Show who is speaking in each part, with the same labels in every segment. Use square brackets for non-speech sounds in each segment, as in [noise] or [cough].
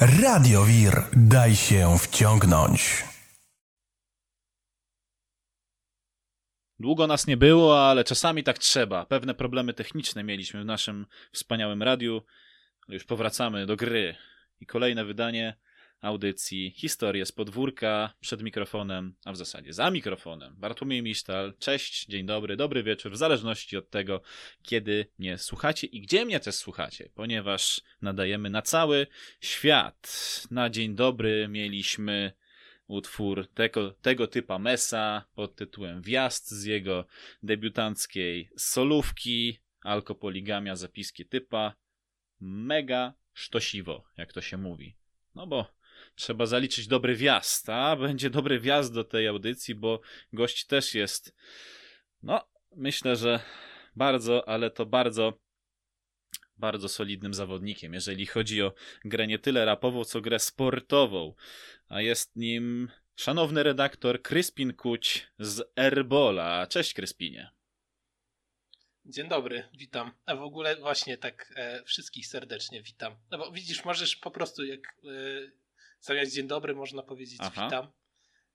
Speaker 1: Radiowir. Daj się wciągnąć.
Speaker 2: Długo nas nie było, ale czasami tak trzeba. Pewne problemy techniczne mieliśmy w naszym wspaniałym radiu. Już powracamy do gry. I kolejne wydanie audycji Historie z podwórka przed mikrofonem, a w zasadzie za mikrofonem. Bartłomiej Misztal. Cześć, dzień dobry, dobry wieczór, w zależności od tego, kiedy mnie słuchacie i gdzie mnie też słuchacie, ponieważ nadajemy na cały świat. Na dzień dobry mieliśmy utwór tego, tego typa Mesa pod tytułem Wjazd z jego debiutanckiej solówki, alkopoligamia, zapiski typa. Mega sztosiwo, jak to się mówi. No bo trzeba zaliczyć dobry wjazd, a będzie dobry wjazd do tej audycji, bo gość też jest, no, myślę, że bardzo, ale to bardzo, bardzo solidnym zawodnikiem, jeżeli chodzi o grę nie tyle rapową, co grę sportową, a jest nim szanowny redaktor Kryspin Kuć z Erbola. Cześć Kryspinie.
Speaker 3: Dzień dobry, witam. A w ogóle właśnie tak e, wszystkich serdecznie witam. No bo widzisz, możesz po prostu jak e, zamiast dzień dobry można powiedzieć Aha. witam.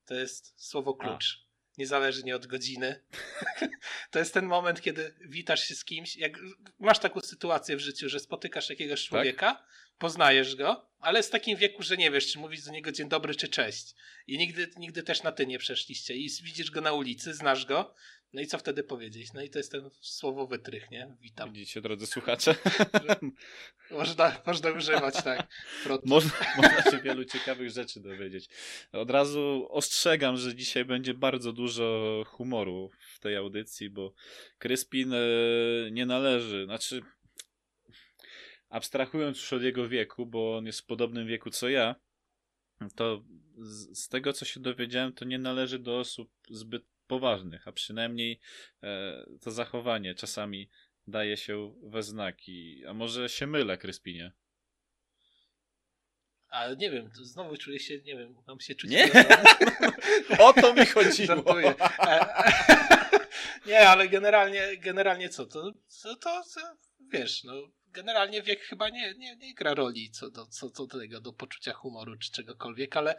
Speaker 3: To jest słowo klucz. A. Niezależnie od godziny. [laughs] to jest ten moment, kiedy witasz się z kimś. Jak masz taką sytuację w życiu, że spotykasz jakiegoś tak? człowieka, tak? poznajesz go, ale w takim wieku, że nie wiesz, czy mówić do niego dzień dobry, czy cześć. I nigdy, nigdy też na ty nie przeszliście. I widzisz go na ulicy, znasz go, no i co wtedy powiedzieć? No i to jest ten słowo wytrych, nie? Witam.
Speaker 2: Widzicie, drodzy słuchacze? [laughs]
Speaker 3: można, można używać, tak.
Speaker 2: Można, można się wielu ciekawych rzeczy dowiedzieć. Od razu ostrzegam, że dzisiaj będzie bardzo dużo humoru w tej audycji, bo Kryspin e, nie należy, znaczy abstrahując już od jego wieku, bo on jest w podobnym wieku co ja, to z, z tego co się dowiedziałem, to nie należy do osób zbyt poważnych, a przynajmniej e, to zachowanie czasami daje się we znaki. A może się mylę, Kryspinie?
Speaker 3: Ale nie wiem, znowu czuję się, nie wiem, mam się czuć...
Speaker 2: Nie! [laughs] o to mi chodziło! [laughs]
Speaker 3: nie, ale generalnie, generalnie co, to, to, to, wiesz, no, generalnie wiek chyba nie, nie, nie gra roli co do, co do tego, do poczucia humoru czy czegokolwiek, ale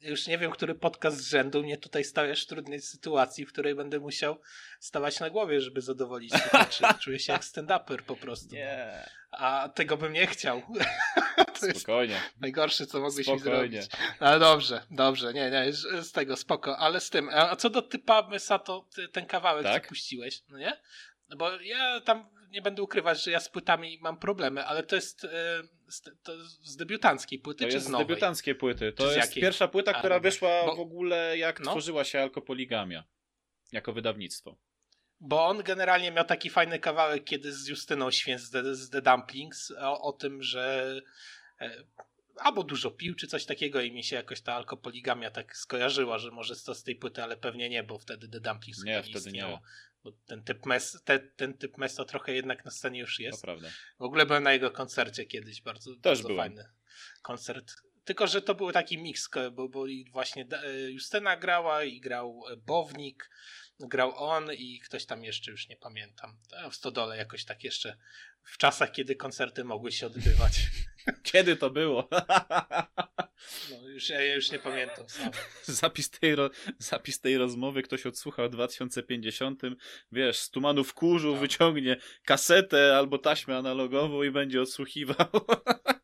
Speaker 3: już nie wiem, który podcast z rzędu mnie tutaj stawiasz w trudnej sytuacji, w której będę musiał stawać na głowie, żeby zadowolić słuchaczy. [laughs] Czuję się jak stand-uper po prostu.
Speaker 2: Nie.
Speaker 3: A tego bym nie chciał. [laughs]
Speaker 2: Spokojnie.
Speaker 3: najgorsze, co mogłeś Spokojnie. mi zrobić. Ale dobrze, dobrze, nie, nie, z tego spoko. Ale z tym, a co do typa Mysa, to ten kawałek, tak? co puściłeś, no nie? No bo ja tam nie będę ukrywać, że ja z płytami mam problemy, ale to jest, e, z, to z debiutanckiej płyty,
Speaker 2: to
Speaker 3: czy
Speaker 2: jest
Speaker 3: z nowej?
Speaker 2: z debiutanckiej płyty. To jest jakiej? pierwsza płyta, która wyszła bo... w ogóle jak no. tworzyła się Alkopoligamia. Jako wydawnictwo.
Speaker 3: Bo on generalnie miał taki fajny kawałek, kiedy z Justyną Święc z The, z The Dumplings o, o tym, że e, albo dużo pił, czy coś takiego i mi się jakoś ta alkopoligamia tak skojarzyła, że może to z tej płyty, ale pewnie nie, bo wtedy The Dumplings
Speaker 2: nie, wtedy istniało. nie.
Speaker 3: Bo ten typ, mes, te, ten typ Mesto trochę jednak na scenie już jest.
Speaker 2: To prawda.
Speaker 3: W ogóle byłem na jego koncercie kiedyś, bardzo, Też bardzo byłem. fajny koncert. Tylko, że to był taki miks, bo, bo właśnie e, Justyna grała i grał e, Bownik, grał on i ktoś tam jeszcze, już nie pamiętam. W Stodole jakoś tak jeszcze w czasach, kiedy koncerty mogły się odbywać. [laughs]
Speaker 2: Kiedy to było?
Speaker 3: No, już, ja już nie pamiętam sam. [laughs]
Speaker 2: Zapis tej, ro, zapis tej rozmowy ktoś odsłuchał w 2050. Wiesz, z tumanów kurzu tak. wyciągnie kasetę albo taśmę analogową i będzie odsłuchiwał. [laughs]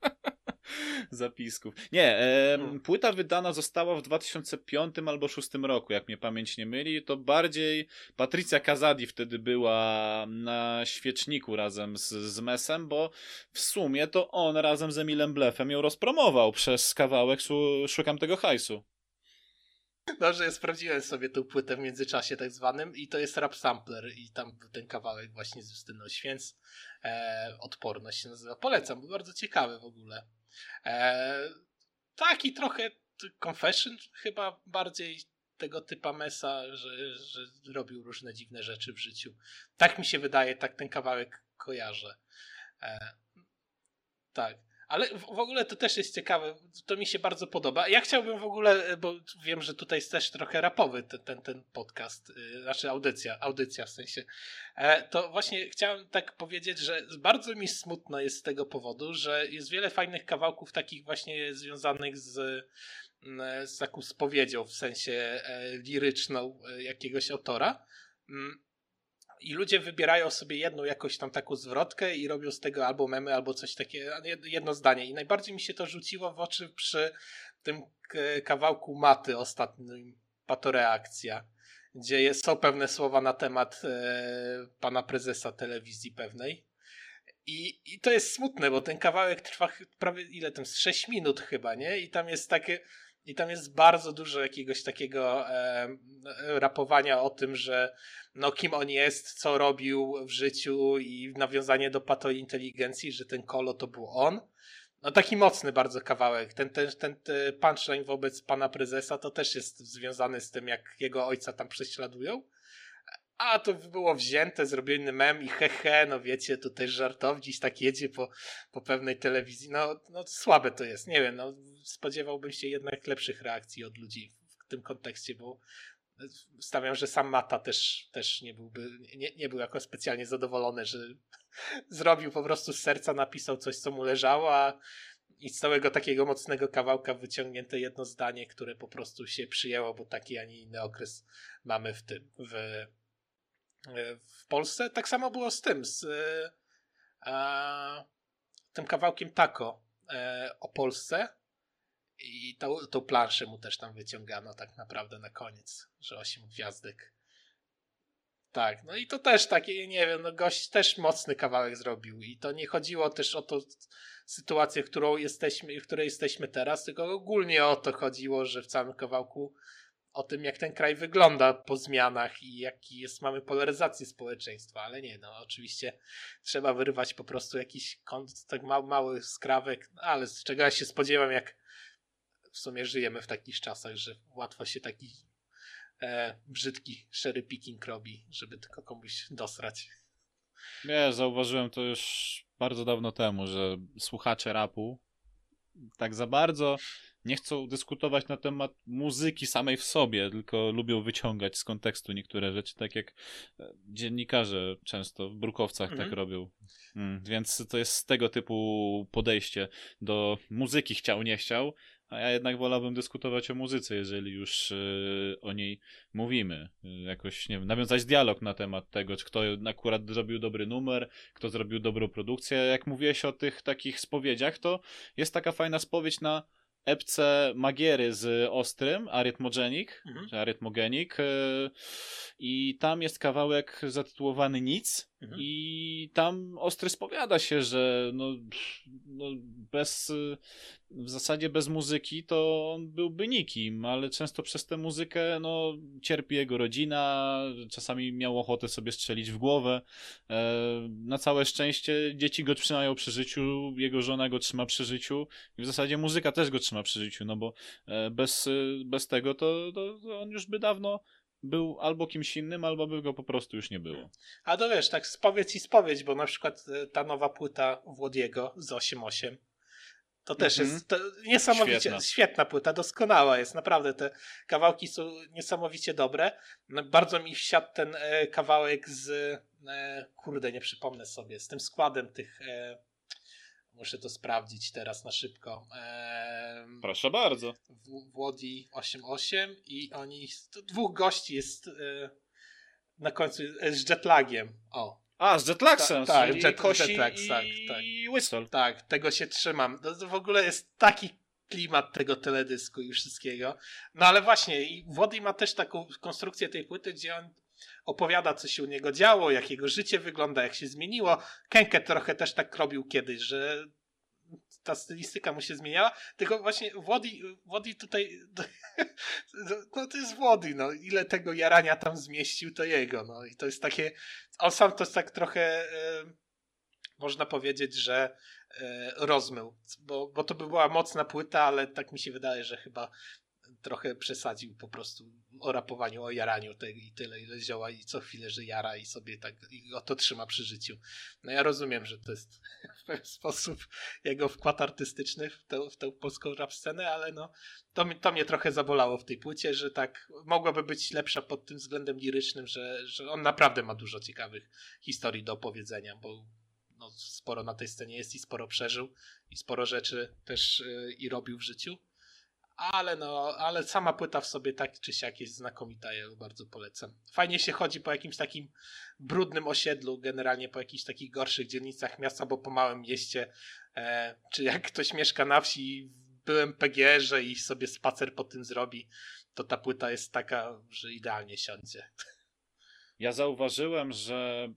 Speaker 2: zapisków. Nie, e, płyta wydana została w 2005 albo 2006 roku, jak mnie pamięć nie myli. To bardziej Patrycja Kazadi wtedy była na świeczniku razem z, z Mesem, bo w sumie to on razem z Emilem Blefem ją rozpromował przez kawałek Szukam tego hajsu.
Speaker 3: Dobrze, ja sprawdziłem sobie tą płytę w międzyczasie tak zwanym i to jest Rap Sampler i tam ten kawałek właśnie z Justyną Święc e, Odporność się nazywa. Polecam, bardzo ciekawy w ogóle. E, taki trochę confession chyba bardziej tego typa Mesa, że, że robił różne dziwne rzeczy w życiu. Tak mi się wydaje, tak ten kawałek kojarzę. E, tak. Ale w ogóle to też jest ciekawe, to mi się bardzo podoba. Ja chciałbym w ogóle, bo wiem, że tutaj jest też trochę rapowy ten, ten, ten podcast, y, znaczy audycja, audycja w sensie. E, to właśnie chciałem tak powiedzieć, że bardzo mi smutno jest z tego powodu, że jest wiele fajnych kawałków takich właśnie związanych z, mm, z taką spowiedzią, w sensie e, liryczną e, jakiegoś autora mm, i ludzie wybierają sobie jedną jakąś tam taką zwrotkę i robią z tego albo memy, albo coś takiego, jedno zdanie. I najbardziej mi się to rzuciło w oczy przy tym kawałku maty ostatnim, patoreakcja, gdzie są pewne słowa na temat e, pana prezesa telewizji pewnej. I, I to jest smutne, bo ten kawałek trwa prawie ile tam, 6 minut chyba, nie? I tam jest takie i tam jest bardzo dużo jakiegoś takiego e, rapowania o tym, że no kim on jest, co robił w życiu i nawiązanie do patointeligencji, że ten Kolo to był on. No taki mocny bardzo kawałek. Ten, ten, ten, ten punchline wobec pana prezesa to też jest związany z tym, jak jego ojca tam prześladują. A to było wzięte, zrobiony mem i hehe, no wiecie, tutaj żartowdziś tak jedzie po, po pewnej telewizji. No, no słabe to jest, nie wiem, no spodziewałbym się jednak lepszych reakcji od ludzi w tym kontekście, bo stawiam, że sam Mata też, też nie byłby, nie, nie był jako specjalnie zadowolony, że [laughs] zrobił po prostu z serca, napisał coś, co mu leżało, a i z całego takiego mocnego kawałka wyciągnięte jedno zdanie, które po prostu się przyjęło, bo taki, a nie inny okres mamy w tym, w w Polsce. Tak samo było z tym, z e, tym kawałkiem Taco e, o Polsce. I tą, tą planszę mu też tam wyciągano tak naprawdę na koniec, że 8 gwiazdek. Tak, no i to też takie, nie wiem, no gość też mocny kawałek zrobił i to nie chodziło też o tą sytuację, którą jesteśmy, w której jesteśmy teraz, tylko ogólnie o to chodziło, że w całym kawałku o tym, jak ten kraj wygląda po zmianach i jaki jest, mamy polaryzację społeczeństwa, ale nie, no oczywiście trzeba wyrywać po prostu jakiś kąt, tak mały, mały skrawek, no, ale z czego ja się spodziewam, jak w sumie żyjemy w takich czasach, że łatwo się taki e, brzydki sherry picking robi, żeby tylko komuś dosrać.
Speaker 2: Nie, zauważyłem to już bardzo dawno temu, że słuchacze rapu tak za bardzo nie chcą dyskutować na temat muzyki samej w sobie, tylko lubią wyciągać z kontekstu niektóre rzeczy, tak jak e, dziennikarze często w brukowcach tak mhm. tak robią. Mm, więc to jest tego typu podejście do muzyki chciał, nie chciał, a ja jednak wolałbym dyskutować o muzyce, jeżeli już yy, o niej mówimy. Yy, jakoś, nie wiem, nawiązać dialog na temat tego, czy kto akurat zrobił dobry numer, kto zrobił dobrą produkcję. Jak mówiłeś o tych takich spowiedziach, to jest taka fajna spowiedź na epce Magiery z Ostrym, Arytmogenic, mhm. czy Arytmogenic e, i tam jest kawałek zatytułowany Nic mhm. i tam Ostry spowiada się, że no, no bez w zasadzie bez muzyki to on byłby nikim, ale często przez tę muzykę no, cierpi jego rodzina, czasami miał ochotę sobie strzelić w głowę. E, na całe szczęście dzieci go trzymają przy życiu, jego żona go trzyma przy życiu i w zasadzie muzyka też go trzyma przy życiu, no bo e, bez, bez tego to, to, to on już by dawno był albo kimś innym, albo by go po prostu już nie było.
Speaker 3: A to wiesz, tak spowiedź i spowiedź, bo na przykład e, ta nowa płyta Włodiego z 8.8 to też mm -hmm. jest to niesamowicie świetna. świetna. płyta, doskonała jest, naprawdę te kawałki są niesamowicie dobre. No, bardzo mi wsiadł ten e, kawałek z, e, kurde, nie przypomnę sobie, z tym składem tych, e, muszę to sprawdzić teraz na szybko. E,
Speaker 2: Proszę bardzo.
Speaker 3: W, Włodzi 88 i oni, dwóch gości jest e, na końcu z jetlagiem, o,
Speaker 2: a, z Jetlaxem,
Speaker 3: tak, tak, jet, Kosi
Speaker 2: i, tak, tak. i Whistle.
Speaker 3: Tak, tego się trzymam. To w ogóle jest taki klimat tego teledysku i wszystkiego. No ale właśnie, i Wody ma też taką konstrukcję tej płyty, gdzie on opowiada, co się u niego działo, jak jego życie wygląda, jak się zmieniło. Kenke trochę też tak robił kiedyś, że ta stylistyka mu się zmieniała, tylko właśnie Wody, Wody tutaj [laughs] no to jest Wody, no. Ile tego jarania tam zmieścił, to jego, no. I to jest takie, on sam to jest tak trochę e, można powiedzieć, że e, rozmył, bo, bo to by była mocna płyta, ale tak mi się wydaje, że chyba trochę przesadził po prostu o rapowaniu, o jaraniu te, i tyle, ile zioła i co chwilę, że jara i sobie tak i go to trzyma przy życiu. No ja rozumiem, że to jest [laughs] w pewien sposób jego wkład artystyczny w w tę polską rap scenę, ale no to, to mnie trochę zabolało w tej płycie, że tak mogłaby być lepsza pod tym względem lirycznym, że, że on naprawdę ma dużo ciekawych historii do opowiedzenia, bo no, sporo na tej scenie jest i sporo przeżył i sporo rzeczy też yy, i robił w życiu ale no, ale sama płyta w sobie tak czy siak jest znakomita, ja ją bardzo polecam. Fajnie się chodzi po jakimś takim brudnym osiedlu, generalnie po jakichś takich gorszych dzielnicach miasta, bo po małym mieście, e, czy jak ktoś mieszka na wsi w byłym PGR-ze i sobie spacer po tym zrobi, to ta płyta jest taka, że idealnie siądzie.
Speaker 2: Ja zauważyłem, że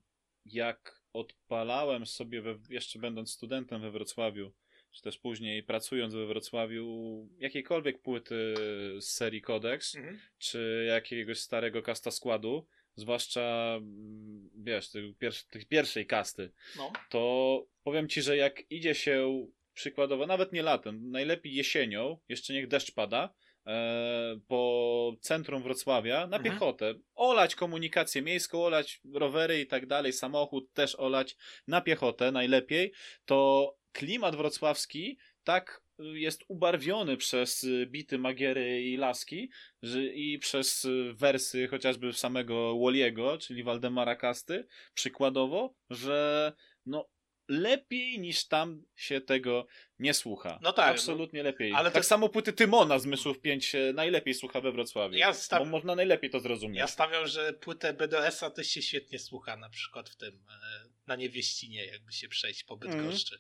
Speaker 2: jak odpalałem sobie, we, jeszcze będąc studentem we Wrocławiu, czy też później pracując we Wrocławiu, jakiejkolwiek płyty z serii Codex, mhm. czy jakiegoś starego kasta składu, zwłaszcza mm, wiesz, tych, pier tych pierwszej kasty, no. to powiem ci, że jak idzie się przykładowo, nawet nie latem, najlepiej jesienią, jeszcze niech deszcz pada, e, po centrum Wrocławia na mhm. piechotę. Olać komunikację miejską, olać rowery i tak dalej, samochód też olać na piechotę najlepiej, to klimat wrocławski tak jest ubarwiony przez bity Magiery i Laski że, i przez wersy chociażby samego Woliego, czyli Waldemara Kasty, przykładowo, że no lepiej niż tam się tego nie słucha. No tak. Absolutnie no, lepiej. Ale tak to... samo płyty Tymona z Mysłów 5 się najlepiej słucha we Wrocławiu. Ja staw... Bo można najlepiej to zrozumieć.
Speaker 3: Ja stawiam, że płytę BDS-a też się świetnie słucha, na przykład w tym e, na Niewieścinie, jakby się przejść po Bydgoszczy.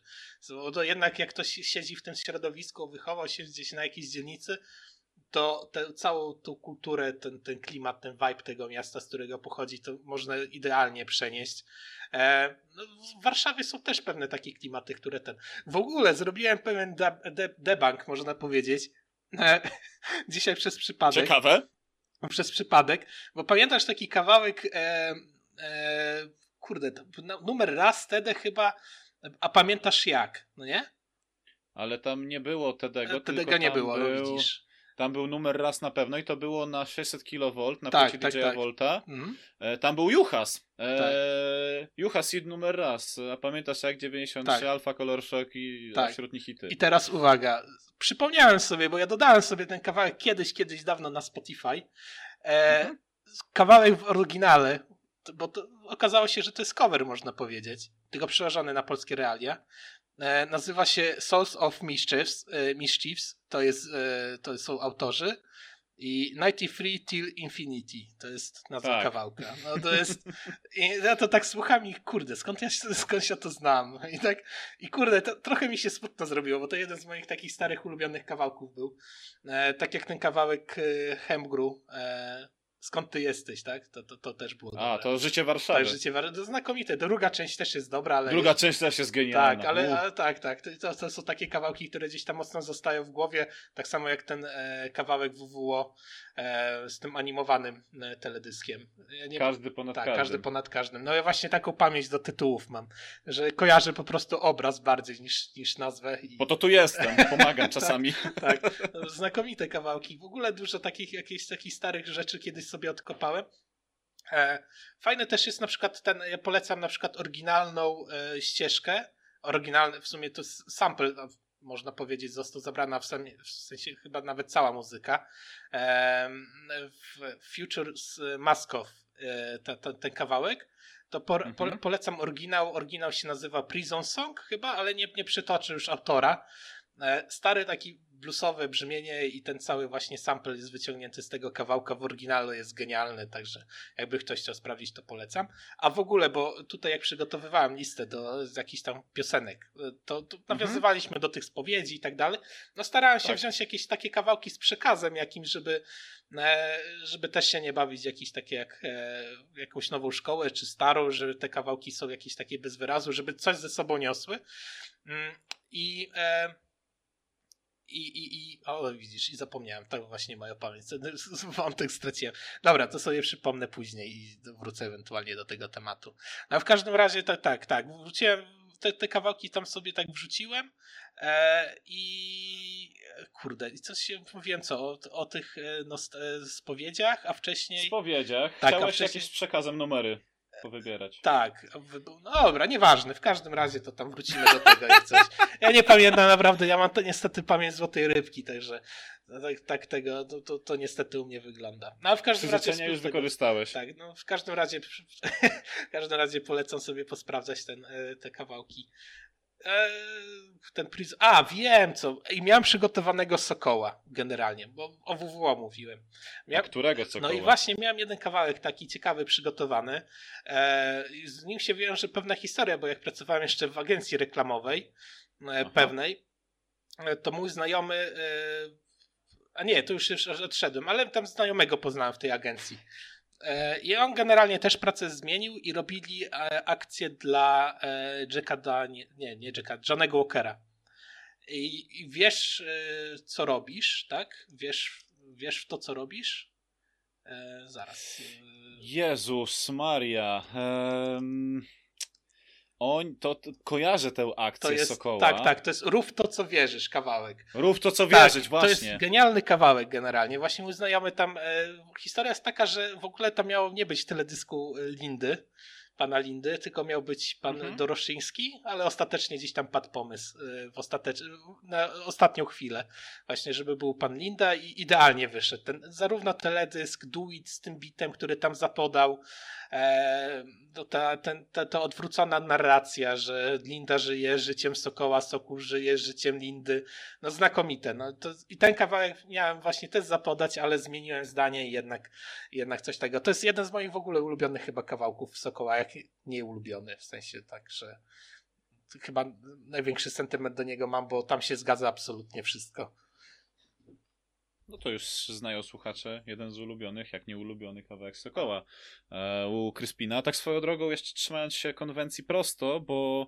Speaker 3: Mm. Bo to jednak jak ktoś siedzi w tym środowisku, wychował się gdzieś na jakiejś dzielnicy, to tę całą tą kulturę, ten, ten klimat, ten vibe tego miasta, z którego pochodzi, to można idealnie przenieść. E, no, w Warszawie są też pewne takie klimaty, które ten. W ogóle zrobiłem pewien debunk, można powiedzieć. E, [laughs] dzisiaj przez przypadek.
Speaker 2: Ciekawe.
Speaker 3: Przez przypadek, bo pamiętasz taki kawałek. E, e kurde, numer raz wtedy chyba. A pamiętasz jak, no nie?
Speaker 2: Ale tam nie było Tedego.
Speaker 3: Tedego nie było, no był... widzisz.
Speaker 2: Tam był numer raz na pewno i to było na 600 kV na tak, płycie tak, DJ tak. Volta. Mhm. E, tam był Juhas. E, tak. Juhas i numer raz. A pamiętasz jak 93 tak. Alfa Color Shock i tak. wśród nich hity.
Speaker 3: I teraz uwaga. Przypomniałem sobie, bo ja dodałem sobie ten kawałek kiedyś, kiedyś dawno na Spotify. E, mhm. Kawałek w oryginale, bo to okazało się, że to jest cover, można powiedzieć, tylko przełożony na polskie realia. E, nazywa się Souls of Mischiefs, e, Mischiefs to, jest, e, to są autorzy. I 93 Till Infinity to jest nazwa tak. kawałka. No to jest. ja to tak słucham i kurde, skąd ja, skąd ja to znam? I tak, i kurde, to, trochę mi się smutno zrobiło, bo to jeden z moich takich starych, ulubionych kawałków był. E, tak jak ten kawałek e, Hemgru. Skąd ty jesteś, tak? To, to, to też było
Speaker 2: A, to Życie Warszawy.
Speaker 3: Tak, Życie Warszawy. To znakomite. Druga część też jest dobra, ale...
Speaker 2: Druga część też jest genialna.
Speaker 3: Tak, ale, ale tak, tak. To, to, są takie kawałki, które gdzieś tam mocno zostają w głowie, tak samo jak ten e, kawałek WWO e, z tym animowanym e, teledyskiem.
Speaker 2: Nie, każdy ponad tak, każdym.
Speaker 3: każdy ponad każdym. No ja właśnie taką pamięć do tytułów mam, że kojarzę po prostu obraz bardziej niż, niż nazwę. I...
Speaker 2: Bo to tu jestem, pomagam [laughs] czasami.
Speaker 3: tak, tak. Znakomite kawałki. W ogóle dużo takich jakichś takich starych rzeczy kiedyś sobie odkopałem. E, fajne też jest na przykład ten, ja polecam na przykład oryginalną e, ścieżkę, oryginalny, w sumie to sample, można powiedzieć, został zabrana w, samie, w sensie chyba nawet cała muzyka. E, Future Maskow, e, ten kawałek, to po, mhm. po, polecam oryginał. Oryginał się nazywa Prison Song chyba, ale nie, nie przytoczę już autora. Stary taki bluesowe brzmienie i ten cały właśnie sample jest wyciągnięty z tego kawałka w oryginalu, jest genialny, także jakby ktoś chciał sprawdzić, to polecam. A w ogóle, bo tutaj jak przygotowywałem listę do jakichś tam piosenek, to, to mhm. nawiązywaliśmy do tych spowiedzi i tak dalej, no starałem się tak. wziąć jakieś takie kawałki z przekazem jakimś, żeby e, żeby też się nie bawić jakieś takie jak e, jakąś nową szkołę czy starą, że te kawałki są jakieś takie bez wyrazu, żeby coś ze sobą niosły. Mm, I e, i, i, i o widzisz, i zapomniałem, tak właśnie moja pamięć, wątek straciłem. Dobra, to sobie przypomnę później i wrócę ewentualnie do tego tematu. No w każdym razie tak, tak, tak, wróciłem, te, te kawałki tam sobie tak wrzuciłem e, i kurde, coś mówiłem co, o, o tych no, spowiedziach, a wcześniej...
Speaker 2: Spowiedziach? Tak, Chciałeś wcześniej... jakieś z przekazem numery powybierać.
Speaker 3: Tak, no dobra, nieważne, w każdym razie to tam wrócimy do tego jak coś. Ja nie pamiętam naprawdę, ja mam to niestety pamięć złotej rybki, także no, tak, tak tego, to, to, to, niestety u mnie wygląda. No,
Speaker 2: w każdym razie... już wykorzystałeś.
Speaker 3: Tak, no w każdym razie [laughs] w każdym razie polecam sobie posprawdzać ten, e, te kawałki. E, ten priz... A, wiem co. I miałem przygotowanego Sokoła generalnie, bo o WWO mówiłem.
Speaker 2: Miałem... A którego Sokoła?
Speaker 3: No i właśnie miałem jeden kawałek taki ciekawy przygotowany. E, z nim się wiąże pewna historia, bo jak pracowałem jeszcze w agencji reklamowej Aha. pewnej, to mój znajomy a nie, to już, już odszedłem, ale tam znajomego poznałem w tej agencji. E, I on generalnie też pracę zmienił i robili e, akcję dla e, Jacka, da, nie, nie, Jacka, Johnego Walkera. I, wiesz, co robisz, tak? Wiesz, wiesz w to, co robisz? Zaraz.
Speaker 2: Jezus Maria. Um... On, to, to kojarzę tę akcję
Speaker 3: to jest,
Speaker 2: Sokoła.
Speaker 3: Tak, tak, to jest Rów to, co wierzysz, kawałek.
Speaker 2: Rów to, co wierzyć, tak, właśnie.
Speaker 3: To jest genialny kawałek generalnie. Właśnie mój znajomy tam, e, historia jest taka, że w ogóle tam miało nie być teledysku Lindy, pana Lindy, tylko miał być pan mhm. Doroszyński, ale ostatecznie gdzieś tam padł pomysł y, w ostatecz... na ostatnią chwilę, właśnie, żeby był pan Linda i idealnie wyszedł. Ten, zarówno teledysk, duet z tym bitem, który tam zapodał, e, to ta, ten, ta, ta odwrócona narracja, że Linda żyje życiem Sokoła, Sokół żyje życiem Lindy, no znakomite. No, to, I ten kawałek miałem właśnie też zapodać, ale zmieniłem zdanie i jednak, jednak coś tego. To jest jeden z moich w ogóle ulubionych chyba kawałków Sokoła, jak nie ulubiony, w sensie tak, że chyba największy sentyment do niego mam, bo tam się zgadza absolutnie wszystko.
Speaker 2: No to już znają słuchacze, jeden z ulubionych, jak nie ulubiony kawałek Sokoła e, u Kryspina. Tak swoją drogą, jeszcze trzymając się konwencji prosto, bo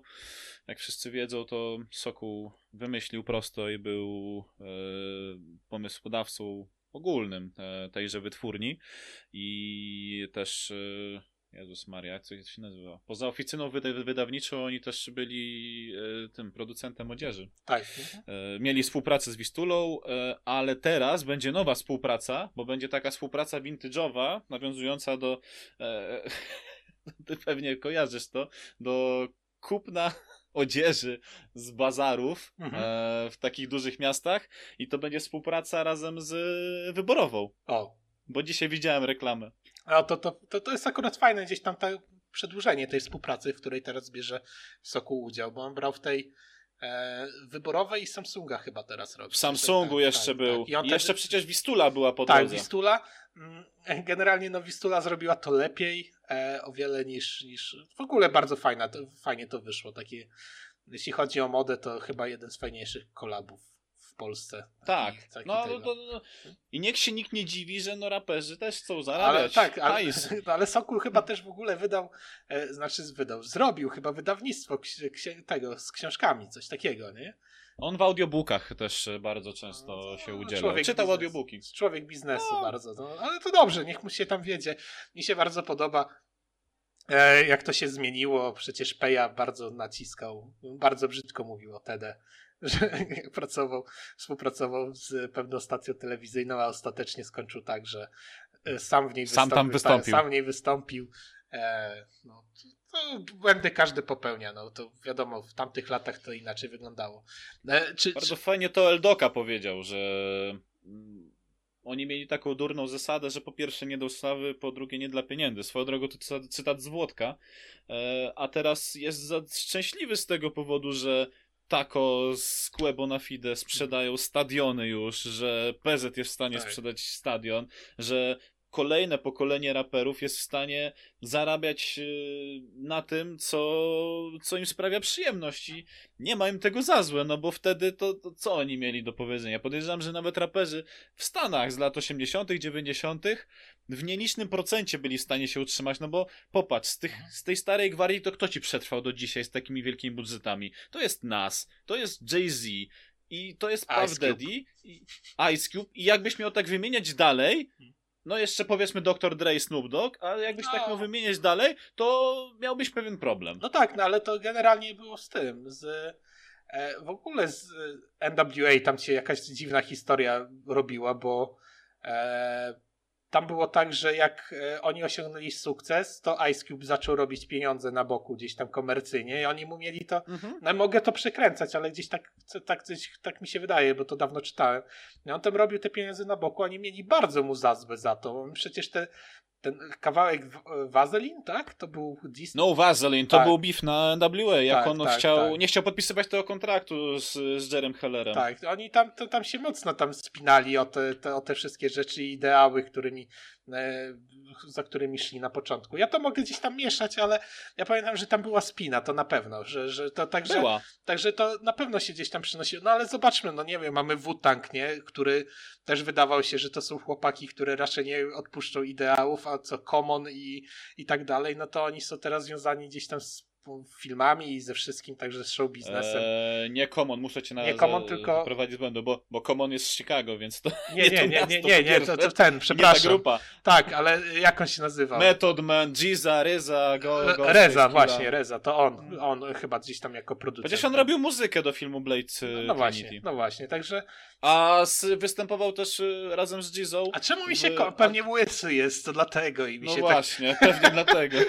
Speaker 2: jak wszyscy wiedzą, to Sokół wymyślił prosto i był e, pomysłodawcą ogólnym te, tejże wytwórni i też e, Jezus Maria, jak to się nazywa? Poza oficyną wydawniczą oni też byli e, tym producentem odzieży.
Speaker 3: Tak.
Speaker 2: E, mieli współpracę z Wistulą, e, ale teraz będzie nowa współpraca, bo będzie taka współpraca vintage'owa, nawiązująca do e, [laughs] ty pewnie kojarzysz to, do kupna [laughs] odzieży z bazarów mhm. e, w takich dużych miastach i to będzie współpraca razem z wyborową.
Speaker 3: O.
Speaker 2: Bo dzisiaj widziałem reklamę.
Speaker 3: A to, to, to, to jest akurat fajne gdzieś tam te przedłużenie tej współpracy, w której teraz bierze Sokół udział, bo on brał w tej e, wyborowej i Samsunga chyba teraz robi.
Speaker 2: W Samsungu tak, jeszcze tak, był. Tak. I, I jeszcze przecież Wistula była po tak.
Speaker 3: Tak, Wistula. Mm, generalnie no Wistula zrobiła to lepiej e, o wiele niż, niż w ogóle bardzo fajna, to, fajnie to wyszło. Takie, jeśli chodzi o modę, to chyba jeden z fajniejszych kolabów w Polsce.
Speaker 2: Tak. Taki, taki no, no, no, I niech się nikt nie dziwi, że no raperzy też chcą zarabiać. Ale tak,
Speaker 3: ale, [laughs] ale Sokół chyba też w ogóle wydał, e, znaczy wydał, zrobił chyba wydawnictwo tego z książkami, coś takiego, nie?
Speaker 2: On w audiobookach też bardzo często no, się udziela. Człowiek Czytał audiobooki.
Speaker 3: Człowiek biznesu no. bardzo. No, ale to dobrze, niech mu się tam wiedzie. Mi się bardzo podoba e, jak to się zmieniło. Przecież Peja bardzo naciskał, bardzo brzydko mówił o TD że [laughs] pracował, współpracował z pewną stacją telewizyjną, a ostatecznie skończył tak, że e, sam w niej
Speaker 2: sam wystąpił. Tam wystąpił.
Speaker 3: sam w niej wystąpił. E, no, to błędy każdy popełnia, no to wiadomo, w tamtych latach to inaczej wyglądało.
Speaker 2: E, czy, Bardzo czy... fajnie to Eldoka powiedział, że mm, oni mieli taką durną zasadę, że po pierwsze nie do sławy, po drugie nie dla pieniędzy. Swoją drogą to cytat z Włodka, e, a teraz jest szczęśliwy z tego powodu, że Tako z Quebo na Fide sprzedają stadiony już, że PZ jest w stanie tak. sprzedać stadion, że kolejne pokolenie raperów jest w stanie zarabiać y, na tym, co, co im sprawia przyjemność i nie ma im tego za złe, no bo wtedy to, to co oni mieli do powiedzenia? Podejrzewam, że nawet raperzy w Stanach z lat 80., 90. w nielicznym procencie byli w stanie się utrzymać, no bo popatrz, z, tych, z tej starej gwarii to kto ci przetrwał do dzisiaj z takimi wielkimi budżetami? To jest Nas, to jest Jay-Z, i to jest Puff Daddy, Ice Cube. I jakbyś miał tak wymieniać dalej, hmm. No jeszcze powiedzmy Dr. Dre i Snoop Dogg, ale jakbyś tak no. tak miał wymieniać dalej, to miałbyś pewien problem.
Speaker 3: No tak, no ale to generalnie było z tym, z E, w ogóle z e, NWA tam się jakaś dziwna historia robiła, bo e, tam było tak, że jak e, oni osiągnęli sukces, to Ice Cube zaczął robić pieniądze na boku gdzieś tam komercyjnie i oni mu mieli to, mhm. no mogę to przekręcać, ale gdzieś tak, tak, gdzieś, tak mi się wydaje, bo to dawno czytałem. I on tam robił te pieniądze na boku, oni mieli bardzo mu za za to. Przecież te ten kawałek Vaseline, tak? To był
Speaker 2: Disney. No, Vaseline, to tak. był beef na NWA, jak tak, on tak, chciał, tak. nie chciał podpisywać tego kontraktu z, z Jerem Hellerem.
Speaker 3: Tak, oni tam, to, tam się mocno tam spinali o te, te, o te wszystkie rzeczy i ideały, którymi za którymi szli na początku. Ja to mogę gdzieś tam mieszać, ale ja pamiętam, że tam była spina, to na pewno, że, że to także, była. także to na pewno się gdzieś tam przynosiło. No ale zobaczmy, no nie wiem, mamy Wu-Tang, nie? Który też wydawał się, że to są chłopaki, które raczej nie odpuszczą ideałów, a co Common i, i tak dalej, no to oni są teraz związani gdzieś tam z filmami i ze wszystkim, także z show biznesem. Eee,
Speaker 2: nie Common, muszę cię na nie common, tylko... prowadzić z błędu, bo, bo Common jest z Chicago, więc to
Speaker 3: nie, [laughs] nie, nie, nie, nie, nie, to, to ten, przepraszam. Nie ta grupa. Tak, ale jak on się nazywa?
Speaker 2: Method Man, Giza, Reza, Go,
Speaker 3: Go Reza, właśnie, Reza, to on, on chyba gdzieś tam jako producent.
Speaker 2: Chociaż on robił muzykę do filmu Blade no,
Speaker 3: no właśnie, no właśnie, także...
Speaker 2: A występował też y, razem z Gizą.
Speaker 3: A czemu mi się, w... pewnie łysy jest, to dlatego i mi
Speaker 2: no
Speaker 3: się
Speaker 2: tak- właśnie, tak... pewnie dlatego. [laughs]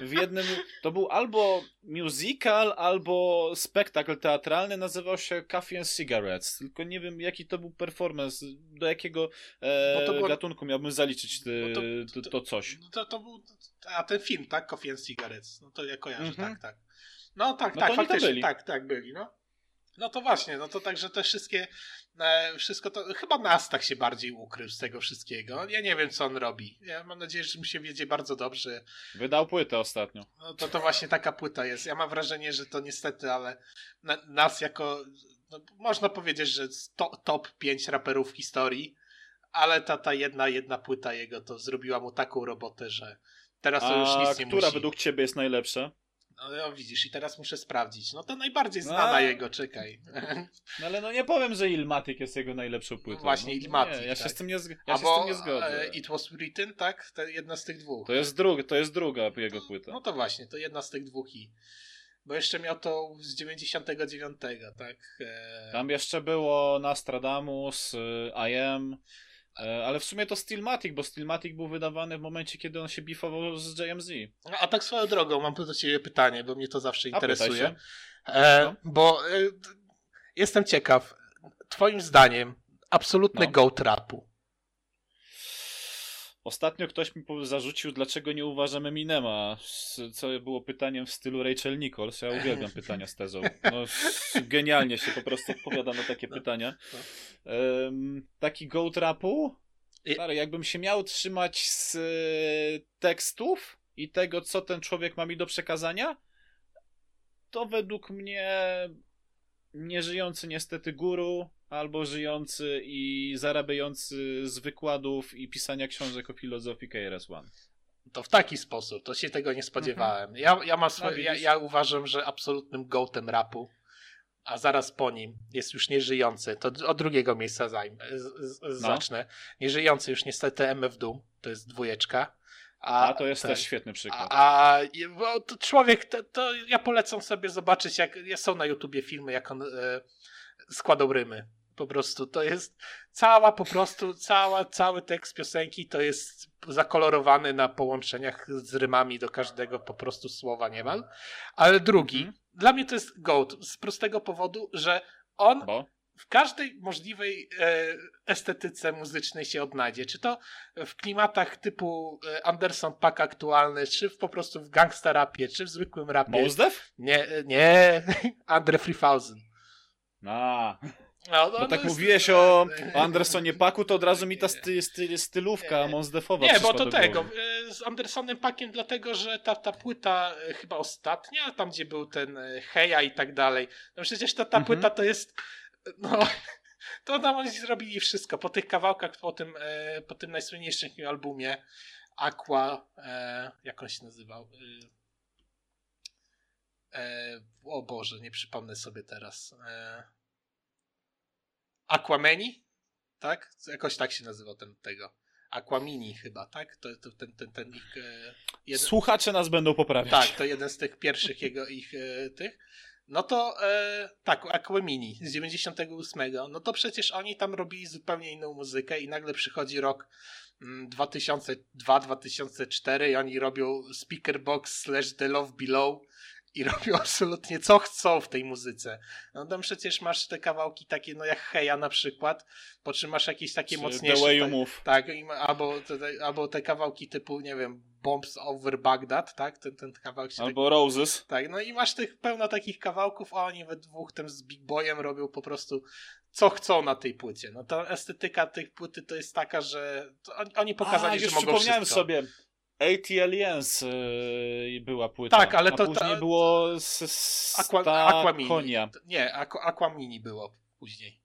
Speaker 2: W jednym, to był albo musical, albo spektakl teatralny, nazywał się Coffee and Cigarettes, tylko nie wiem jaki to był performance, do jakiego e, było... gatunku miałbym zaliczyć ty, to, to, to, coś.
Speaker 3: No to, to był, a ten film, tak? Coffee and Cigarettes, no to ja kojarzę, -hmm. tak, tak. No tak, no tak, faktycznie, tak, tak byli, no. No to właśnie, no to także te wszystkie, e, wszystko to, chyba nas tak się bardziej ukrył z tego wszystkiego. Ja nie wiem, co on robi. Ja mam nadzieję, że mu się wiedzie bardzo dobrze.
Speaker 2: Wydał płytę ostatnio.
Speaker 3: No to to właśnie taka płyta jest. Ja mam wrażenie, że to niestety, ale na, nas jako, no, można powiedzieć, że to, top 5 raperów w historii, ale ta, ta jedna, jedna płyta jego to zrobiła mu taką robotę, że teraz to już nic nie
Speaker 2: która według ciebie jest najlepsza?
Speaker 3: No, no widzisz, i teraz muszę sprawdzić. No to najbardziej znana no, jego, czekaj. [laughs]
Speaker 2: No ale no nie powiem, że Ilmatic jest jego najlepszą płytą. No
Speaker 3: właśnie,
Speaker 2: no,
Speaker 3: Ilmatic.
Speaker 2: Nie, ja się, tak. z tym nie, ja się z tym nie zgodzę.
Speaker 3: It Was Written, tak? To jedna z tych dwóch.
Speaker 2: To jest, drug, to jest druga jego płyta.
Speaker 3: No to właśnie, to jedna z tych dwóch i... Bo jeszcze miał to z 99, tak?
Speaker 2: E... Tam jeszcze było Nostradamus, I Am... E, ale w sumie to Stillmatic, bo Stillmatic był wydawany w momencie, kiedy on się bifował z JMZ.
Speaker 3: No, a tak swoją drogą, mam do ciebie pytanie, bo mnie to zawsze interesuje. E, no. Bo e, jestem ciekaw, twoim zdaniem, absolutny no. go trapu
Speaker 2: Ostatnio ktoś mi zarzucił, dlaczego nie uważam Eminema, co było pytaniem w stylu Rachel Nichols. Ja uwielbiam [laughs] pytania z tezą. No, genialnie się po prostu odpowiada na takie no, pytania. Um, taki goat rapu? Stary, jakbym się miał trzymać z e, tekstów i tego, co ten człowiek ma mi do przekazania, to według mnie nieżyjący niestety guru albo żyjący i zarabiający z wykładów i pisania książek o filozofii KRS-One.
Speaker 3: To w taki sposób, to się tego nie spodziewałem. Mhm. Ja, ja, mam swoje, no ja, ja, uważam, że absolutnym gołtem rapu, a zaraz po nim jest już nieżyjący, to od drugiego miejsca zajmę, z, z, no. zacznę. Nieżyjący już niestety MF Doom, to jest dwójeczka.
Speaker 2: A, a to jest ten, też świetny przykład.
Speaker 3: A, a to człowiek, to, to, ja polecam sobie zobaczyć, jak są na YouTubie filmy, jak on e, składał rymy. Po prostu to jest cała, po prostu cała, cały tekst piosenki to jest zakolorowany na połączeniach z rymami do każdego po prostu słowa niemal. Ale drugi, mm. dla mnie to jest GOAT z prostego powodu, że on Bo? w każdej możliwej e, estetyce muzycznej się odnajdzie. Czy to w klimatach typu e, Anderson Pack aktualny, czy w, po prostu w gangsta rapie, czy w zwykłym rapie.
Speaker 2: Mos Def?
Speaker 3: Nie, nie, [laughs] Andre 3000.
Speaker 2: A. No, no, no tak mówiłeś o Andersonie Paku, to od razu mi ta sty, sty, stylówka Monsdefowa
Speaker 3: Nie, bo to tego, e, z Andersonem Pakiem dlatego, że ta, ta płyta e, chyba ostatnia, tam gdzie był ten e, Heja i tak dalej, no przecież ta, ta mhm. płyta to jest, no, [laughs] to tam oni zrobili wszystko, po tych kawałkach, po tym, po tym najsłynniejszym albumie Aqua, jak on się nazywał? o Boże, nie przypomnę sobie teraz. Aquameni, tak? Jakoś tak się nazywał ten tego. Aquamini chyba, tak? To, to ten, ten, ten ich... E,
Speaker 2: jeden... Słuchacze nas będą poprawiać.
Speaker 3: Tak, to jeden z tych pierwszych jego ich e, tych. no to e, tak, Aquemini z 98, no to przecież oni tam robili zupełnie inną muzykę i nagle przychodzi rok 2002-2004 mm, i oni robią Speaker Box slash The Love Below i [laughs] robią absolutnie co chcą w tej muzyce. No tam przecież masz te kawałki takie, no jak Heja na przykład, po czym masz jakieś takie Czy mocniejsze...
Speaker 2: The Way You Move.
Speaker 3: Tak, albo te, albo te kawałki typu, nie wiem, Bombs Over Baghdad, tak? Ten, ten kawałek się
Speaker 2: Albo tak... Roses.
Speaker 3: Tak, no i masz tych pełno takich kawałków, a oni we dwóch tym z Big Boyem robią po prostu co chcą na tej płycie. No to estetyka tej płyty to jest taka, że oni, oni pokazali, a, że mogą
Speaker 2: przypomniałem
Speaker 3: wszystko.
Speaker 2: sobie, AT Aliens yy, była płyta.
Speaker 3: Tak, ale to.
Speaker 2: A później ta... było z, Aqua, Aquamini.
Speaker 3: Nie, Aquamini było później.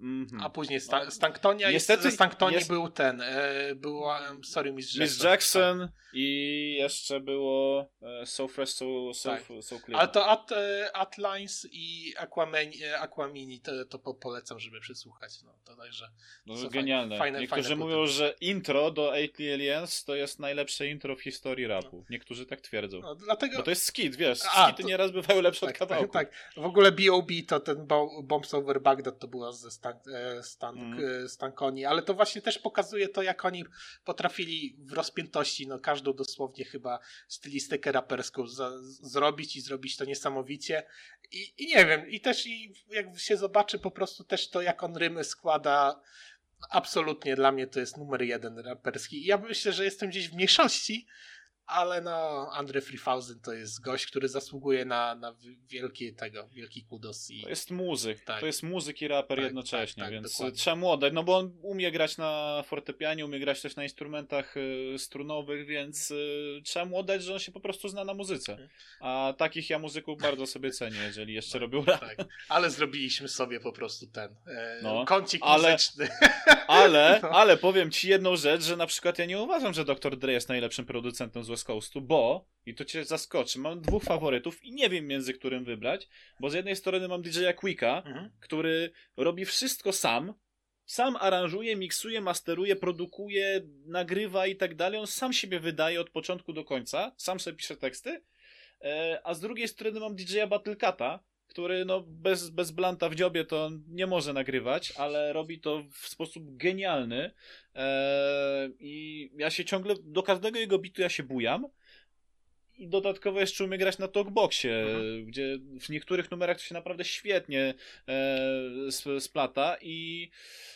Speaker 3: Mm -hmm. A później Sta Stanktonia Niestety, jest, Stanktonii jest... był ten, e, była, sorry, Miss Jackson.
Speaker 2: Miss Jackson tak. i jeszcze było e, So Fresh, So, so, tak. so Clear.
Speaker 3: Ale to At, e, Atlines i Aquamini, e, Aquamini to, to po, polecam, żeby przesłuchać. No, to także
Speaker 2: no, genialne. Fajne, Niektórzy fajne mówią, że intro do Eight Aliens to jest najlepsze intro w historii rapu. No. Niektórzy tak twierdzą. No, dlatego... Bo to jest skit, wiesz, A, skity to... nieraz bywają lepsze
Speaker 3: tak,
Speaker 2: od kawałku.
Speaker 3: Tak, tak. W ogóle B.O.B. to ten Bombs Over Baghdad to była ze Stan, e, Stan, mm. Stankoni, ale to właśnie też pokazuje to, jak oni potrafili w rozpiętości, no każdą dosłownie chyba stylistykę raperską za, zrobić i zrobić to niesamowicie. I, I nie wiem, i też i jak się zobaczy po prostu też to, jak on rymy składa, absolutnie dla mnie to jest numer jeden raperski. I ja myślę, że jestem gdzieś w mniejszości, ale no Andre 3000 to jest gość, który zasługuje na, na wielkie tego, wielki kudos. I...
Speaker 2: To jest muzyk, tak. to jest muzyk i raper tak, jednocześnie, tak, tak więc dokładnie. trzeba mu oddać, no bo on umie grać na fortepianie, umie grać też na instrumentach y, strunowych, więc y, trzeba mu oddać, że on się po prostu zna na muzyce. A takich ja muzyków bardzo sobie cenię, jeżeli jeszcze tak, robią rap. Tak.
Speaker 3: Ale zrobiliśmy sobie po prostu ten e, no, kącik
Speaker 2: ale,
Speaker 3: muzyczny.
Speaker 2: Ale, [laughs] no. ale powiem ci jedną rzecz, że na przykład ja nie uważam, że Dr. Dre jest najlepszym producentem z West Coastu, bo, i to cię zaskoczy, mam dwóch faworytów i nie wiem między którym wybrać, bo z jednej strony mam DJ-a Quicka, mhm. który robi wszystko sam, sam aranżuje, miksuje, masteruje, produkuje, nagrywa i tak dalej, on sam siebie wydaje od początku do końca, sam sobie pisze teksty, e, a z drugiej strony mam DJ-a Battlecata, który no bez, bez blanta w dziobie to nie może nagrywać, ale robi to w sposób genialny. Eee, i ja się ciągle, do każdego jego bitu ja się bujam. I dodatkowo jeszcze umie grać na talkboxie, mhm. gdzie w niektórych numerach to się naprawdę świetnie e, splata. I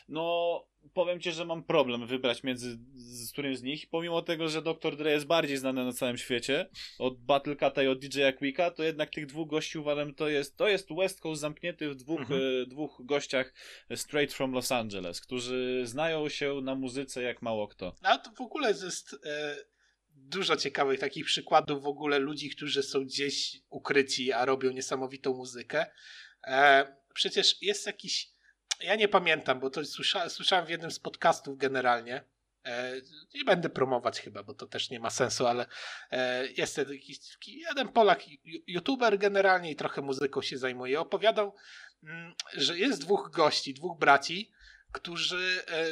Speaker 2: no powiem ci, że mam problem wybrać między z którym z nich. Pomimo tego, że Dr. Dre jest bardziej znany na całym świecie od Battle Cata i od DJ Quicka, to jednak tych dwóch gości uważam, to jest, to jest West Coast zamknięty w dwóch, mhm. e, dwóch gościach straight from Los Angeles, którzy znają się na muzyce jak mało kto.
Speaker 3: A to w ogóle jest e, dużo ciekawych takich przykładów w ogóle ludzi, którzy są gdzieś ukryci, a robią niesamowitą muzykę. E, przecież jest jakiś ja nie pamiętam, bo to słysza, słyszałem w jednym z podcastów generalnie. E, nie będę promować chyba, bo to też nie ma sensu, ale e, jest jakiś jeden Polak, youtuber generalnie i trochę muzyką się zajmuje. Opowiadał, mm, że jest dwóch gości, dwóch braci, którzy e,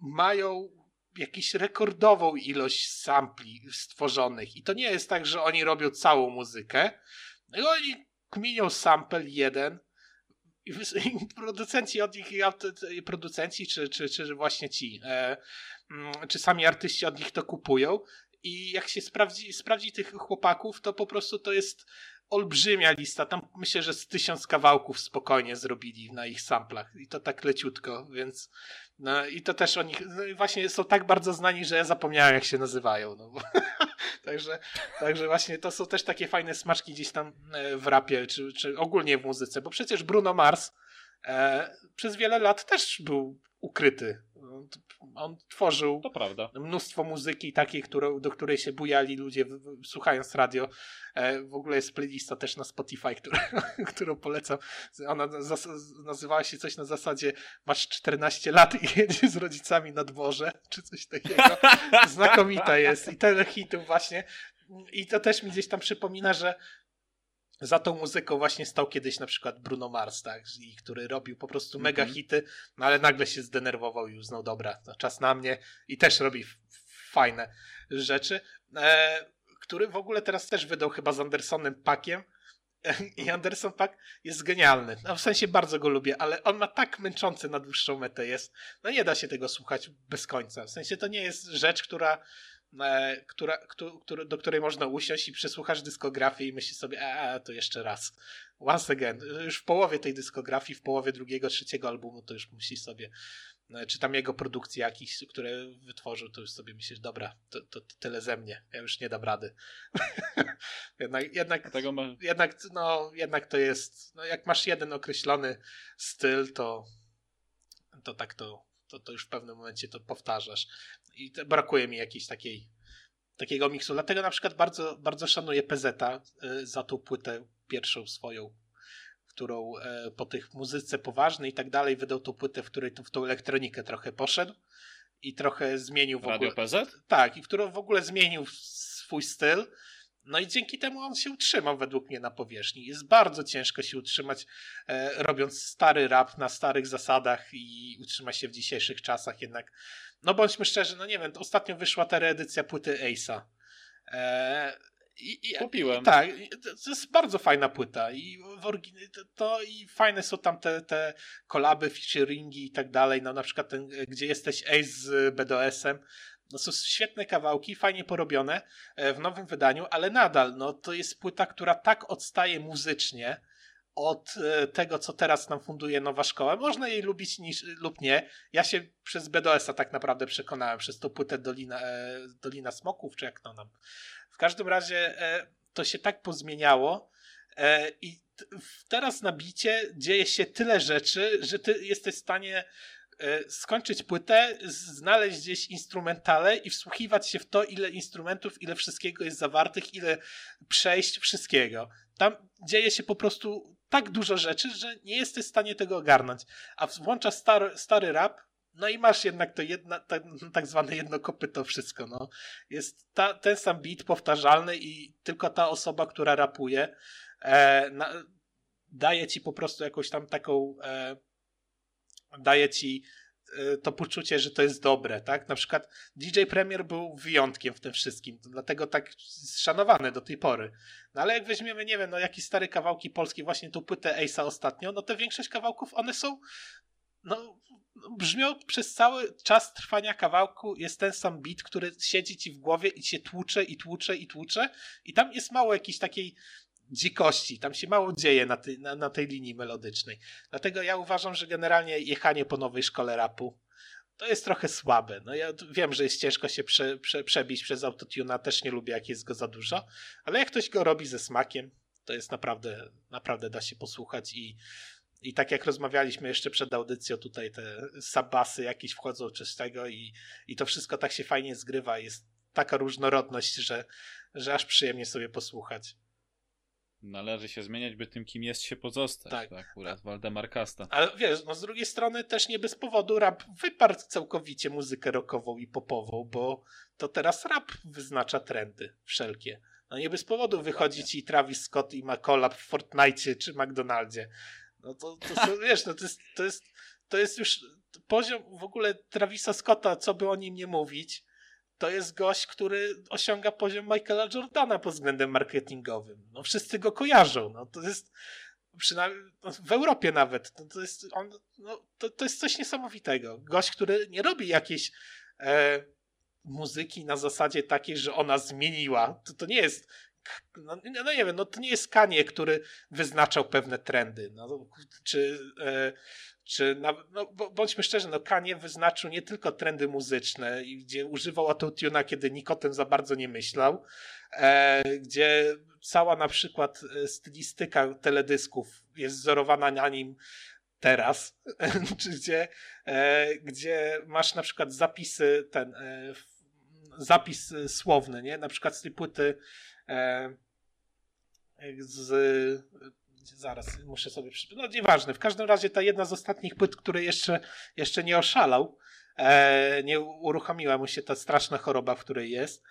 Speaker 3: mają jakąś rekordową ilość sampli stworzonych. I to nie jest tak, że oni robią całą muzykę. Oni kminią sample jeden, i producenci od nich, producenci, czy, czy, czy właśnie ci, e, mm, czy sami artyści od nich to kupują. I jak się sprawdzi, sprawdzi tych chłopaków, to po prostu to jest olbrzymia lista. Tam myślę, że z tysiąc kawałków spokojnie zrobili na ich samplach. I to tak leciutko, więc no, i to też oni no, właśnie są tak bardzo znani, że ja zapomniałem jak się nazywają. No, [laughs] także, także właśnie to są też takie fajne smaczki gdzieś tam e, w rapie, czy, czy ogólnie w muzyce, bo przecież Bruno Mars e, przez wiele lat też był ukryty. On tworzył mnóstwo muzyki takiej, którą, do której się bujali ludzie słuchając radio. E, w ogóle jest playlista też na Spotify, [laughs] która, którą polecam. Ona nazywała się coś na zasadzie masz 14 lat i jedziesz z rodzicami na dworze, czy coś takiego. Znakomita jest. I tyle hitów właśnie. I to też mi gdzieś tam przypomina, że za tą muzyką właśnie stał kiedyś na przykład Bruno Mars, tak, i który robił po prostu mega mm -hmm. hity, no ale nagle się zdenerwował i uznał, dobra, czas na mnie i też robi fajne rzeczy, e, który w ogóle teraz też wydał chyba z Andersonem pakiem [laughs] i Anderson Pack jest genialny. No, w sensie bardzo go lubię, ale on ma tak męczący na dłuższą metę jest. No nie da się tego słuchać bez końca. W sensie to nie jest rzecz, która, która, która do której można usiąść i przesłuchasz dyskografię i myślisz sobie, a to jeszcze raz. Once again. Już w połowie tej dyskografii, w połowie drugiego, trzeciego albumu to już musisz sobie no, czy tam jego produkcje jakieś, które wytworzył, to już sobie myślisz, dobra, to, to, to tyle ze mnie, ja już nie dam rady. [laughs] jednak, jednak, ma... jednak, no, jednak to jest, no, jak masz jeden określony styl, to, to tak to, to, to już w pewnym momencie to powtarzasz. I brakuje mi jakiejś takiej takiego miksu. Dlatego na przykład bardzo, bardzo szanuję y, za tą płytę pierwszą swoją, którą e, po tych muzyce poważnej i tak dalej wydał tą płytę, w której w tą elektronikę trochę poszedł i trochę zmienił w
Speaker 2: Radio
Speaker 3: ogóle.
Speaker 2: PZ?
Speaker 3: Tak, i którą w ogóle zmienił swój styl. No i dzięki temu on się utrzymał według mnie na powierzchni. Jest bardzo ciężko się utrzymać, e, robiąc stary rap na starych zasadach i utrzymać się w dzisiejszych czasach. Jednak, no bądźmy szczerzy, no nie wiem, ostatnio wyszła ta reedycja płyty Ace'a. E,
Speaker 2: i, i, Kupiłem.
Speaker 3: Tak, to jest bardzo fajna płyta i w orygin- to, to, i fajne są tam te, te kolaby, featuringi i tak dalej, no na przykład ten, gdzie jesteś Ace z BDS-em, no są świetne kawałki, fajnie porobione e, w nowym wydaniu, ale nadal, no to jest płyta, która tak odstaje muzycznie, od e, tego, co teraz nam funduje nowa szkoła. Można jej lubić niż, lub nie. Ja się przez BDS-a tak naprawdę przekonałem, przez tą płytę Dolina, e, Dolina Smoków, czy jak to nam. W każdym razie e, to się tak pozmieniało i teraz na bicie dzieje się tyle rzeczy, że ty jesteś w stanie skończyć płytę, znaleźć gdzieś instrumentale i wsłuchiwać się w to, ile instrumentów, ile wszystkiego jest zawartych, ile przejść wszystkiego. Tam dzieje się po prostu tak dużo rzeczy, że nie jesteś w stanie tego ogarnąć. A włączasz stary, stary rap, no i masz jednak to jedna, tak, tak zwane jedno kopyto wszystko. No. Jest ta, ten sam beat powtarzalny i tylko ta osoba, która rapuje, e, na, daje ci po prostu jakąś tam taką, e, daje ci to poczucie, że to jest dobre, tak? Na przykład DJ Premier był wyjątkiem w tym wszystkim, dlatego tak szanowany do tej pory. No ale jak weźmiemy, nie wiem, no jakieś stare kawałki polskie, właśnie tą płytę Ace'a ostatnio, no to większość kawałków, one są, no brzmią przez cały czas trwania kawałku jest ten sam beat, który siedzi ci w głowie i się tłucze i tłucze i tłucze i tam jest mało jakiejś takiej dzikości, tam się mało dzieje na, ty, na, na tej linii melodycznej. Dlatego ja uważam, że generalnie jechanie po nowej szkole rapu to jest trochę słabe. No ja wiem, że jest ciężko się prze, prze, przebić przez autotuna, też nie lubię jak jest go za dużo, ale jak ktoś go robi ze smakiem, to jest naprawdę, naprawdę da się posłuchać i, i tak jak rozmawialiśmy jeszcze przed audycją, tutaj te sabasy jakieś wchodzą czy tego i, i to wszystko tak się fajnie zgrywa, jest taka różnorodność, że, że aż przyjemnie sobie posłuchać.
Speaker 2: Należy się zmieniać, by tym, kim jest, się pozostać. Tak. tak akurat Waldemar Kasta.
Speaker 3: Ale wiesz, no z drugiej strony też nie bez powodu rap wyparł całkowicie muzykę rockową i popową, bo to teraz rap wyznacza trendy wszelkie. No nie bez powodu wychodzi ci Travis Scott i ma collab w Fortnite czy McDonaldzie. No to, to, [laughs] wiesz, no to jest, to jest, to jest już poziom w ogóle Travisa Scotta, co by o nim nie mówić, to jest gość, który osiąga poziom Michaela Jordana pod względem marketingowym. No, wszyscy go kojarzą. No, to jest przynajmniej no, w Europie nawet. To, to jest, on, no, to, to jest coś niesamowitego. Gość, który nie robi jakiejś e, muzyki na zasadzie takiej, że ona zmieniła. To, to nie jest no, no, nie wiem, no to nie jest Kanie, który wyznaczał pewne trendy. No, czy e, czy na, no, bądźmy szczerzy, no Kanye wyznaczył nie tylko trendy muzyczne, gdzie używał autotuna, kiedy nikt o tym za bardzo nie myślał, e, gdzie cała na przykład e, stylistyka teledysków jest wzorowana na nim teraz, [laughs] gdzie, e, gdzie masz na przykład zapisy, ten e, zapis słowny, nie? Na przykład z tej płyty e, z zaraz muszę sobie przypomnieć. No nieważne, w każdym razie ta jedna z ostatnich płyt, który jeszcze, jeszcze nie oszalał, e, nie uruchomiła mu się ta straszna choroba, w której jest,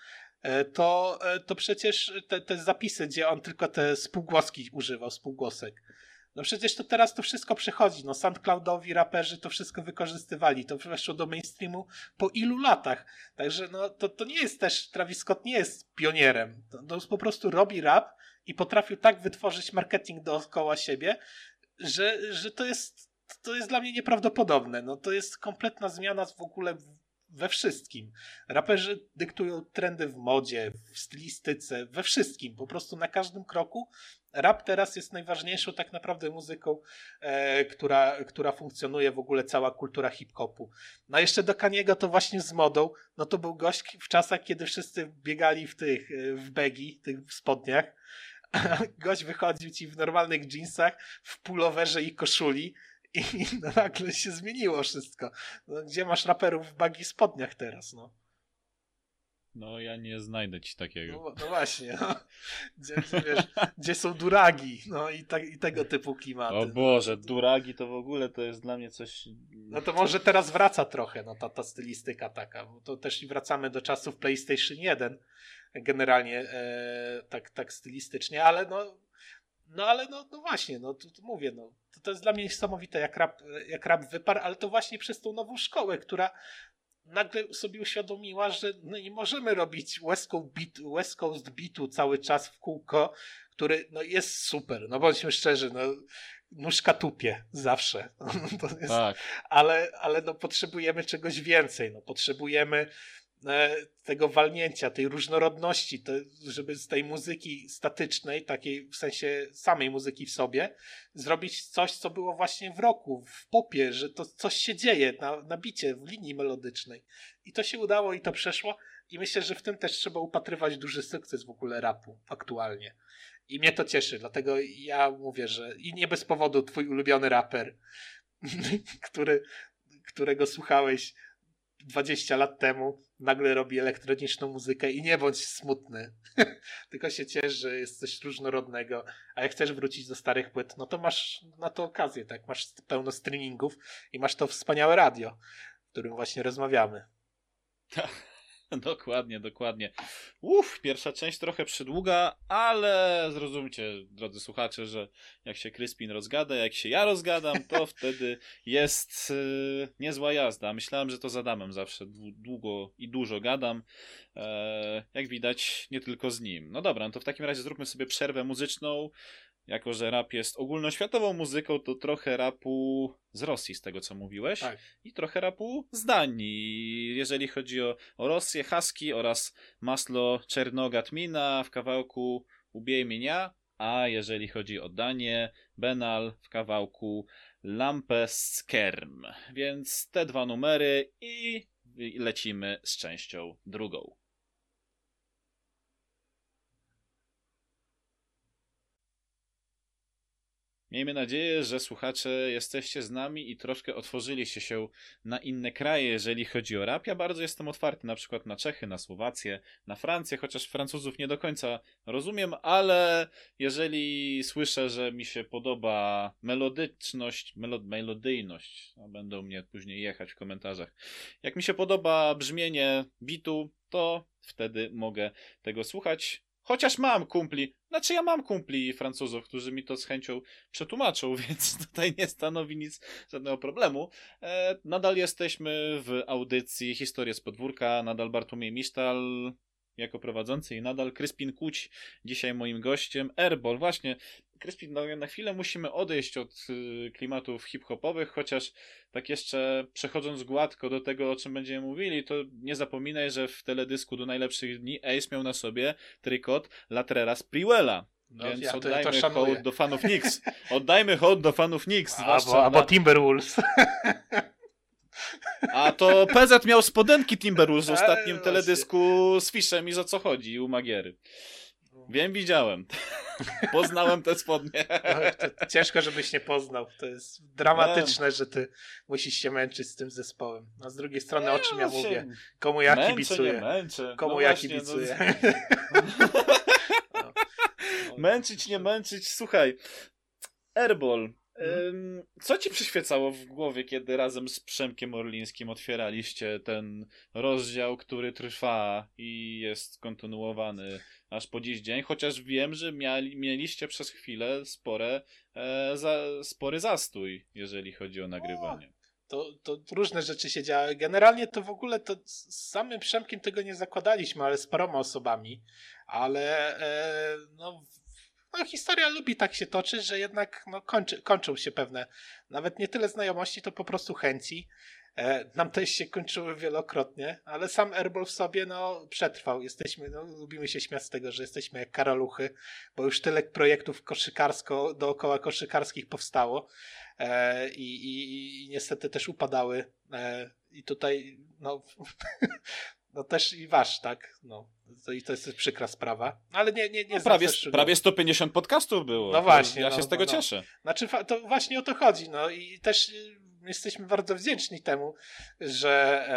Speaker 3: e, to, e, to przecież te, te zapisy, gdzie on tylko te spółgłoski używał, spółgłosek, no przecież to teraz to wszystko przechodzi. No SoundCloudowi raperzy to wszystko wykorzystywali. To weszło do mainstreamu po ilu latach. Także no to, to nie jest też, Travis Scott nie jest pionierem. To po prostu robi rap i potrafił tak wytworzyć marketing dookoła siebie, że, że to jest to jest dla mnie nieprawdopodobne. No to jest kompletna zmiana w ogóle we wszystkim. Raperzy dyktują trendy w modzie, w stylistyce, we wszystkim. Po prostu na każdym kroku. Rap teraz jest najważniejszą tak naprawdę muzyką, e, która, która funkcjonuje w ogóle cała kultura hip-hopu. No jeszcze do Kaniego to właśnie z modą, no to był gość w czasach, kiedy wszyscy biegali w tych, e, w begi, tych spodniach. [laughs] Gość wychodził ci w normalnych jeansach, w pulowerze i koszuli i no, [laughs] nagle się zmieniło wszystko. No, gdzie masz raperów w bagi spodniach teraz, no?
Speaker 2: No, ja nie znajdę ci takiego.
Speaker 3: No, no właśnie, no. Gdzie, wiesz, gdzie są duragi, no i, tak, i tego typu klimaty.
Speaker 2: O Boże, duragi to w ogóle to jest dla mnie coś...
Speaker 3: No to może teraz wraca trochę, no ta, ta stylistyka taka, bo to też wracamy do czasów PlayStation 1, generalnie e, tak, tak stylistycznie, ale no no ale no, no właśnie, no to, to mówię, no, to, to jest dla mnie niesamowite, jak rap, jak rap wyparł, ale to właśnie przez tą nową szkołę, która nagle sobie uświadomiła, że no nie możemy robić West Coast, beat, West Coast beatu cały czas w kółko, który no jest super, no bądźmy szczerzy, no nóżka tupie zawsze. [laughs] Jest, tak. Ale, ale no potrzebujemy czegoś więcej, no potrzebujemy tego walnięcia, tej różnorodności, to, żeby z tej muzyki statycznej, takiej w sensie samej muzyki w sobie, zrobić coś, co było właśnie w roku, w popie, że to coś się dzieje na, na bicie, w linii melodycznej. I to się udało i to przeszło. I myślę, że w tym też trzeba upatrywać duży sukces w ogóle rapu aktualnie. I mnie to cieszy, dlatego ja mówię, że i nie bez powodu twój ulubiony raper, [laughs] który, którego słuchałeś 20 lat temu nagle robi elektroniczną muzykę i nie bądź smutny. [laughs] Tylko się ciesz, że jest coś różnorodnego, a jak chcesz wrócić do starych płyt, no to masz na to okazję, tak? Masz pełno streamingów i masz to wspaniałe radio, w którym właśnie rozmawiamy.
Speaker 2: Tak. [laughs] Dokładnie, dokładnie. Uff, pierwsza część trochę przydługa, ale zrozumcie, drodzy słuchacze, że jak się Kryspin rozgada, jak się ja rozgadam, to [laughs] wtedy jest yy, niezła jazda. Myślałem, że to z Adamem zawsze długo i dużo gadam. E, jak widać, nie tylko z nim. No dobra, no to w takim razie zróbmy sobie przerwę muzyczną jako że rap jest ogólnoświatową muzyką, to trochę rapu z Rosji, z tego co mówiłeś, tak. i trochę rapu z Danii. Jeżeli chodzi o, o Rosję, Haski oraz Maslo Czernogatmina w kawałku Ubij mnie, a jeżeli chodzi o Danię, Benal w kawałku Lampeskerm. Więc te dwa numery i lecimy z częścią drugą. Miejmy nadzieję, że słuchacze jesteście z nami i troszkę otworzyliście się na inne kraje, jeżeli chodzi o rap. Ja bardzo jestem otwarty na przykład na Czechy, na Słowację, na Francję, chociaż Francuzów nie do końca rozumiem, ale jeżeli słyszę, że mi się podoba melodyczność, melod, melodyjność, a będą mnie później jechać w komentarzach, jak mi się podoba brzmienie bitu, to wtedy mogę tego słuchać. Chociaż mam kumpli, znaczy ja mam kumpli Francuzów, którzy mi to z chęcią przetłumaczą, [laughs] więc tutaj nie stanowi nic, żadnego problemu. E, nadal jesteśmy w audycji Historie z podwórka, nadal Bartłomiej Misztal jako prowadzący i nadal Kryspin Kuć dzisiaj moim gościem. Airball, właśnie Kryspin, no, na chwilę musimy odejść od y, klimatów hip-hopowych, chociaż tak jeszcze przechodząc gładko do tego, o czym będziemy mówili, to nie zapominaj, że w teledysku do najlepszych dni Ace miał na sobie trykot Latrera Sprewella. No, Więc ja oddajmy to hołd do fanów Knicks. Oddajmy hołd do fanów Knicks.
Speaker 3: Albo, albo Timberwolves.
Speaker 2: A to PZ miał spodenki Timberwolves w ostatnim teledysku z Fiszem i za co chodzi u Magiery. Wiem, widziałem. Poznałem te spodnie.
Speaker 3: No, ciężko, żebyś nie poznał. To jest dramatyczne, że ty musisz się męczyć z tym zespołem. A z drugiej strony, o czym ja mówię? Komu ja męczę, kibicuję? Nie męczę. Komu no ja właśnie, kibicuję? [laughs]
Speaker 2: No. Męczyć, nie męczyć. Słuchaj, Airball. Hmm. Co ci przyświecało w głowie, kiedy razem z Przemkiem Orlińskim otwieraliście ten rozdział, który trwa i jest kontynuowany aż po dziś dzień, chociaż wiem, że miali, mieliście przez chwilę spore, e, za, spory zastój, jeżeli chodzi o nagrywanie.
Speaker 3: to, to różne rzeczy się działy. Generalnie to w ogóle to z samym Przemkiem tego nie zakładaliśmy, ale z paroma osobami. Ale e, no, no, historia lubi tak się toczyć, że jednak no, kończy, kończą się pewne, nawet nie tyle znajomości, to po prostu chęci. E, nam też się kończyły wielokrotnie, ale sam Airball w sobie no, przetrwał. Jesteśmy, no, lubimy się śmiać z tego, że jesteśmy jak karaluchy, bo już tyle projektów koszykarsko, dookoła koszykarskich powstało e, i, i, i, niestety też upadały. E, I tutaj no, [laughs] no też i wasz, tak? No, to, I to jest przykra sprawa. Ale nie, nie, nie
Speaker 2: no, prawie, prawie 150 podcastów było.
Speaker 3: No właśnie.
Speaker 2: Ja się
Speaker 3: no,
Speaker 2: z tego
Speaker 3: no,
Speaker 2: cieszę.
Speaker 3: Znaczy, to właśnie o to chodzi. No i też jesteśmy bardzo wdzięczni temu, że,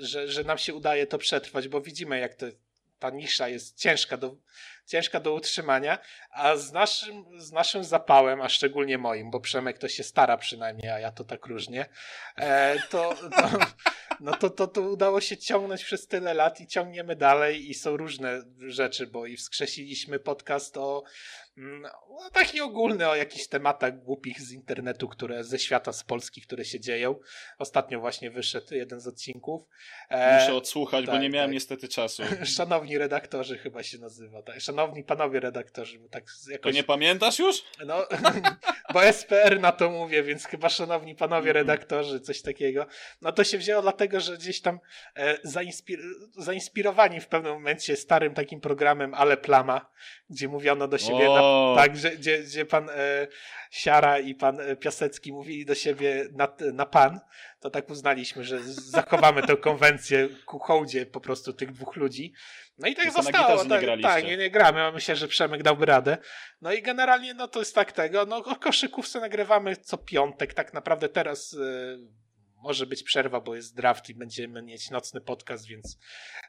Speaker 3: że, że nam się udaje to przetrwać, bo widzimy, jak to, ta nisza jest ciężka do, ciężka do utrzymania, a z naszym, z naszym zapałem, a szczególnie moim, bo Przemek to się stara przynajmniej, a ja to tak różnie, e, to, to, no to, to, to udało się ciągnąć przez tyle lat i ciągniemy dalej i są różne rzeczy, bo i wskrzesiliśmy podcast o no, taki ogólny o jakichś tematach głupich z internetu, które ze świata, z Polski, które się dzieją. Ostatnio właśnie wyszedł jeden z odcinków.
Speaker 2: E, Muszę odsłuchać, tak, bo nie miałem tak. niestety czasu. [laughs]
Speaker 3: Szanowni redaktorzy chyba się nazywa. Tak? Szanowni panowie redaktorzy. Bo tak
Speaker 2: jakoś... To nie pamiętasz już?
Speaker 3: No, [laughs] bo SPR na to mówię, więc chyba szanowni panowie mhm. redaktorzy, coś takiego. No to się wzięło dlatego, że gdzieś tam e, zainspir zainspirowani w pewnym momencie starym takim programem Ale Plama, gdzie mówiono do siebie na tak, gdzie, gdzie, gdzie pan e, Siara i pan e, Piasecki mówili do siebie na, na pan, to tak uznaliśmy, że zachowamy tę konwencję ku hołdzie po prostu tych dwóch ludzi. No i tak Tylko zostało.
Speaker 2: tak,
Speaker 3: nie tak, nie, nie gramy, a myślę, że Przemek dałby radę. No i generalnie no to jest tak tego, no o koszykówce nagrywamy co piątek, tak naprawdę teraz... E, może być przerwa, bo jest draft i będziemy mieć nocny podcast, więc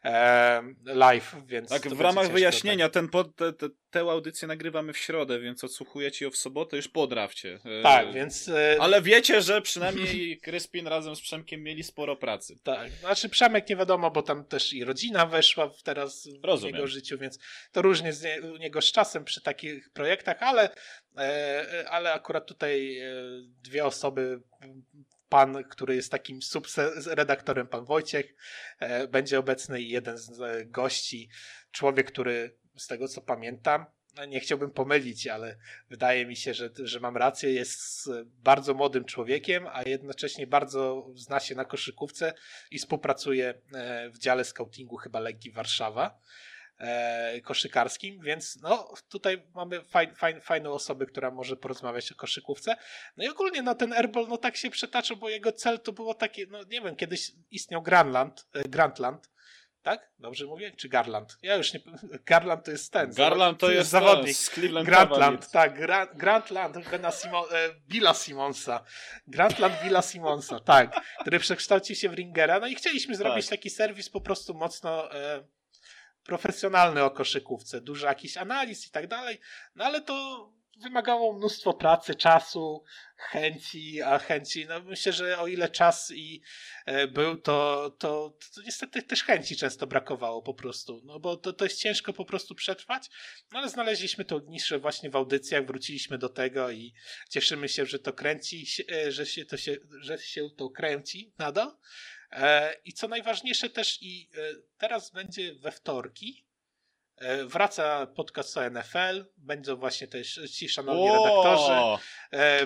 Speaker 3: e, live, więc...
Speaker 2: Tak, w ramach wyjaśnienia, tak. ten pod, te, te, tę audycję nagrywamy w środę, więc odsłuchujecie ją w sobotę już po drafcie.
Speaker 3: E, tak, więc... E,
Speaker 2: ale wiecie, że przynajmniej [laughs] Kryspin razem z Przemkiem mieli sporo pracy.
Speaker 3: Tak, znaczy Przemek nie wiadomo, bo tam też i rodzina weszła teraz w Rozumiem. jego życiu, więc to różnie z nie, u niego z czasem przy takich projektach, ale, e, ale akurat tutaj dwie osoby pan, który jest takim subredaktorem, pan Wojciech, e, będzie obecny i jeden z e, gości, człowiek, który z tego co pamiętam, no nie chciałbym pomylić, ale wydaje mi się, że, że mam rację, jest bardzo młodym człowiekiem, a jednocześnie bardzo zna się na koszykówce i współpracuje e, w dziale scoutingu chyba Legii Warszawa e, koszykarskim, więc no tutaj mamy faj, faj, fajną osobę, która może porozmawiać o koszykówce. No i ogólnie no ten Airball no tak się przetaczał, bo jego cel to było takie, no nie wiem, kiedyś istniał Grandland, e, Grandland tak? Dobrze mówię? Czy Garland? Ja już nie. [laughs] Garland to jest ten.
Speaker 2: Garland to jest zawodnik. z Cleveland
Speaker 3: Grantland, tak. Gra, Grantland Bena Simon, e, Billa Simonsa. Grantland Billa Simonsa, tak. Który przekształcił się w Ringera. No i chcieliśmy zrobić tak. taki serwis po prostu mocno. E, profesjonalny o koszykówce, dużo jakichś analiz i tak dalej, no ale to wymagało mnóstwo pracy, czasu, chęci, a chęci, no myślę, że o ile czas i e, był, to, to, to niestety też chęci często brakowało po prostu, no bo to, to jest ciężko po prostu przetrwać, no ale znaleźliśmy tą niszę właśnie w audycjach, wróciliśmy do tego i cieszymy się, że to kręci, e, że się to się, że się to kręci nadal, E, I co najważniejsze też i e, teraz będzie we wtorki e, wraca podcast o NFL, będą właśnie też ci szanowni o! redaktorzy.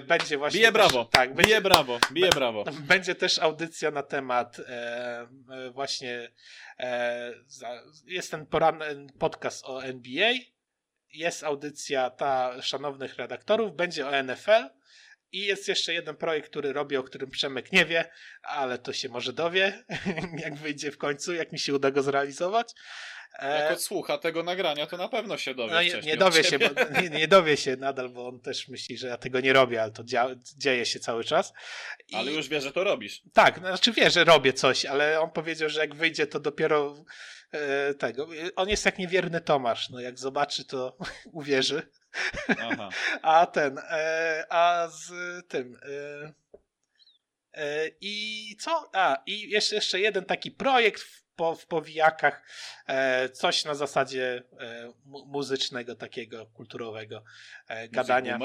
Speaker 3: Będzie właśnie
Speaker 2: bije też, brawo, tak, będzie, bije brawo, bije brawo. [laughs]
Speaker 3: Będzie też audycja na temat właśnie jest ten poranny podcast o NBA, jest audycja ta szanownych redaktorów, będzie o NFL i jest jeszcze jeden projekt, który robię, o którym Przemek nie wie, ale to się może dowie, [laughs] jak wyjdzie w końcu, jak mi się uda go zrealizować.
Speaker 2: E, jak odsłucha tego nagrania, to na pewno się dowie.
Speaker 3: No, nie, nie dowie się, bo, nie, nie, dowie się nadal, bo on też myśli, że ja tego nie robię, ale to dzia dzieje się cały czas.
Speaker 2: I... Ale już wie, że to robisz.
Speaker 3: Tak, znaczy wie, że robię coś, ale on powiedział, że jak wyjdzie, to dopiero e, tego. On jest jak niewierny Tomasz. No jak zobaczy, to [laughs] uwierzy. Aha. [laughs] A ten, e, a z tym. E, e, I co? A, i jeszcze, jeszcze jeden taki projekt w, po, w powijakach, coś na zasadzie muzycznego, takiego kulturowego gadania.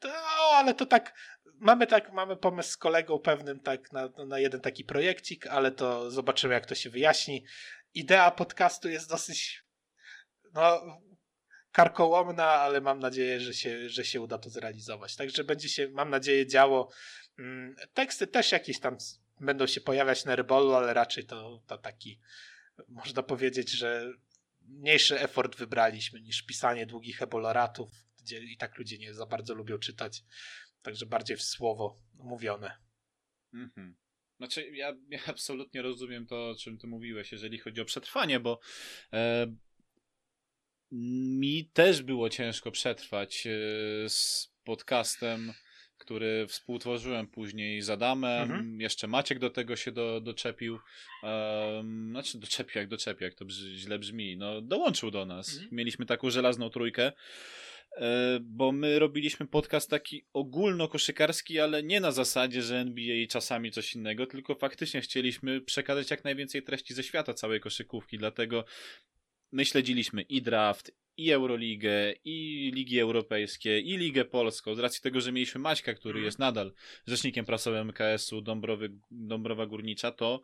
Speaker 3: To, ale to tak, mamy tak, mamy pomysł z kolegą pewnym tak na, na jeden taki projekcik, ale to zobaczymy jak to się wyjaśni. Idea podcastu jest dosyć no, karkołomna, ale mam nadzieję, że się, że się uda to zrealizować. Także będzie się, mam nadzieję, działo. Mm, teksty też jakieś tam będą się pojawiać na Rebolu, ale raczej to, to taki, można powiedzieć, że mniejszy effort wybraliśmy niż pisanie długich eboloratów, gdzie i tak ludzie nie za bardzo lubią czytać. Także bardziej w słowo mówione.
Speaker 2: Mhm. Znaczy, ja, ja absolutnie rozumiem to, o czym ty mówiłeś, jeżeli chodzi o przetrwanie, bo e, mi też było ciężko przetrwać e, z podcastem, który współtworzyłem później z Adamem. Mhm. Jeszcze Maciek do tego się do, doczepił. Um, znaczy, doczepił jak doczepił, jak to źle brzmi. No, dołączył do nas. Mhm. Mieliśmy taką żelazną trójkę. E, bo my robiliśmy podcast taki ogólnokoszykarski, ale nie na zasadzie, że NBA i czasami coś innego, tylko faktycznie chcieliśmy przekazać jak najwięcej treści ze świata całej koszykówki, dlatego my śledziliśmy i draft, i Euroligę, i Ligi Europejskie, i Ligę Polską, z racji tego, że mieliśmy Maćka, który mhm. jest nadal rzecznikiem prasowym MKS-u Dąbrowy, Dąbrowa Górnicza, to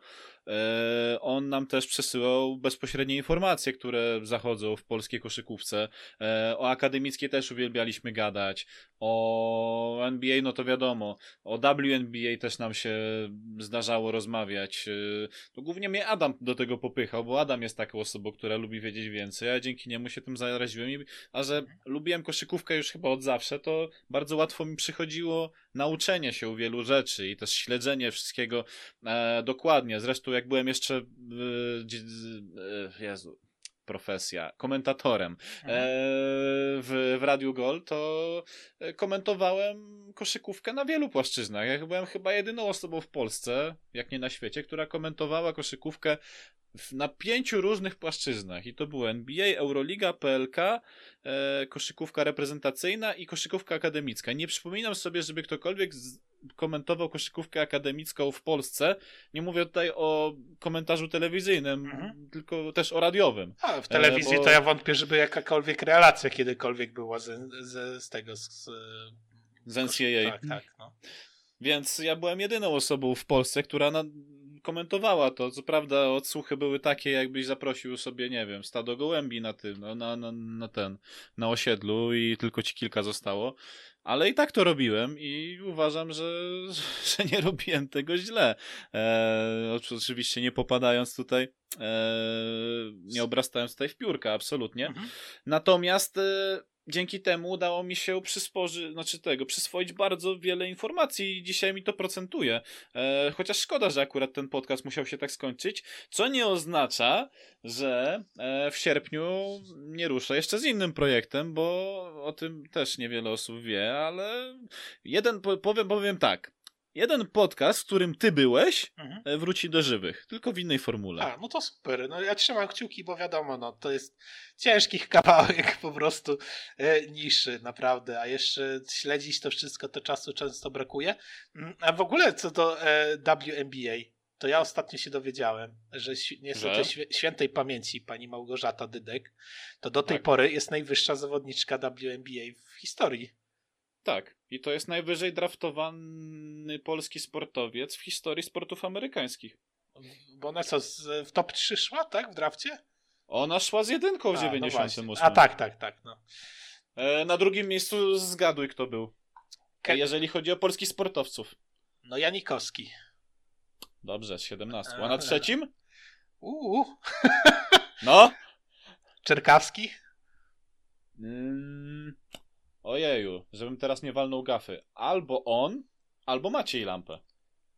Speaker 2: e, on nam też przesyłał bezpośrednie informacje, które zachodzą w polskiej koszykówce. E, o akademickiej też uwielbialiśmy gadać, o NBA, no to wiadomo, o WNBA też nam się zdarzało rozmawiać. E, to głównie mnie Adam do tego popychał, bo Adam jest taką osobą, która lubi wiedzieć więcej, a dzięki niemu się tym zaraziłem, a że lubiłem koszykówkę już chyba od zawsze, to bardzo łatwo mi przychodziło nauczenie się wielu rzeczy i też śledzenie wszystkiego e, dokładnie. Zresztą jak byłem jeszcze e, e, Jezu, profesja, komentatorem mhm. e, w, w Radiu Gol, to komentowałem koszykówkę na wielu płaszczyznach. Ja byłem chyba jedyną osobą w Polsce, jak nie na świecie, która komentowała koszykówkę na pięciu różnych płaszczyznach. I to było NBA, Euroliga, PLK, e, koszykówka reprezentacyjna i koszykówka akademicka. Nie przypominam sobie, żeby ktokolwiek z, komentował koszykówkę akademicką w Polsce. Nie mówię tutaj o komentarzu telewizyjnym, mhm. tylko też o radiowym.
Speaker 3: A, w telewizji e, bo... to ja wątpię, żeby jakakolwiek relacja kiedykolwiek była z, z, z tego. Z,
Speaker 2: z NCAA.
Speaker 3: Tak, tak. No.
Speaker 2: Więc ja byłem jedyną osobą w Polsce, która na, komentowała to. Co prawda odsłuchy były takie, jakbyś zaprosił sobie, nie wiem, stado gołębi na tym, no, na, na, na ten, na osiedlu i tylko ci kilka zostało. Ale i tak to robiłem i uważam, że, [laughs] że nie robiłem tego źle. E, oczywiście nie popadając tutaj, e, nie obrastając tutaj w piórka, absolutnie. Mhm. Natomiast e, dzięki temu udało mi się przysporzyć, znaczy tego, przyswoić bardzo wiele informacji i dzisiaj mi to procentuje. E, chociaż szkoda, że akurat ten podcast musiał się tak skończyć, co nie oznacza, że e, w sierpniu nie ruszę jeszcze z innym projektem, bo o tym też niewiele osób wie, ale jeden, powiem, powiem tak, jeden podcast, w którym ty byłeś, mhm. E, wróci do żywych, tylko w innej formule.
Speaker 3: A, no to super. No ja trzymam kciuki, bo wiadomo, no to jest ciężkich kawałek po prostu e, niszy, naprawdę. A jeszcze śledzić to wszystko, to czasu często brakuje. Mm, a w ogóle co do e, WNBA, to ja ostatnio się dowiedziałem, że niestety że? świętej pamięci pani Małgorzata Dydek, to do tej tak. pory jest najwyższa zawodniczka WNBA w historii.
Speaker 2: Tak, i to jest najwyżej draftowany polski sportowiec w historii sportów amerykańskich.
Speaker 3: Bo ona co, w top 3 szła, tak, w drafcie?
Speaker 2: Ona szła z jedynką w A, 98.
Speaker 3: No A tak, tak, tak. No.
Speaker 2: E, na drugim miejscu zgaduj, kto był. Ke... Jeżeli chodzi o polskich sportowców.
Speaker 3: No Janikowski.
Speaker 2: Dobrze, 17. A na trzecim?
Speaker 3: Uuu.
Speaker 2: No? [laughs]
Speaker 3: Czerkawski?
Speaker 2: Mm, Ojeju, żebym teraz nie walnął gafy. Albo on, albo Maciej Lampę.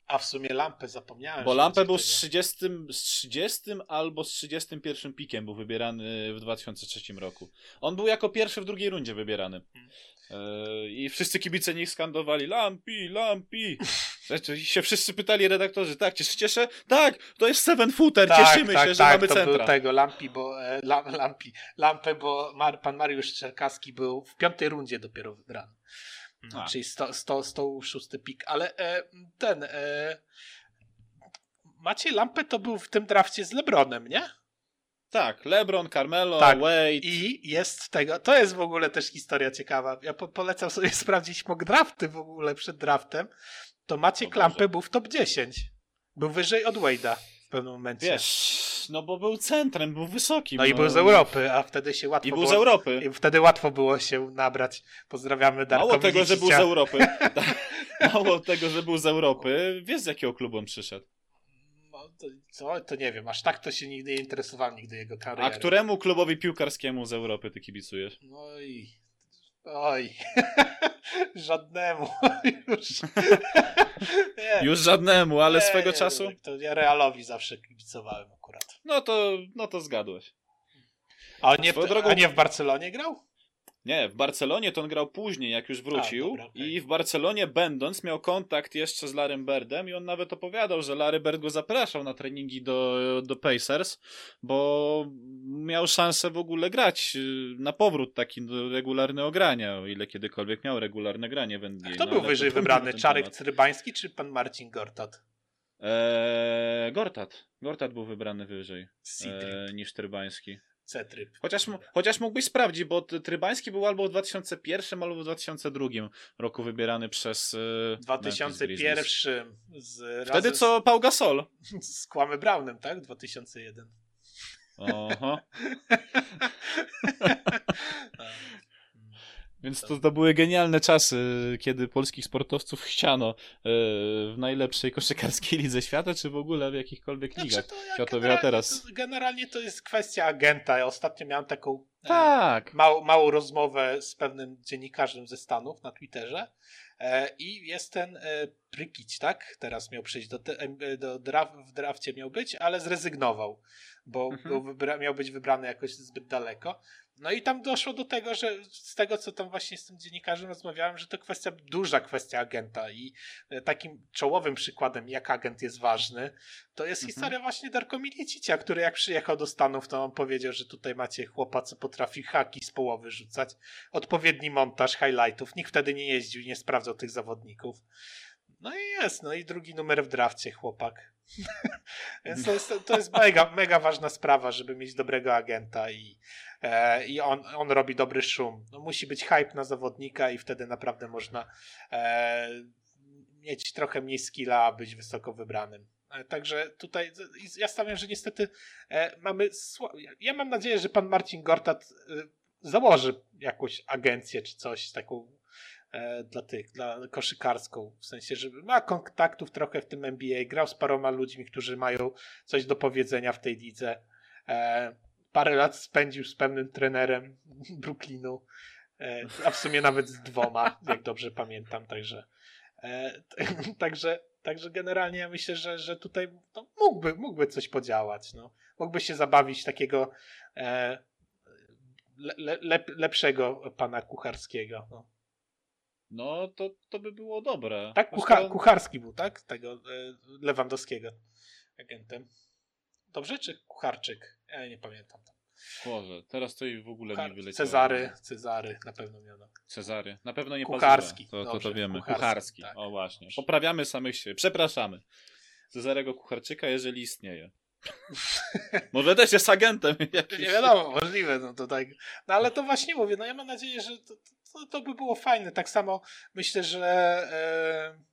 Speaker 3: A w sumie Lampę zapomniałem.
Speaker 2: Bo Lampę był z 30, z 30 albo z 31 pikiem był wybierany w 2003 roku. On był jako pierwszy w drugiej rundzie wybierany. Hmm. E, I wszyscy kibice niech skandowali Lampi, Lampi. [laughs] Się wszyscy pytali redaktorzy, tak, cieszycie się? Tak, to jest seven footer, tak, cieszymy tak, się, tak, że mamy to centra.
Speaker 3: Był tego Lampi, bo e, Lampi, Lampę, bo Mar, pan Mariusz Czerkaski był w piątej rundzie dopiero wybrany. No, czyli 100, 100, 106 pik, ale e, ten e, Maciej Lampę to był w tym drafcie z Lebronem, nie?
Speaker 2: Tak, LeBron, Carmelo, tak. Wade.
Speaker 3: I jest tego, to jest w ogóle też historia ciekawa. Ja po, polecam sobie [laughs] sprawdzić mock drafty w ogóle przed draftem. To Maciej Klampę był w top 10. Był wyżej od Wade'a w pewnym momencie.
Speaker 2: Wiesz, no bo był centrem, był wysoki.
Speaker 3: No, no i był z Europy, a wtedy się łatwo
Speaker 2: I był
Speaker 3: było,
Speaker 2: z Europy.
Speaker 3: I wtedy łatwo było się nabrać. Pozdrawiamy Darko
Speaker 2: Mało tego, że był z Europy. [laughs] [laughs] Mało tego, że był z Europy. Wiesz z jakiego klubu on przyszedł?
Speaker 3: No, to, co? To nie wiem, aż tak to się nigdy nie interesowałem, nigdy jego karierą.
Speaker 2: A któremu klubowi piłkarskiemu z Europy ty kibicujesz?
Speaker 3: No i... Oj... [laughs] żadnemu. Już. [laughs]
Speaker 2: Już żadnemu, ale
Speaker 3: nie,
Speaker 2: swego
Speaker 3: nie,
Speaker 2: czasu?
Speaker 3: To ja Realowi zawsze kibicowałem akurat.
Speaker 2: No to, no to zgadłeś.
Speaker 3: A on nie, drogą... a nie w Barcelonie grał?
Speaker 2: Nie, w Barcelonie to on grał później, jak już wrócił. A, dobra, okay. I w Barcelonie będąc miał kontakt jeszcze z Larrym Birdem i on nawet opowiadał, że Larry Bird go zapraszał na treningi do, do Pacers, bo miał szansę w ogóle grać y, na powrót taki regularny ogrania, o ile kiedykolwiek miał regularne granie w NBA.
Speaker 3: Kto no, był wyżej wybrany? Czarek temat. Cyrybański czy pan Marcin Gortat?
Speaker 2: Eee, Gortat. Gortat był wybrany wyżej eee, niż Trybański.
Speaker 3: C-tryb.
Speaker 2: Chociaż, chociaż mógłbyś sprawdzić, bo Trybański był albo w 2001, albo w 2002 roku wybierany przez.
Speaker 3: W 2001 z,
Speaker 2: Wtedy co Pau Gasol? [laughs]
Speaker 3: Z Kłamy Brownem, tak? 2001.
Speaker 2: Oho. [laughs] [laughs] Więc to, to były genialne czasy, kiedy polskich sportowców chciano e, w najlepszej koszykarskiej lidze świata, czy w ogóle w jakichkolwiek znaczy, ligach światowych. A teraz.
Speaker 3: Generalnie to jest kwestia agenta. Ja ostatnio miałem taką
Speaker 2: e, tak.
Speaker 3: małą, małą rozmowę z pewnym dziennikarzem ze Stanów na Twitterze. E, I jest ten Prykić, tak? Teraz miał przyjść do, do draf, w drafcie miał być, ale zrezygnował, bo, mhm. wybra, miał być wybrany jakoś zbyt daleko. No i tam doszło do tego, że z tego, co tam właśnie z tym dziennikarzem rozmawiałem, że to kwestia, duża kwestia agenta i e, takim czołowym przykładem, jak agent jest ważny, to jest mhm. historia właśnie Darko Milicicia, który jak przyjechał do Stanów, to on powiedział, że tutaj macie chłopa, co potrafi haki z połowy rzucać, odpowiedni montaż highlightów, nikt wtedy nie jeździł i nie sprawdzał tych zawodników. No i jest, no i drugi numer w drafcie chłopak. [laughs] Więc to jest, to jest mega, mega ważna sprawa, żeby mieć dobrego agenta i, e, i on, on robi dobry szum. No, musi być hype na zawodnika i wtedy naprawdę można e, mieć trochę mniej skilla, być wysoko wybranym. E, także tutaj ja stawiam, że niestety e, mamy. Ja mam nadzieję, że pan Marcin Gortat założy jakąś agencję czy coś taką dla tych, dla koszykarską, w sensie, że ma kontaktów trochę w tym NBA, grał z paroma ludźmi, którzy mają coś do powiedzenia w tej lidze. E, parę lat spędził z pewnym trenerem Brooklynu, e, a w sumie nawet z dwoma, jak dobrze pamiętam, także [laughs] także, także generalnie ja myślę, że, że tutaj no, mógłby, mógłby coś podziałać, no. mógłby się zabawić takiego le, le, lepszego pana kucharskiego. No
Speaker 2: no to, to by było dobre.
Speaker 3: Tak, kucha, kucharski był, tak? Tego e, Lewandowskiego agentem. Dobrze, czy kucharczyk? Ja nie pamiętam.
Speaker 2: Boże, teraz to i w ogóle Kuchar... mi wyleciało.
Speaker 3: Cezary, Cezary na pewno miano.
Speaker 2: Cezary, na pewno nie
Speaker 3: Kucharski.
Speaker 2: To, to, to wiemy. Kucharski, kucharski. Tak. o właśnie. Poprawiamy samych siebie. Przepraszamy. Cezarego Kucharczyka, jeżeli istnieje. [laughs] Może też jest agentem.
Speaker 3: Jakiś. Nie wiadomo, możliwe. No, to tak. no ale to właśnie mówię, no ja mam nadzieję, że to, to, to by było fajne. Tak samo myślę, że e,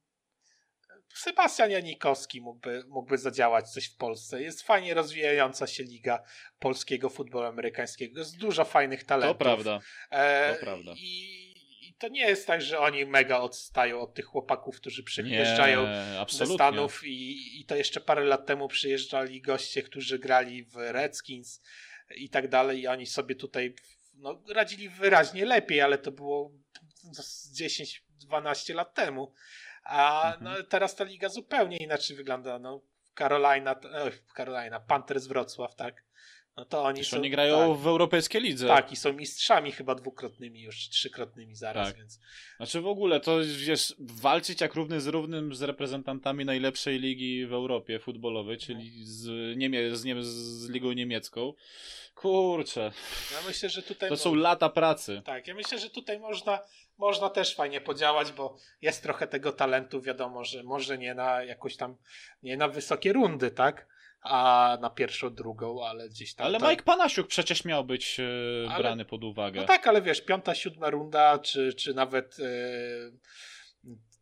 Speaker 3: Sebastian Janikowski mógłby, mógłby zadziałać coś w Polsce. Jest fajnie rozwijająca się liga polskiego futbolu amerykańskiego. Jest dużo fajnych talentów.
Speaker 2: To prawda.
Speaker 3: E,
Speaker 2: to prawda.
Speaker 3: I, I, to nie jest tak, że oni mega odstają od tych chłopaków, którzy przyjeżdżają ze Stanów i, i to jeszcze parę lat temu przyjeżdżali goście, którzy grali w Redskins i tak dalej i oni sobie tutaj no, radzili wyraźnie lepiej, ale to było 10-12 lat temu. A mhm. no, teraz ta liga zupełnie inaczej wygląda. No, Carolina, Carolina, Panthers Wrocław, tak? No to oni
Speaker 2: są, oni grają tak, w europejskiej lidze.
Speaker 3: Tak, i są mistrzami chyba dwukrotnymi, już trzykrotnymi zaraz, tak. więc.
Speaker 2: Znaczy w ogóle to wiesz, walczyć jak równy z równym z reprezentantami najlepszej ligi w Europie futbolowej, czyli z, Niemie z, z ligą niemiecką. Kurczę.
Speaker 3: Ja myślę, że tutaj.
Speaker 2: To są lata pracy.
Speaker 3: Tak, ja myślę, że tutaj można, można też fajnie podziałać, bo jest trochę tego talentu, wiadomo, że może nie na jakoś tam, nie na wysokie rundy, tak? a na pierwszą, drugą, ale gdzieś tam.
Speaker 2: Ale
Speaker 3: tam...
Speaker 2: Mike Panasiuk przecież miał być yy, ale... brany pod uwagę.
Speaker 3: No tak, ale wiesz, piąta, siódma runda, czy, czy nawet yy,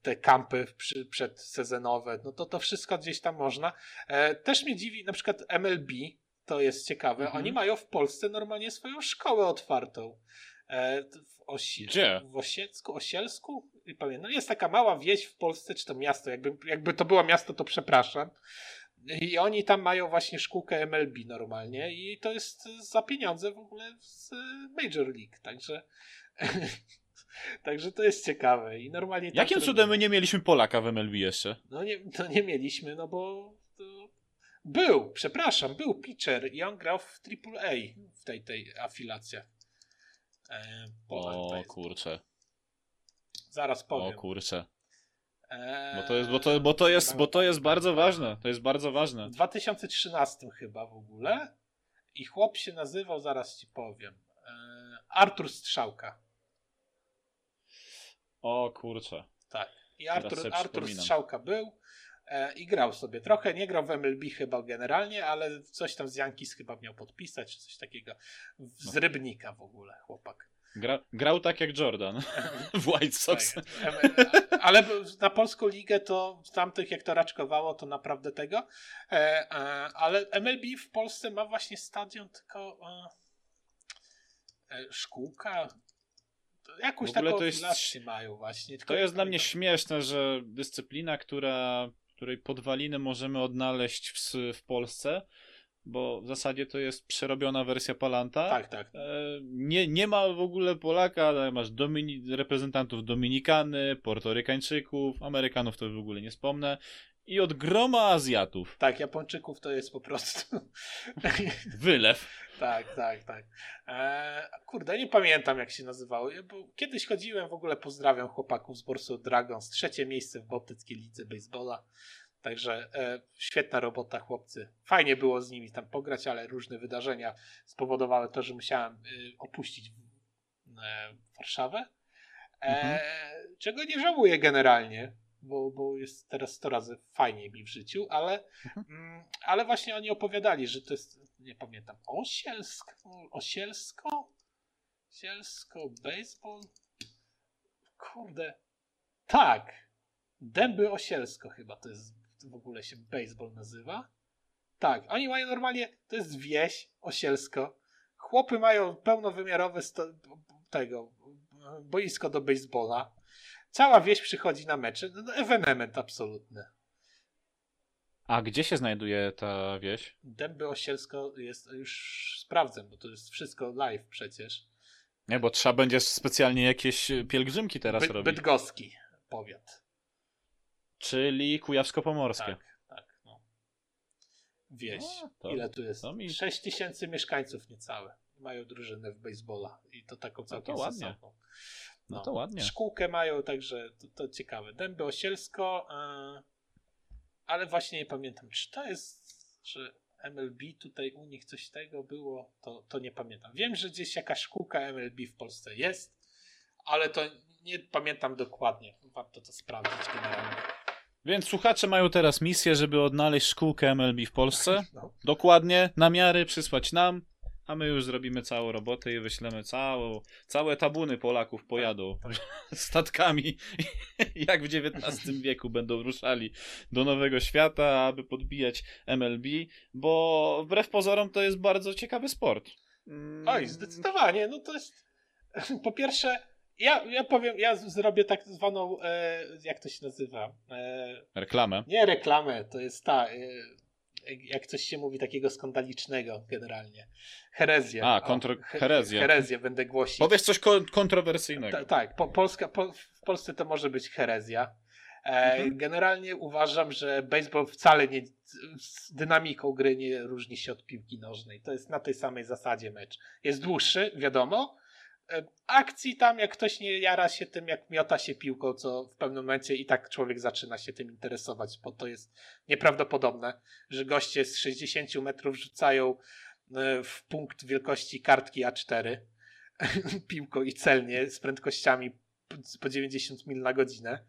Speaker 3: te kampy przy, przedsezonowe, no to to wszystko gdzieś tam można. E, też mnie dziwi na przykład MLB, to jest ciekawe. Mhm. Oni mają w Polsce normalnie swoją szkołę otwartą. E, w Osi
Speaker 2: Gdzie?
Speaker 3: W Osiecku, Osielsku? Nie pamiętam. No jest taka mała wieś w Polsce, czy to miasto. Jakby, jakby to było miasto, to przepraszam. I oni tam mają właśnie szkółkę MLB normalnie i to jest za pieniądze w ogóle z Major League. Także [laughs] Także to jest ciekawe. I normalnie
Speaker 2: Jakim cudem my nie mieliśmy Polaka w MLB jeszcze?
Speaker 3: No nie, no nie mieliśmy, no bo był, przepraszam, był pitcher i on grał w AAA w tej, tej afilacjach.
Speaker 2: E, o kurczę.
Speaker 3: Zaraz powiem.
Speaker 2: O kurczę. Bo to, jest, bo, to, bo, to jest, bo to jest bardzo ważne. To jest bardzo ważne.
Speaker 3: W 2013 chyba w ogóle. I chłop się nazywał, zaraz ci powiem. E, Artur Strzałka.
Speaker 2: O kurczę.
Speaker 3: Tak. I Artur, Artur Strzałka był i grał sobie. Trochę nie grał w MLB chyba generalnie, ale coś tam z Yankees chyba miał podpisać, czy coś takiego. Z no. Rybnika w ogóle, chłopak.
Speaker 2: Gra, grał tak jak Jordan [laughs] w White Sox. Tak.
Speaker 3: Ale na polską ligę to tamtych jak to raczkowało, to naprawdę tego. E, e, ale MLB w Polsce ma właśnie stadion tylko szkółka jakąś taką to jest, mają właśnie.
Speaker 2: to jest dla mnie śmieszne, że dyscyplina, która, której podwaliny możemy odnaleźć w, w Polsce, bo w zasadzie to jest przerobiona wersja Palanta.
Speaker 3: Tak, tak.
Speaker 2: E, nie, nie ma w ogóle Polaka, ale masz Domini reprezentantów Dominikany, Portorykańczyków, Amerykanów to w ogóle nie wspomnę i od groma Azjatów.
Speaker 3: Tak, Japończyków to jest po prostu.
Speaker 2: Wylew.
Speaker 3: Tak, tak, tak. Eee, kurde, nie pamiętam jak się nazywało. Bo kiedyś chodziłem w ogóle, pozdrawiam chłopaków z Borsu Dragons. Trzecie miejsce w Bałtyckiej Lidze Baseballa. Także e, świetna robota, chłopcy. Fajnie było z nimi tam pograć, ale różne wydarzenia spowodowały to, że musiałem e, opuścić e, Warszawę. E, mhm. Czego nie żałuję generalnie bo, bo jest teraz 100 razy fajniej mi w życiu, ale, mhm. mm, ale właśnie oni opowiadali, że to jest, nie pamiętam, Osielsko, Osielsko? Osielsko, baseball? Kurde. Tak. Dęby Osielsko chyba to jest, w ogóle się baseball nazywa. Tak, oni mają normalnie, to jest wieś Osielsko. Chłopy mają pełnowymiarowe sto, tego boisko do baseballa Cała wieś przychodzi na mecze. No, ewenement absolutny.
Speaker 2: A gdzie się znajduje ta wieś?
Speaker 3: Dęby Osielsko jest, już sprawdzę, bo to jest wszystko live przecież.
Speaker 2: Nie, bo trzeba będzie specjalnie jakieś pielgrzymki teraz By, robić.
Speaker 3: Bydgoski powiat.
Speaker 2: Czyli Kujawsko-Pomorskie.
Speaker 3: Tak, tak. No. Wieś. No, to, Ile tu jest? Mi... 6 tysięcy mieszkańców niecałe. Mają drużynę w baseballa i to taką całkiem no to ładnie.
Speaker 2: No, no to ładnie.
Speaker 3: Szkółkę mają, także to, to ciekawe. Dęby Osielsko, yy, ale właśnie nie pamiętam, czy to jest, że MLB tutaj u nich coś tego było, to, to nie pamiętam. Wiem, że gdzieś jakaś szkółka MLB w Polsce jest, ale to nie pamiętam dokładnie. Warto to sprawdzić generalnie.
Speaker 2: Więc słuchacze mają teraz misję, żeby odnaleźć szkółkę MLB w Polsce. [laughs] No. Dokładnie, namiary przysłać nam a my już zrobimy całą robotę i wyślemy całą, całe tabuny Polaków pojadą tak, tak. [laughs] statkami, jak w XIX [laughs] wieku będą ruszali do Nowego Świata, aby podbijać MLB, bo wbrew pozorom to jest bardzo ciekawy sport.
Speaker 3: Mm. Oj, zdecydowanie. No to jest [laughs] po pierwsze ja, ja powiem, ja zrobię tak zwaną, e, jak to się nazywa?
Speaker 2: E, reklamę.
Speaker 3: Nie reklamę, to jest ta, e, jak coś się mówi takiego skandalicznego generalnie. Herezja.
Speaker 2: A, kontro, herezja.
Speaker 3: Herezję będę głosić.
Speaker 2: Powiedz coś kontrowersyjnego.
Speaker 3: tak, po, Polska, po, w Polsce to może być herezja. E, mhm. Generalnie uważam, że baseball wcale nie z dynamiką gry nie różni się od piłki nożnej. To jest na tej samej zasadzie mecz. Jest dłuższy, wiadomo, akcji tam, jak ktoś nie jara się tym, jak miota się piłką, co w pewnym momencie i tak człowiek zaczyna się tym interesować, bo to jest nieprawdopodobne, że goście z 60 metrów rzucają w punkt wielkości kartki A4 [laughs] piłką i celnie z prędkościami po 90 mil na godzinę.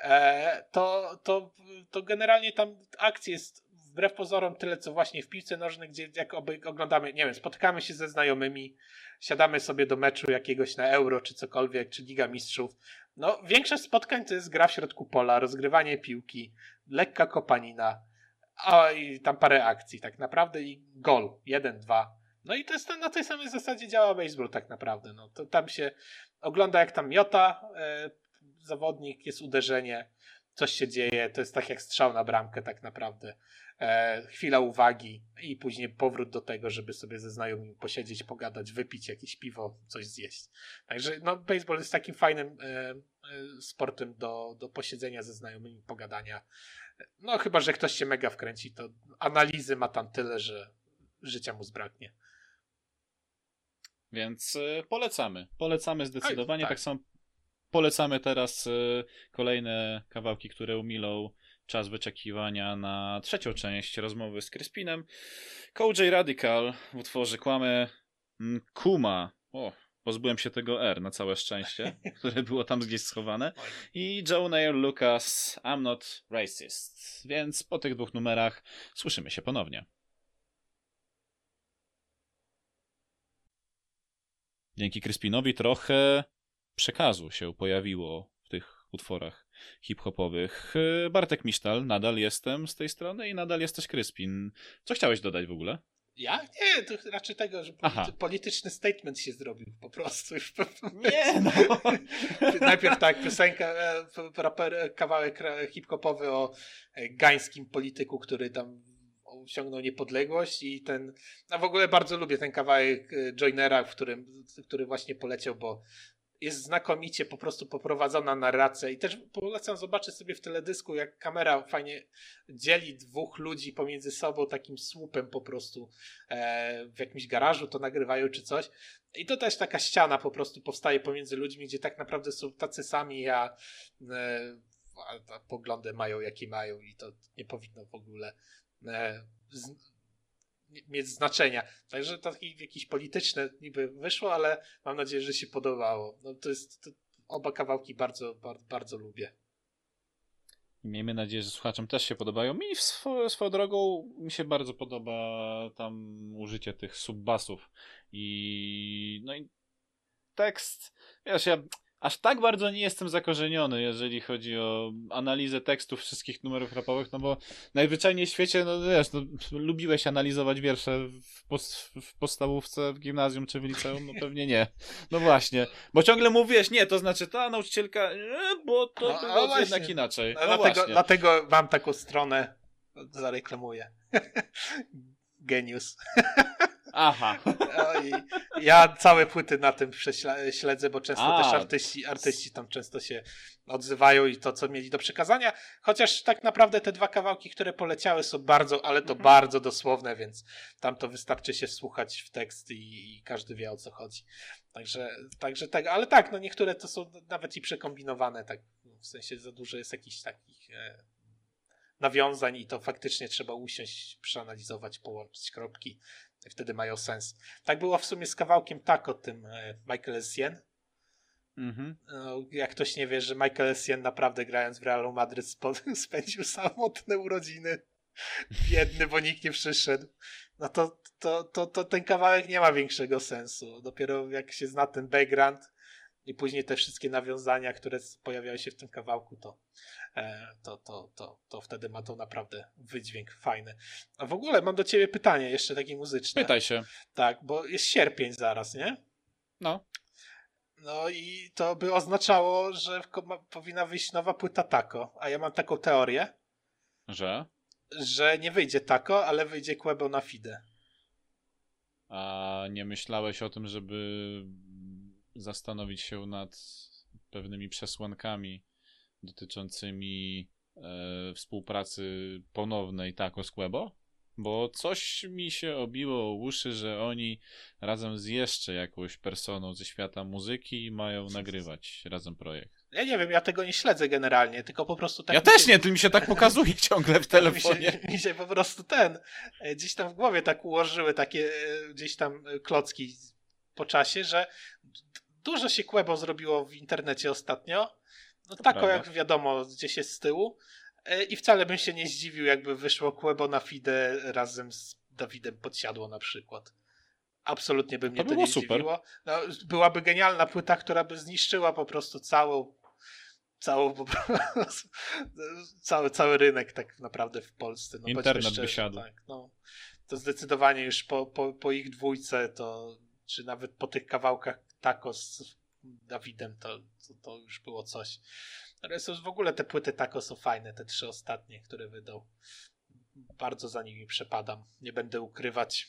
Speaker 3: E, to, to, to generalnie tam akcji jest wbrew pozorom tyle, co właśnie w piłce nożnej, gdzie jak oglądamy, nie wiem, spotykamy się ze znajomymi, siadamy sobie do meczu jakiegoś na Euro czy cokolwiek, czy Liga Mistrzów. No, większość spotkań to jest gra w środku pola, rozgrywanie piłki, lekka kopanina. O, i tam parę akcji tak naprawdę i gol. Jeden, dwa. No i to jest na tej samej zasadzie działa baseball tak naprawdę. No, to tam się ogląda jak tam miota e, zawodnik, jest uderzenie, coś się dzieje, to jest tak jak strzał na bramkę tak naprawdę. E, chwila uwagi i później powrót do tego, żeby sobie ze znajomymi posiedzieć, pogadać, wypić jakieś piwo, coś zjeść. Także no, baseball jest takim fajnym e, e, sportem do, do posiedzenia ze znajomymi, pogadania. No chyba, że ktoś się mega wkręci, to analizy ma tam tyle, że życia mu zbraknie.
Speaker 2: Więc y, polecamy. Polecamy zdecydowanie. Oj, tak. tak samo polecamy teraz y, kolejne kawałki, które umilą czas wyczekiwania na trzecią część rozmowy z Crispinem. KJ Radical w utworze Kłamę Kuma. O, pozbyłem się tego R na całe szczęście, [laughs] które było tam gdzieś schowane. I Joe Nair Lucas I'm Not Racist. Więc po tych dwóch numerach słyszymy się ponownie. Dzięki Crispinowi trochę przekazu się pojawiło w tych utworach hip-hopowych. E, Bartek Misztal, nadal jestem z tej strony i nadal jesteś Kryspin. Co chciałeś dodać w ogóle?
Speaker 3: Ja? Nie, to raczej tego, że polity polityczny statement się zrobił po prostu. Już
Speaker 2: nie, no. [laughs]
Speaker 3: Najpierw tak, piosenka, e, raper, kawałek hip-hopowy o e, gańskim polityku, który tam osiągnął niepodległość i ten, no w ogóle bardzo lubię ten kawałek Joinera, w którym, który właśnie poleciał, bo jest znakomicie po prostu poprowadzona narracja i też polecam zobaczyć sobie w teledysku, jak kamera fajnie dzieli dwóch ludzi pomiędzy sobą takim słupem po prostu e, w jakimś garażu to nagrywają czy coś. I to też taka ściana po prostu powstaje pomiędzy ludźmi, gdzie tak naprawdę są tacy sami, a, e, a, poglądy mają jakie mają i to nie powinno w ogóle e, z, mieć znaczenia. Także to jakieś polityczne niby wyszło, ale mam nadzieję, że się podobało. No to jest, to oba kawałki bardzo, bardzo, bardzo lubię.
Speaker 2: Miejmy nadzieję, że słuchaczom też się podobają. Mi swo, swoją drogą mi się bardzo podoba tam użycie tych subbasów i no i tekst. Wiesz, ja aż tak bardzo nie jestem zakorzeniony, jeżeli chodzi o analizę tekstów wszystkich numerów rapowych, no bo najzwyczajniej w świecie, no wiesz, no, lubiłeś analizować wiersze w, post, w podstawówce, w gimnazjum czy w liceum? No pewnie nie. No właśnie, bo ciągle mówisz, nie, to znaczy ta nauczycielka, bo to no, było no jednak inaczej. No
Speaker 3: dlatego, dlatego mam taką stronę, zareklamuję. [laughs] Genius. [laughs]
Speaker 2: Aha.
Speaker 3: ja całe płyty na tym śledzę, bo często A. też artyści, artyści tam często się odzywają i to, co mieli do przekazania. Chociaż tak naprawdę te dwa kawałki, które poleciały, są bardzo, ale to mhm. bardzo dosłowne, więc tam to wystarczy się słuchać w tekst i, i, każdy wie o co chodzi. Także, także tak, ale tak, no niektóre to są nawet i przekombinowane, tak w sensie za dużo jest jakichś takich. E, nawiązań i to faktycznie trzeba usiąść, przeanalizować, połączyć kropki wtedy mają sens. Tak było w sumie z kawałkiem tak o tym e, Michael Essien. Mhm. No, jak ktoś nie wie, że Michael Essien naprawdę grając w Realu Madryt [laughs] spędził samotne urodziny. Biedny, bo nikt nie przyszedł. No to, to, to, to ten kawałek nie ma większego sensu. Dopiero jak się zna ten background i później te wszystkie nawiązania, które pojawiają się w tym kawałku, to, E, to, to, to, to wtedy ma to naprawdę wydźwięk fajny. A w ogóle mam do ciebie pytanie jeszcze takie muzyczne.
Speaker 2: Pytaj się.
Speaker 3: Tak, bo jest sierpień zaraz, nie?
Speaker 2: No.
Speaker 3: No i to by oznaczało, że powinna wyjść nowa płyta Taco. A ja mam taką teorię.
Speaker 2: Że?
Speaker 3: Że nie wyjdzie Taco, ale wyjdzie Quebo na Fide.
Speaker 2: A nie myślałeś o tym, żeby zastanowić się nad pewnymi przesłankami dotyczącymi e, współpracy ponownej tako z Quebo? Bo coś mi się obiło o uszy, że oni razem z jeszcze jakąś personą ze świata muzyki mają nagrywać razem projekt.
Speaker 3: Ja nie wiem, ja tego nie śledzę generalnie, tylko po prostu tak.
Speaker 2: Ja też się... nie, to mi się tak pokazuje [laughs] ciągle w [laughs] telefonie.
Speaker 3: mi, się, [laughs] mi się po prostu ten, e, gdzieś tam w głowie tak ułożyły takie e, gdzieś tam e, klocki po czasie, że dużo się Quebo zrobiło w internecie ostatnio no tako jak wiadomo, gdzieś jest z tyłu. E, I wcale bym się nie zdziwił, jakby wyszło Quebo na Fide razem z Dawidem Podsiadło na przykład. Absolutnie by mnie to, to nie super. zdziwiło. No, byłaby genialna płyta, która by zniszczyła po prostu całą całą [laughs] cały, cały rynek tak naprawdę w Polsce. No,
Speaker 2: Internet wysiadł. Tak,
Speaker 3: no, to zdecydowanie już po, po, po ich dwójce to, czy nawet po tych kawałkach Taco z Dawidem, to, to, to już było coś. Natomiast w ogóle te płyty Taco są fajne, te trzy ostatnie, które wydał. Bardzo za nimi przepadam. Nie będę ukrywać.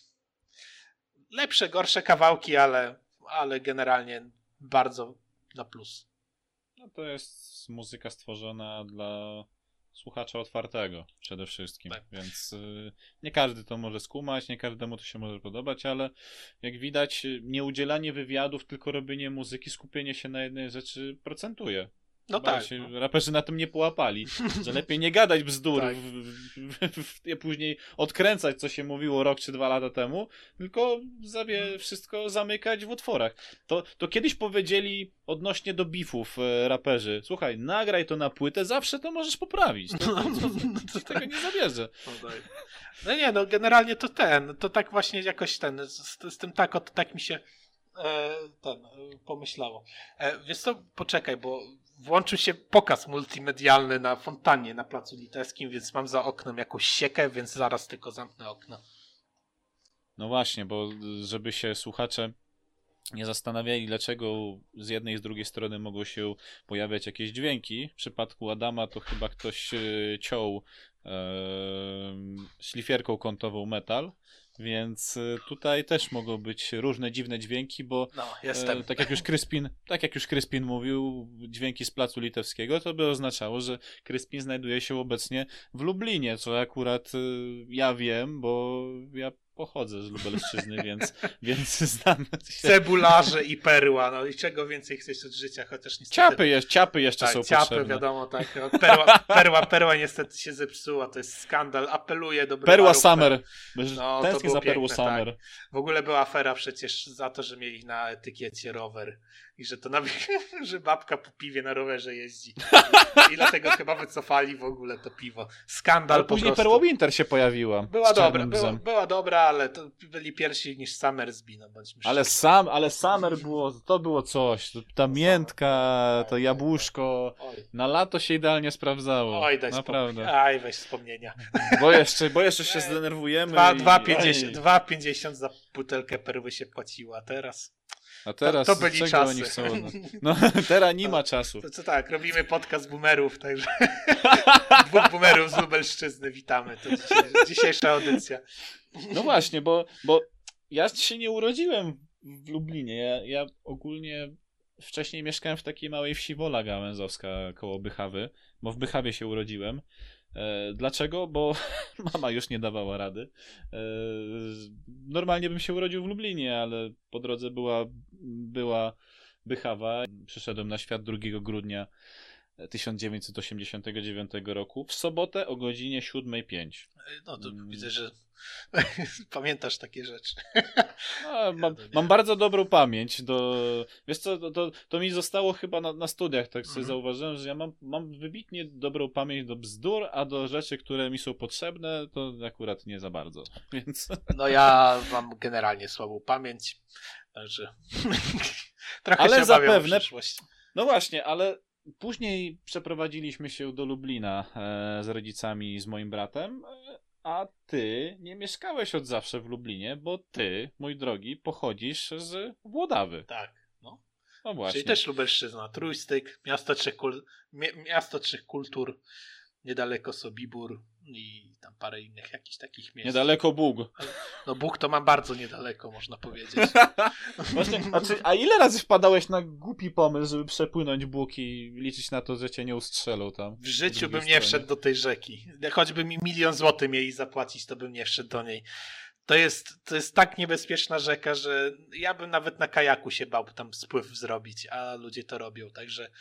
Speaker 3: Lepsze, gorsze kawałki, ale, ale generalnie bardzo na plus.
Speaker 2: No to jest muzyka stworzona dla słuchacza otwartego przede wszystkim, tak. więc y, nie każdy to może skumać, nie każdemu to się może podobać, ale jak widać nieudzielanie wywiadów, tylko robienie muzyki, skupienie się na jednej rzeczy procentuje. No Chyba tak. Się no. Raperzy na tym nie połapali, że [laughs] lepiej nie gadać bzdur, tak. później odkręcać, co się mówiło rok czy dwa lata temu, tylko zawie, wszystko zamykać w utworach. To, to kiedyś powiedzieli odnośnie do bifów e, raperzy, słuchaj, nagraj to na płytę, zawsze to możesz poprawić. [laughs] To, to, to, to tego tak. nie zabierze. [laughs]
Speaker 3: No, no nie, no generalnie to ten, to tak właśnie jakoś ten, z, z tym tak, to tak mi się e, ten, e, pomyślało. E, wiesz co, poczekaj, bo włączył się pokaz multimedialny na fontannie na Placu Litewskim, więc mam za oknem jakąś siekę, więc zaraz tylko zamknę okno.
Speaker 2: No właśnie, bo żeby się słuchacze nie zastanawiali, dlaczego z jednej i z drugiej strony mogą się pojawiać jakieś dźwięki. W przypadku Adama to chyba ktoś e, ciął e, szlifierką kątową metal, więc y, tutaj też mogą być różne dziwne dźwięki, bo
Speaker 3: no, jestem.
Speaker 2: E, tak jak już Kryspin, tak jak już Kryspin mówił, dźwięki z placu litewskiego, to by oznaczało, że Kryspin znajduje się obecnie w Lublinie, co akurat y, ja wiem, bo ja pochodzę z Lubelszczyzny, więc, [laughs] więc znam.
Speaker 3: Cebularze i perła, no i czego więcej chcesz od życia, chociaż niestety...
Speaker 2: Ciapy, je, ciapy jeszcze
Speaker 3: tak,
Speaker 2: są
Speaker 3: ciapy,
Speaker 2: potrzebne.
Speaker 3: wiadomo, tak. No, perła, [laughs] perła, perła niestety się zepsuła, to jest skandal, apeluję do
Speaker 2: Perła Summer, no, Tęsknię za Perłą Summer. Tak.
Speaker 3: W ogóle była afera przecież za to, że mieli na etykiecie rower i że to nawet, [laughs] że babka po piwie na rowerze jeździ. I, i dlatego chyba wycofali w ogóle to piwo. Skandal Ale
Speaker 2: później
Speaker 3: Perło
Speaker 2: Winter się pojawiła.
Speaker 3: Była dobra, była, była, dobra, ale to byli pierwsi niż Summersby, no bądźmy
Speaker 2: ale sam, ale Summer było, to było coś. Ta miętka, to jabłuszko, na lato się idealnie sprawdzało. Oj, daj Naprawdę.
Speaker 3: Aj, weź wspomnienia.
Speaker 2: Bo jeszcze, bo jeszcze się zdenerwujemy.
Speaker 3: 2,50 i... za butelkę perły się płaciła, teraz...
Speaker 2: A teraz to, to byli czasy. chcą? [laughs] No, no [laughs] teraz nie ma czasu.
Speaker 3: To, to tak, robimy podcast boomerów, także [laughs] dwóch boomerów z Lubelszczyzny, witamy. To dzisiaj, dzisiejsza audycja.
Speaker 2: No właśnie, bo, bo ja się nie urodziłem w Lublinie. Ja, ja ogólnie wcześniej mieszkałem w takiej małej wsi Wola Gałęzowska koło Bychawy, bo w Bychawie się urodziłem. E, dlaczego? Bo [laughs] mama już nie dawała rady. E, normalnie bym się urodził w Lublinie, ale po drodze była, była Bychawa. Przyszedłem na świat 2 grudnia 1989 roku w sobotę o godzinie 7.05.
Speaker 3: No to hmm. widzę, że [laughs] pamiętasz takie rzeczy.
Speaker 2: No, mam, mam, bardzo dobrą pamięć do. Wiesz co, to, to, to mi zostało chyba na, na studiach, tak sobie mhm. zauważyłem, że ja mam, mam wybitnie dobrą pamięć do bzdur, a do rzeczy, które mi są potrzebne, to akurat nie za bardzo. [laughs] Więc...
Speaker 3: No ja mam generalnie słabą pamięć, także [laughs] trochę
Speaker 2: ale
Speaker 3: się
Speaker 2: zapewne. No właśnie, ale Później przeprowadziliśmy się do Lublina e, z rodzicami i z moim bratem, e, a ty nie mieszkałeś od zawsze w Lublinie, bo ty, mój drogi, pochodzisz z Włodawy.
Speaker 3: Tak, no.
Speaker 2: No właśnie.
Speaker 3: Czyli też Lubelszczyzna, Trójstyk, miasto trzech, kul... miasto trzech kultur, niedaleko Sobibór i tam parę innych jakichś takich miejsc.
Speaker 2: Niedaleko Bóg.
Speaker 3: No Bóg to mam bardzo niedaleko, można powiedzieć. [laughs]
Speaker 2: Właśnie, znaczy, a ile razy wpadałeś na głupi pomysł, żeby przepłynąć Bóg i liczyć na to, że cię nie ustrzelą tam?
Speaker 3: W życiu bym nie wszedł do tej rzeki. Choćby mi milion złotych mieli zapłacić, to bym nie wszedł do niej. To jest, to jest tak niebezpieczna rzeka, że ja bym nawet na kajaku się bał tam spływ zrobić, a ludzie to robią, także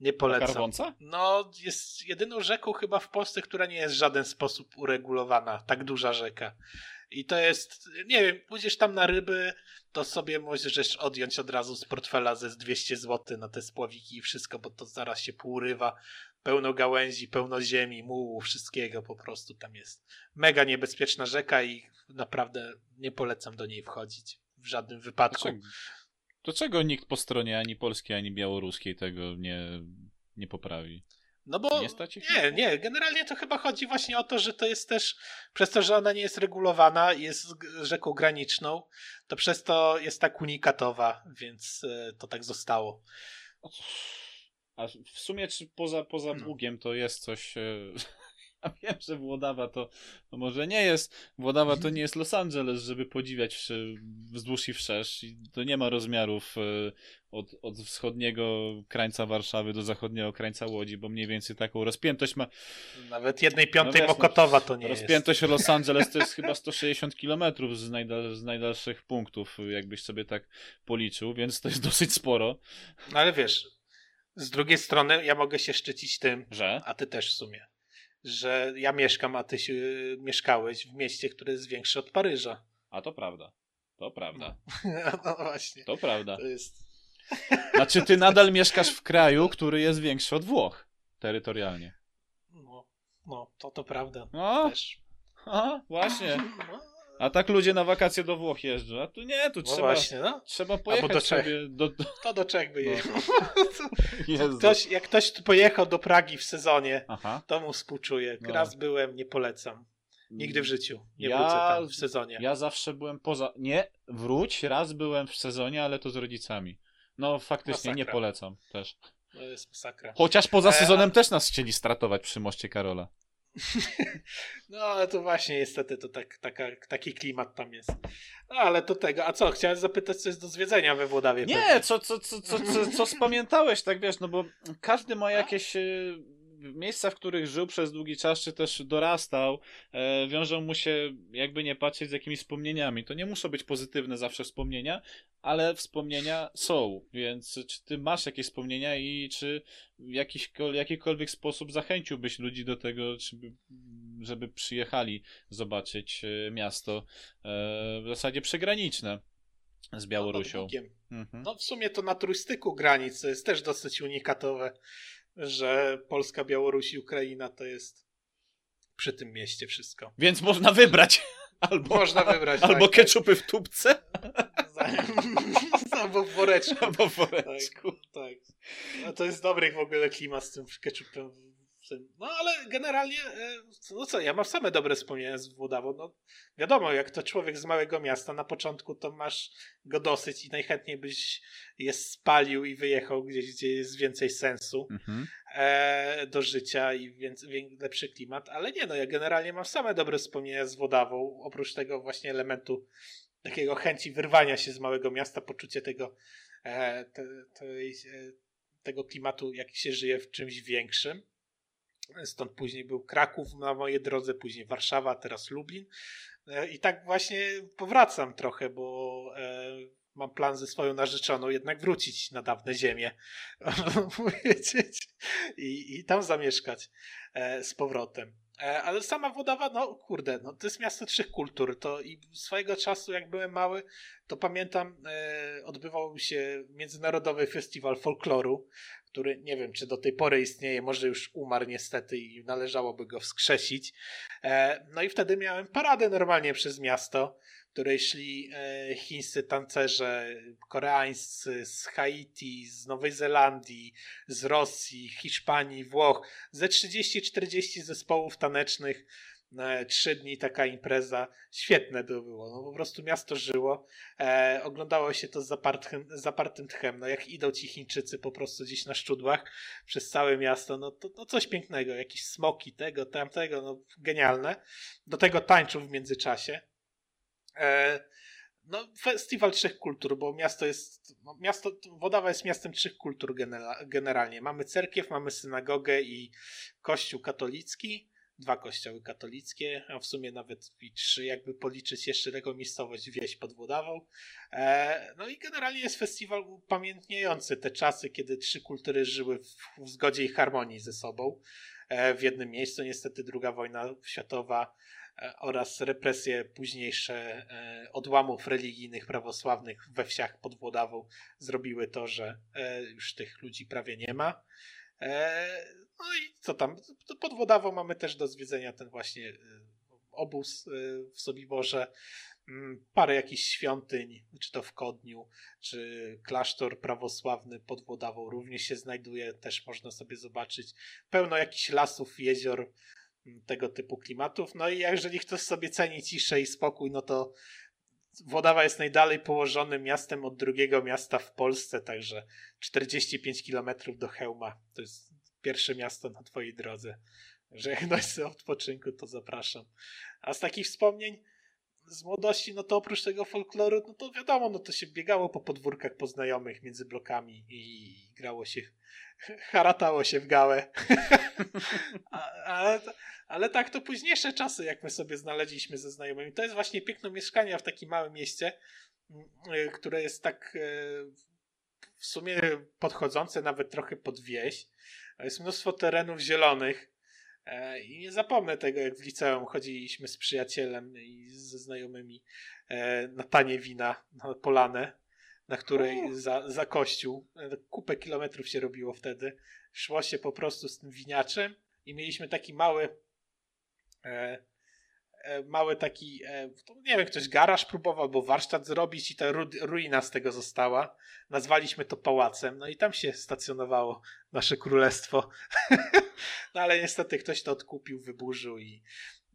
Speaker 3: nie polecam. No, jest jedyną rzeką chyba w Polsce, która nie jest w żaden sposób uregulowana. Tak duża rzeka. I to jest, nie wiem, pójdziesz tam na ryby, to sobie możesz odjąć od razu z portfela ze 200 zł na te spławiki i wszystko, bo to zaraz się półrywa. Pełno gałęzi, pełno ziemi, mułu, wszystkiego po prostu tam jest. Mega niebezpieczna rzeka i naprawdę nie polecam do niej wchodzić w żadnym wypadku.
Speaker 2: Dlaczego, to czego nikt po stronie ani polskiej, ani białoruskiej tego nie, nie poprawi.
Speaker 3: No bo nie, nie, nie, generalnie to chyba chodzi właśnie o to, że to jest też przez to, że ona nie jest regulowana, jest rzeką graniczną, to przez to jest tak unikatowa, więc e, to tak zostało.
Speaker 2: A w sumie czy poza, poza no. Bugiem to jest coś e, [laughs] Ja wiem, że Włodawa to, to może nie jest, Włodawa to nie jest Los Angeles, żeby podziwiać wzdłuż i wszerz. I to nie ma rozmiarów e, od, od wschodniego krańca Warszawy do zachodniego krańca Łodzi, bo mniej więcej taką rozpiętość ma.
Speaker 3: Nawet jednej piątej no, Mokotowa to nie
Speaker 2: rozpiętość jest. Rozpiętość Los [laughs] Angeles to jest chyba 160 kilometrów z, najdal, z najdalszych punktów, jakbyś sobie tak policzył, więc to jest dosyć sporo.
Speaker 3: No ale wiesz, z drugiej strony ja mogę się szczycić tym,
Speaker 2: że?
Speaker 3: a ty też w sumie że ja mieszkam, a ty mieszkałeś w mieście, które jest większe od Paryża.
Speaker 2: A to prawda. To prawda.
Speaker 3: No, [laughs] no właśnie.
Speaker 2: To prawda.
Speaker 3: To jest... [laughs]
Speaker 2: Znaczy, ty nadal mieszkasz w kraju, który jest większy od Włoch terytorialnie.
Speaker 3: No, no to to prawda.
Speaker 2: No, Też. Właśnie. [laughs] A tak ludzie na wakacje do Włoch jeżdżą. A tu nie, tu no trzeba, właśnie, no. trzeba pojechać do sobie. Do, do...
Speaker 3: To do Czech by no. jechał. [laughs] No. Ktoś, jak ktoś tu pojechał do Pragi w sezonie, Aha. to mu współczuję. No. Raz byłem, nie polecam. Nigdy w życiu nie ja, wrócę tam w sezonie.
Speaker 2: Ja zawsze byłem poza... Nie, wróć, raz byłem w sezonie, ale to z rodzicami. No faktycznie masakra. nie polecam też.
Speaker 3: To jest masakra.
Speaker 2: Chociaż poza sezonem też nas chcieli stratować przy moście Karola. [laughs]
Speaker 3: No ale to właśnie niestety to tak, taka, taki klimat tam jest. No ale to tego. A co, chciałem zapytać, co jest do zwiedzenia we Włodawie?
Speaker 2: Nie, co, co, co, co, co, co [laughs] spamiętałeś, tak wiesz, no bo każdy ma jakieś y, miejsca, w których żył przez długi czas, czy też dorastał, e, wiążą mu się, jakby nie patrzeć, z jakimiś wspomnieniami. To nie muszą być pozytywne zawsze wspomnienia, ale wspomnienia są, więc czy ty masz jakieś wspomnienia i czy w jakiś, jakikolwiek sposób zachęciłbyś ludzi do tego, żeby, przyjechali zobaczyć e, miasto e, w zasadzie przygraniczne z Białorusią.
Speaker 3: No, mhm. no w sumie to na turystyku granic jest też dosyć unikatowe że Polska, Białoruś i Ukraina to jest przy tym mieście wszystko.
Speaker 2: Więc można wybrać. [laughs] Albo,
Speaker 3: można wybrać.
Speaker 2: Albo tak, keczupy tak. w tubce. [laughs]
Speaker 3: albo w woreczku.
Speaker 2: Albo w woreczku.
Speaker 3: Tak, tak. No to jest dobry w ogóle klimat z tym keczupem no ale generalnie, e, no co, ja mam same dobre wspomnienia z Włodawą. No, wiadomo, jak to człowiek z małego miasta, na początku to masz go dosyć i najchętniej byś je spalił i wyjechał gdzieś, gdzie jest więcej sensu mhm. e, do życia i więcej, lepszy klimat. Ale nie, no ja generalnie mam same dobre wspomnienia z Włodawą, oprócz tego właśnie elementu takiego chęci wyrwania się z małego miasta, poczucie tego, e, te, te, tego klimatu, jak się żyje w czymś większym. Stąd później był Kraków na mojej drodze, później Warszawa, teraz Lublin. E, I tak właśnie powracam trochę, bo e, mam plan ze swoją narzeczoną jednak wrócić na dawne ziemię [laughs] I, i tam zamieszkać e, z powrotem. Ale sama Włodawa, no kurde, no to jest miasto trzech kultur. To i swojego czasu, jak byłem mały, to pamiętam, odbywał się Międzynarodowy Festiwal Folkloru, który nie wiem, czy do tej pory istnieje, może już umarł niestety i należałoby go wskrzesić. E, no i wtedy miałem paradę normalnie przez miasto, w której szli e, chińscy tancerze, koreańscy, z Haiti, z Nowej Zelandii, z Rosji, Hiszpanii, Włoch, ze 30-40 zespołów tanecznych trzy dni taka impreza. Świetne to było. No, po prostu miasto żyło. E, oglądało się to z zapartym, zapartym tchem. No, jak idą ci Chińczycy po prostu gdzieś na szczudłach przez całe miasto, no to no, coś pięknego. Jakieś smoki, tego, tamtego, no genialne. Do tego tańczą w międzyczasie. E, no, festiwal trzech kultur, bo miasto jest, no, miasto, Wodawa jest miastem trzech kultur generalnie. Mamy cerkiew, mamy synagogę i kościół katolicki dwa kościoły katolickie, a w sumie nawet i trzy, jakby policzyć jeszcze taką miejscowość wieś pod Włodawą. E, no i generalnie jest festiwal upamiętniający te czasy, kiedy trzy kultury żyły w, w zgodzie i harmonii ze sobą e, w jednym miejscu. Niestety druga wojna światowa e, oraz represje późniejsze odłamów religijnych prawosławnych we wsiach pod Włodawą zrobiły to, że już tych ludzi prawie nie ma. No i co tam? Pod Wodawą mamy też do zwiedzenia ten właśnie y, obóz w Sobiborze, mm, parę jakichś świątyń, czy to w Kodniu, czy klasztor prawosławny pod Włodawą również się znajduje, też można sobie zobaczyć. Pełno jakichś lasów, jezior, mm, tego typu klimatów. No i jeżeli ktoś sobie ceni ciszę i spokój, no to Włodawa jest najdalej położonym miastem od drugiego miasta w Polsce, także 45 km do Hełma. To jest pierwsze miasto na twojej drodze. Że jak ktoś odpoczynku, to zapraszam. A z takich wspomnień z młodości, no to oprócz tego folkloru, no to wiadomo, no to się biegało po podwórkach poznajomych między blokami i grało się, haratało się w gałę. [laughs] ale, ale tak, to późniejsze czasy, jak my sobie znaleźliśmy ze znajomymi. To jest właśnie piękno mieszkania w takim małym mieście, mm, e, które jest tak e, w sumie podchodzące nawet trochę pod wieś. Jest mnóstwo terenów zielonych. E, I nie zapomnę tego, jak w liceum chodziliśmy z przyjacielem i ze znajomymi na tanie wina, na polanę, na której za, za kościół, kupę kilometrów się robiło wtedy. Szło się po prostu z tym winiaczem i mieliśmy taki mały E, e, mały taki, e, nie wiem, ktoś garaż próbował albo warsztat zrobić i ta ruina z tego została. Nazwaliśmy to pałacem, no i tam się stacjonowało nasze królestwo. [laughs] no ale niestety ktoś to odkupił, wyburzył i,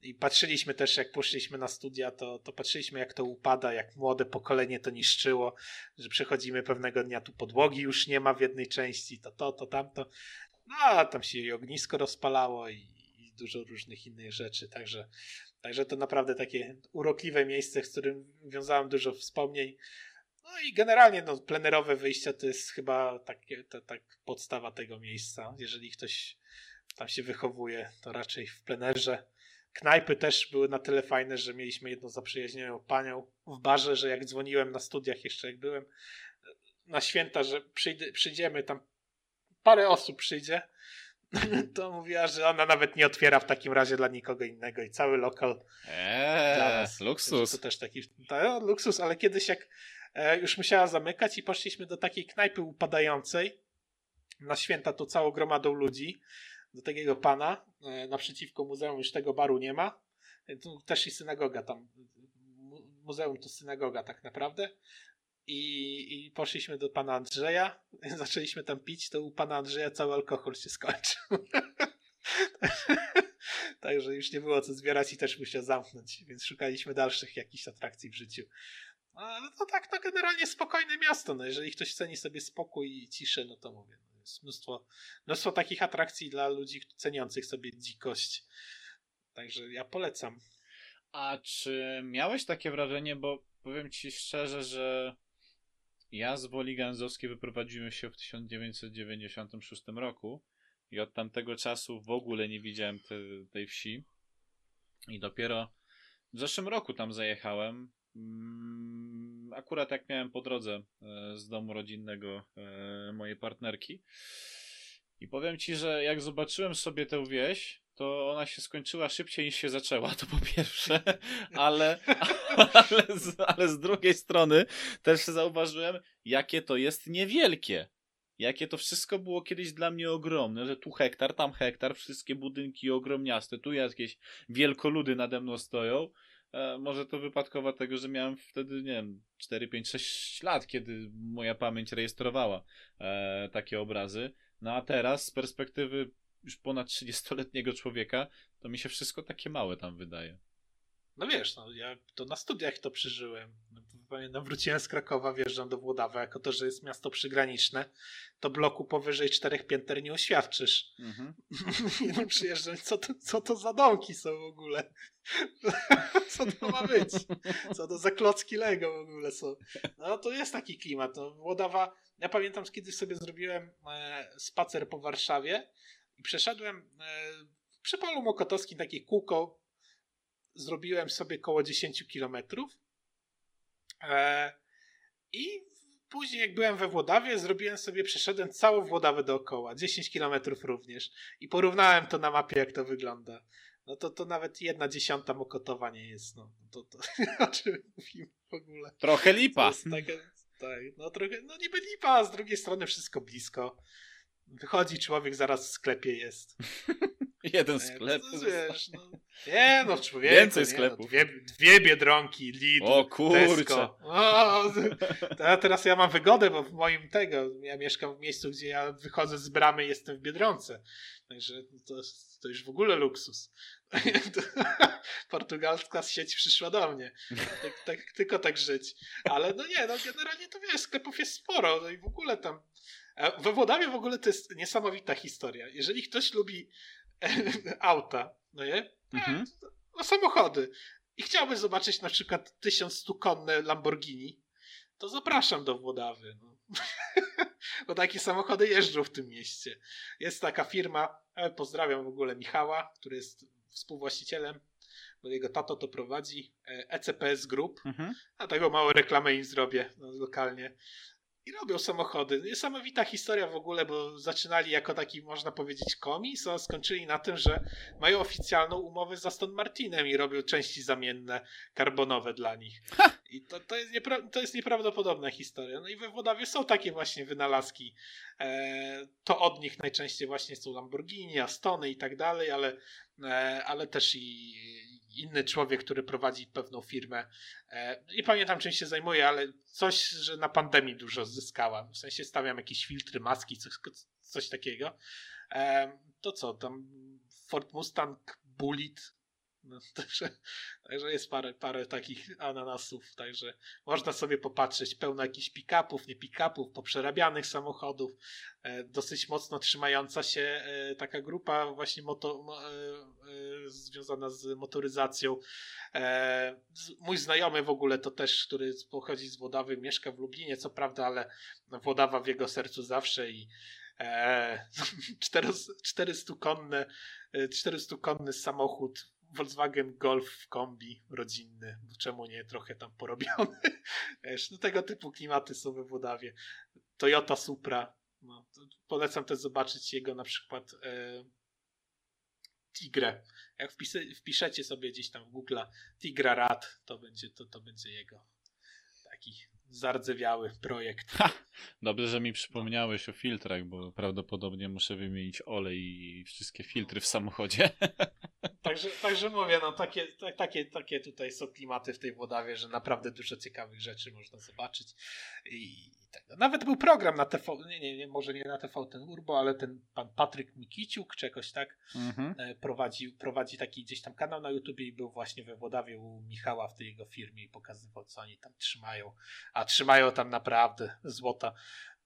Speaker 3: i patrzyliśmy też, jak poszliśmy na studia, to, to patrzyliśmy, jak to upada, jak młode pokolenie to niszczyło, że przechodzimy pewnego dnia, tu podłogi już nie ma w jednej części, to to, to tamto. No, a tam się i ognisko rozpalało i, dużo różnych innych rzeczy. Także, także to naprawdę takie urokliwe miejsce, z którym wiązałem dużo wspomnień. No i generalnie no, plenerowe wyjścia to jest chyba takie, to, tak podstawa tego miejsca. Jeżeli ktoś tam się wychowuje, to raczej w plenerze. Knajpy też były na tyle fajne, że mieliśmy jedną zaprzyjaźnioną panią w barze, że jak dzwoniłem na studiach jeszcze jak byłem na święta, że przyjdziemy tam parę osób przyjdzie, [laughs] to mówiła, że ona nawet nie otwiera w takim razie dla nikogo innego i cały lokal
Speaker 2: eee, dla nas. luksus.
Speaker 3: To też taki to, luksus, ale kiedyś jak e, już musiała zamykać i poszliśmy do takiej knajpy upadającej na święta to całą gromadą ludzi do takiego pana e, naprzeciwko muzeum już tego baru nie ma tu też i synagoga tam muzeum to synagoga tak naprawdę i, I poszliśmy do pana Andrzeja, [laughs] zaczęliśmy tam pić, to u pana Andrzeja cały alkohol się skończył. [laughs] Także już nie było co zbierać i też musiał zamknąć, więc szukaliśmy dalszych jakichś atrakcji w życiu. Ale to tak, to generalnie spokojne miasto. No jeżeli ktoś ceni sobie spokój i ciszę, no to mówię. Jest mnóstwo, mnóstwo takich atrakcji dla ludzi ceniących sobie dzikość. Także ja polecam.
Speaker 2: A czy miałeś takie wrażenie, bo powiem ci szczerze, że ja z Woli Gęzowskiej wyprowadziłem się w 1996 roku i od tamtego czasu w ogóle nie widziałem te, tej wsi. I dopiero w zeszłym roku tam zajechałem. Mm, akurat jak miałem po drodze e, z domu rodzinnego e, mojej partnerki. I powiem ci, że jak zobaczyłem sobie tę wieś, to ona się skończyła szybciej niż się zaczęła, to po pierwsze, [laughs] ale, ale, z, ale z drugiej strony też zauważyłem, jakie to jest niewielkie. Jakie to wszystko było kiedyś dla mnie ogromne, że tu hektar, tam hektar, wszystkie budynki ogromniaste, tu jakieś wielkoludy nade mną stoją. E, może to wypadkowa tego, że miałem wtedy, nie wiem, 4, 5, 6 lat, kiedy moja pamięć rejestrowała e, takie obrazy. No a teraz z perspektywy już ponad 30-letniego człowieka, to mi się wszystko takie małe tam wydaje.
Speaker 3: No wiesz, no, ja to na studiach to przeżyłem. Pamiętam, wróciłem z Krakowa, wjeżdżam do Włodawy, jako to, że jest miasto przygraniczne, to bloku powyżej czterech pięter nie oświadczysz. Mhm. [laughs] I przyjeżdżam, co to, co to za domki są w ogóle? [laughs] co to ma być? Co to za klocki Lego w ogóle są? No to jest taki klimat. No, Włodawa, ja pamiętam, kiedy sobie zrobiłem e, spacer po Warszawie, i przeszedłem e, przy polu Mokotowskim takie kółko. Zrobiłem sobie około 10 kilometrów. E, I później, jak byłem we Włodawie, zrobiłem sobie, przeszedłem całą Włodawę dookoła, 10 kilometrów również. I porównałem to na mapie, jak to wygląda. No to, to nawet jedna dziesiąta Mokotowa nie jest. No to, to [laughs] o czym mówimy w ogóle.
Speaker 2: Trochę lipa.
Speaker 3: Taka, tak, no trochę, no niby lipa, a z drugiej strony wszystko blisko. Wychodzi człowiek, zaraz w sklepie jest. [laughs] [laughs]
Speaker 2: Jeden sklep.
Speaker 3: No, wiesz, no. Nie [laughs] no, człowieku.
Speaker 2: Więcej
Speaker 3: no,
Speaker 2: sklepów.
Speaker 3: dwie, dwie Biedronki, Lidl,
Speaker 2: O kurczę.
Speaker 3: Tesco. O, [laughs] teraz ja mam wygodę, bo w moim tego, ja mieszkam w miejscu, gdzie ja wychodzę z bramy i jestem w Biedronce. Także to, to już w ogóle luksus. Portugalska sieć przyszła do mnie. Tak, tak, tylko tak żyć. Ale no nie, no generalnie to wiesz, sklepów jest sporo no i w ogóle tam e, we Włodawie w ogóle to jest niesamowita historia. Jeżeli ktoś lubi [laughs] auta, no nie?
Speaker 2: Mhm.
Speaker 3: No, samochody i chciałby zobaczyć na przykład 1100-konne Lamborghini, to zapraszam do Włodawy. No. [laughs] Bo takie samochody jeżdżą w tym mieście. Jest taka firma, e, pozdrawiam w ogóle Michała, który jest współwłaścicielem, bo jego tato to prowadzi, ECPS Group,
Speaker 2: Mhm.
Speaker 3: a tego małą reklamę im zrobię no, lokalnie. I robią samochody. Niesamowita historia w ogóle, bo zaczynali jako taki, można powiedzieć, komis, a skończyli na tym, że mają oficjalną umowę z Aston Martinem i robią części zamienne karbonowe dla nich. I to, to, jest niepra- to jest nieprawdopodobna historia. No i we Włodawie są takie właśnie wynalazki. E, to od nich najczęściej właśnie są Lamborghini, Astony i tak dalej, ale, e, ale też i inny człowiek, który prowadzi pewną firmę. E, nie pamiętam czym się zajmuje, ale coś, że na pandemii dużo zyskałam. W sensie stawiam jakieś filtry, maski, coś, coś takiego. E, to co, tam Ford Mustang, Bullet, no, [laughs] także, także jest parę, parę takich ananasów, także można sobie popatrzeć. Pełno jakichś pick-upów, nie pick-upów, poprzerabianych samochodów. E, dosyć mocno trzymająca się e, taka grupa właśnie moto, mo, e, e, związana z motoryzacją. E, mój znajomy w ogóle to też, który pochodzi z Włodawy, mieszka w Lublinie, co prawda, ale Włodawa w jego sercu zawsze i e, 400-konny 400 konny samochód Volkswagen Golf w kombi rodzinny, czemu nie, trochę tam porobiony. [laughs] Wiesz, no tego typu klimaty są we Włodawie. Toyota Supra, no, polecam też zobaczyć jego na przykład e, Tigrę. Jak wpisy, wpiszecie sobie gdzieś tam w Google Tigra Rad, to będzie, to, to będzie jego taki zardzewiały projekt.
Speaker 2: Ha! Dobrze, że mi przypomniałeś o filtrach, bo prawdopodobnie muszę wymienić olej i wszystkie filtry w samochodzie. [laughs]
Speaker 3: Także, także mówię, no takie, takie, takie tutaj są klimaty w tej Włodawie, że naprawdę dużo ciekawych rzeczy można zobaczyć. I, i tego. Nawet był program na TV, nie, nie, nie, może nie na TV ten Urbo, ale ten pan Patryk Mikiciuk, czy jakoś tak,
Speaker 2: Mhm.
Speaker 3: e, prowadzi, prowadzi taki gdzieś tam kanał na YouTubie i był właśnie we Włodawie u Michała w tej jego firmie i pokazywał, co oni tam trzymają. A trzymają tam naprawdę złota.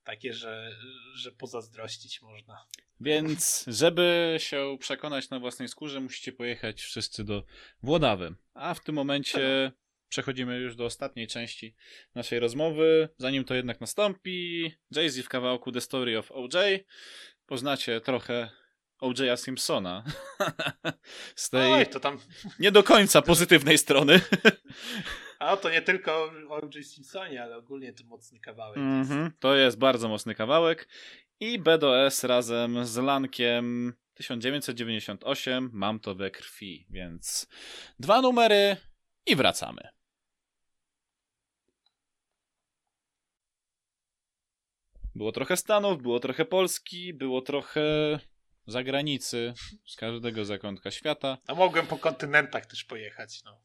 Speaker 3: Takie, że, że pozazdrościć można.
Speaker 2: Więc, żeby się przekonać na własnej skórze, musicie pojechać wszyscy do Włodawy. A w tym momencie przechodzimy już do ostatniej części naszej rozmowy. Zanim to jednak nastąpi, Jay-Z w kawałku The Story of OJ. Poznacie trochę OJ'a Simpsona. [laughs] Z tej
Speaker 3: Oj, to tam
Speaker 2: nie do końca pozytywnej strony. [laughs]
Speaker 3: A to nie tylko o O.J. Simpsonie, ale ogólnie to mocny kawałek. jest.
Speaker 2: Mhm, to jest bardzo mocny kawałek. I BDS razem z Lankiem 1998 Mam to we krwi, więc dwa numery i wracamy. Było trochę Stanów, było trochę Polski, było trochę zagranicy, z każdego zakątka świata.
Speaker 3: A mogłem po kontynentach też pojechać. No.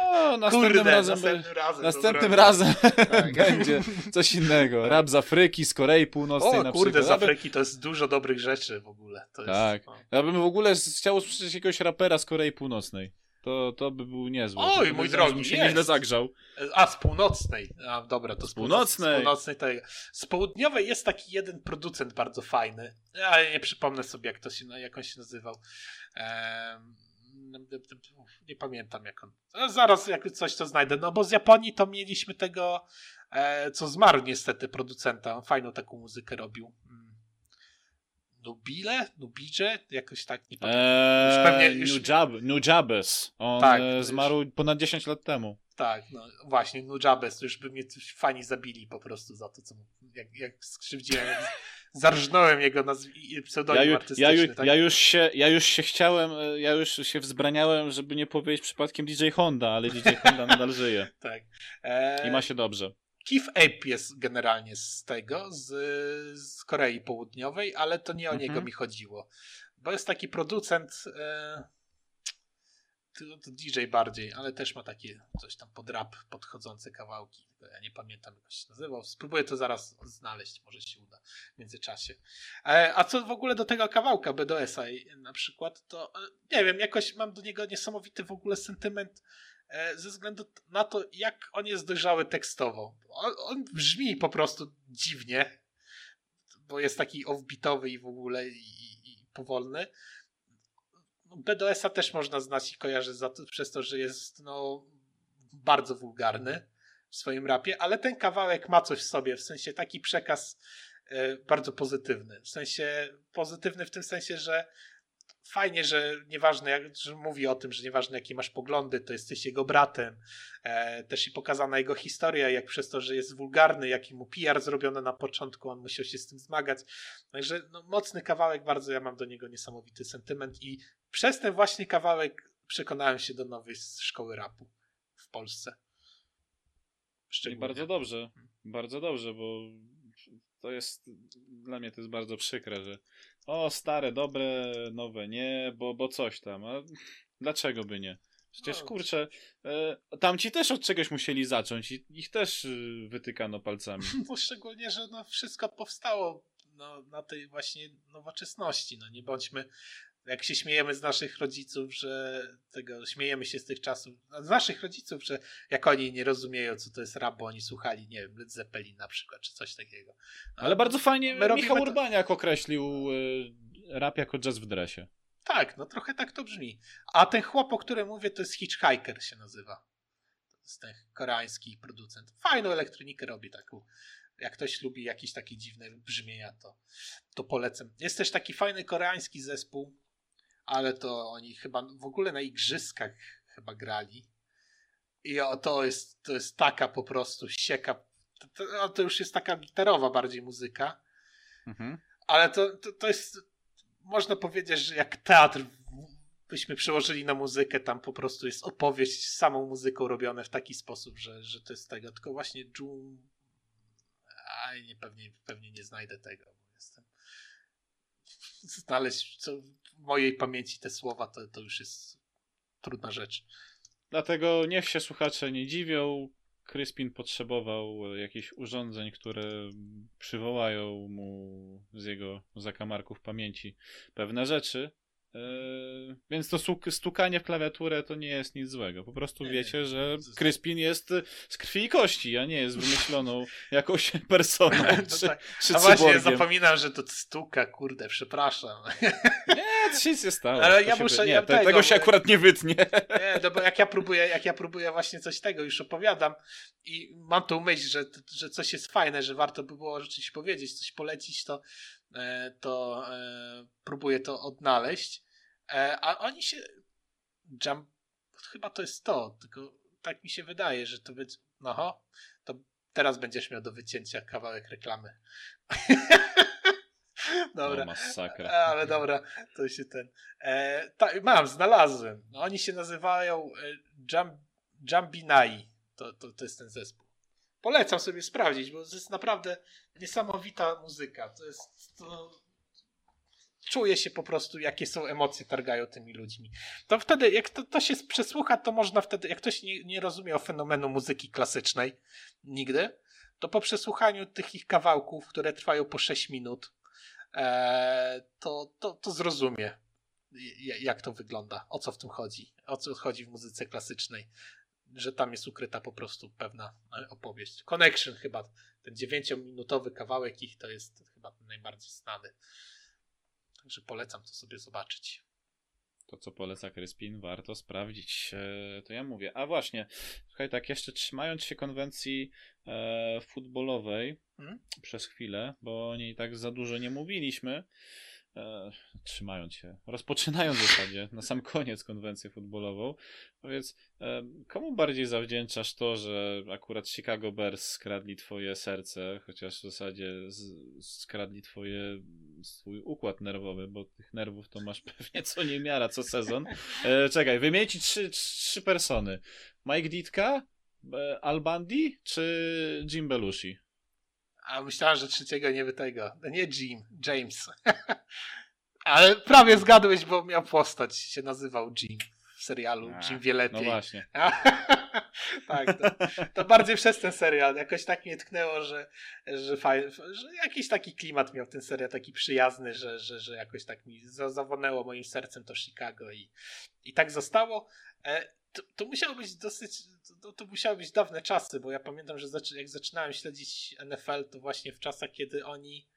Speaker 2: O, [laughs] następnym
Speaker 3: Kurde,
Speaker 2: razem,
Speaker 3: następnym razem.
Speaker 2: następnym razem
Speaker 3: Tak. [laughs]
Speaker 2: będzie coś innego. Rap z Afryki, z Korei Północnej
Speaker 3: O
Speaker 2: na
Speaker 3: kurde, z
Speaker 2: przykład.
Speaker 3: Afryki to jest dużo dobrych rzeczy w ogóle. To
Speaker 2: Tak.
Speaker 3: Jest, no.
Speaker 2: Ja bym w ogóle chciał usłyszeć jakiegoś rapera z Korei Północnej. To, to by był niezły.
Speaker 3: Oj,
Speaker 2: To
Speaker 3: mój drogi,
Speaker 2: bym się
Speaker 3: jest.
Speaker 2: nieźle zagrzał.
Speaker 3: A, z północnej. A, dobra, to z
Speaker 2: północnej.
Speaker 3: Z północnej tego. Z południowej jest taki jeden producent bardzo fajny, ale nie przypomnę sobie, jak, to się, jak on się nazywał. Nie pamiętam, jak on. Zaraz, jak coś to znajdę. No bo z Japonii to mieliśmy tego, e, co zmarł niestety, producenta. On fajną taką muzykę robił. Nubile? Nubidże? Jakoś tak, nie pamiętam.
Speaker 2: Eee,
Speaker 3: Już pewnie- już-
Speaker 2: Nujab, Nujabes. On
Speaker 3: Tak,
Speaker 2: e,
Speaker 3: już-
Speaker 2: zmarł ponad 10 lat temu.
Speaker 3: Tak, no właśnie, Nujabes, już by mnie coś fani zabili po prostu za to, co jak, jak skrzywdziłem, [laughs] zarżnąłem jego nazw-
Speaker 2: Ja,
Speaker 3: pseudonim
Speaker 2: ju,
Speaker 3: artystyczny.
Speaker 2: ja, ju,
Speaker 3: tak?
Speaker 2: ja, już się, ja już się chciałem, e, ja już się wzbraniałem, żeby nie powiedzieć przypadkiem DJ Honda, ale DJ Honda nadal żyje. [laughs]
Speaker 3: tak. E,
Speaker 2: I ma się dobrze.
Speaker 3: Keith Ape jest generalnie z tego, z, z Korei Południowej, ale to nie o
Speaker 2: Mhm.
Speaker 3: niego mi chodziło. bo jest taki producent, e, to, DJ bardziej, ale też ma takie coś tam pod rap podchodzące kawałki. Ja nie pamiętam jak się nazywał. Spróbuję to zaraz znaleźć, może się uda w międzyczasie. E, a co w ogóle do tego kawałka BDS-a na przykład, to e, nie wiem, jakoś mam do niego niesamowity w ogóle sentyment ze względu na to, jak on jest dojrzały tekstowo. On, on brzmi po prostu dziwnie, bo jest taki offbeatowy i w ogóle i, i powolny, BDS-a też można znać i kojarzyć za to, przez to, że jest no, bardzo wulgarny w swoim rapie, ale ten kawałek ma coś w sobie, w sensie taki przekaz y, bardzo pozytywny. W sensie pozytywny w tym sensie, że fajnie, że nieważne, jak, że mówi o tym, że nieważne jakie masz poglądy, to jesteś jego bratem. E, też i pokazana jego historia, jak przez to, że jest wulgarny, jaki mu PR zrobiono na początku, on musiał się z tym zmagać. Także no, mocny kawałek, bardzo ja mam do niego niesamowity sentyment i przez ten właśnie kawałek przekonałem się do nowej szkoły rapu w Polsce.
Speaker 2: I bardzo dobrze, hmm. bardzo dobrze, bo to jest, dla mnie to jest bardzo przykre, że o, stare, dobre, nowe, nie, bo, bo coś tam. A dlaczego by nie? Przecież no. kurczę, e, tamci też od czegoś musieli zacząć i ich też y, wytykano palcami. [laughs]
Speaker 3: No szczególnie, że no wszystko powstało no, na tej właśnie nowoczesności. No nie bądźmy jak się śmiejemy z naszych rodziców, że tego, śmiejemy się z tych czasów, z naszych rodziców, że jak oni nie rozumieją, co to jest rap, bo oni słuchali, nie wiem, Led Zeppelin na przykład, czy coś takiego.
Speaker 2: No, Ale bardzo fajnie Michał Urbaniak to... określił y, rap jako jazz w dresie.
Speaker 3: Tak, no trochę tak to brzmi. A ten chłop, o którym mówię, to jest Hitchhiker się nazywa. To jest ten koreański producent. Fajną elektronikę robi taką. Jak ktoś lubi jakieś takie dziwne brzmienia, to, to polecam. Jest też taki fajny koreański zespół, ale to oni chyba w ogóle na igrzyskach chyba grali. I o, to, jest, to jest taka po prostu sieka. To, to, już jest taka gitarowa bardziej muzyka. Mhm. Ale to, to, to jest, można powiedzieć, że jak teatr byśmy przełożyli na muzykę, tam po prostu jest opowieść z samą muzyką robione w taki sposób, że, że to jest tego. Tylko właśnie June. A nie, pewnie, pewnie nie znajdę tego, bo jestem. [laughs] Znaleźć co, w mojej pamięci te słowa, to, to już jest trudna rzecz.
Speaker 2: Dlatego niech się słuchacze nie dziwią. Crispin potrzebował jakichś urządzeń, które przywołają mu z jego zakamarków pamięci pewne rzeczy, Yy, więc to stukanie w klawiaturę to nie jest nic złego. Po prostu nie, wiecie, nie, że Crispin jest z krwi i kości, a nie jest wymyśloną [laughs] jakąś personą. No czy,
Speaker 3: tak. czy a właśnie, ja zapominam, że to stuka, kurde, przepraszam. [laughs]
Speaker 2: Nie, to się nic nie stało. Ale ja muszę... nie, ja te, tego się akurat nie wytnie. [laughs]
Speaker 3: Nie, no bo jak ja próbuję, jak ja próbuję właśnie coś tego, już opowiadam i mam tą myśl, że, że coś jest fajne, że warto by było rzeczywiście powiedzieć, coś polecić, to, e, to e, próbuję to odnaleźć. E, a oni się. Jump. Chyba to jest to, tylko tak mi się wydaje, że to być. No, to teraz będziesz miał do wycięcia kawałek reklamy. [laughs]
Speaker 2: dobra. No, masakra.
Speaker 3: Ale dobra, to się ten. E, ta, mam, znalazłem. No, oni się nazywają e, Jump, Jumbinai. To, to, to jest ten zespół. Polecam sobie sprawdzić, bo to jest naprawdę niesamowita muzyka. To jest. To, czuje się po prostu, jakie są emocje targają tymi ludźmi. To wtedy, jak to, to się przesłucha, to można wtedy, jak ktoś nie, nie rozumie o fenomenu muzyki klasycznej nigdy, to po przesłuchaniu tych ich kawałków, które trwają po 6 minut, e, to, to, to zrozumie, jak to wygląda, o co w tym chodzi, o co chodzi w muzyce klasycznej, że tam jest ukryta po prostu pewna e, opowieść. Connection chyba, ten dziewięciominutowy kawałek ich to jest chyba najbardziej znany. Także polecam to sobie zobaczyć.
Speaker 2: To, co poleca Kryspin, warto sprawdzić. E, to ja mówię. A właśnie, słuchaj, tak jeszcze trzymając się konwencji e, futbolowej hmm? przez chwilę, bo o niej tak za dużo nie mówiliśmy, e, trzymając się, rozpoczynając w zasadzie na sam koniec konwencję futbolową, powiedz, e, komu bardziej zawdzięczasz to, że akurat Chicago Bears skradli twoje serce, chociaż w zasadzie z, skradli twoje, swój układ nerwowy, bo tych nerwów to masz [laughs] pewnie co niemiara co sezon. E, czekaj, wymień ci trzy, trzy persony. Mike Ditka, e, Al Bundy czy Jim Belushi?
Speaker 3: A myślałem, że trzeciego nie by tego. No nie Jim, James. [laughs] Ale prawie zgadłeś, bo miał postać, się nazywał Jim w serialu. A, Jim wie lepiej.
Speaker 2: No właśnie. [laughs]
Speaker 3: tak, to, to, bardziej przez ten serial. Jakoś tak mnie tknęło, że, że, faj, że jakiś taki klimat miał ten serial, taki przyjazny, że, że, że jakoś tak mi zawonęło moim sercem to Chicago i, i tak zostało. To, to musiało być dosyć, to, to musiały być dawne czasy, bo ja pamiętam, że jak zaczynałem śledzić NFL, to właśnie w czasach, kiedy oni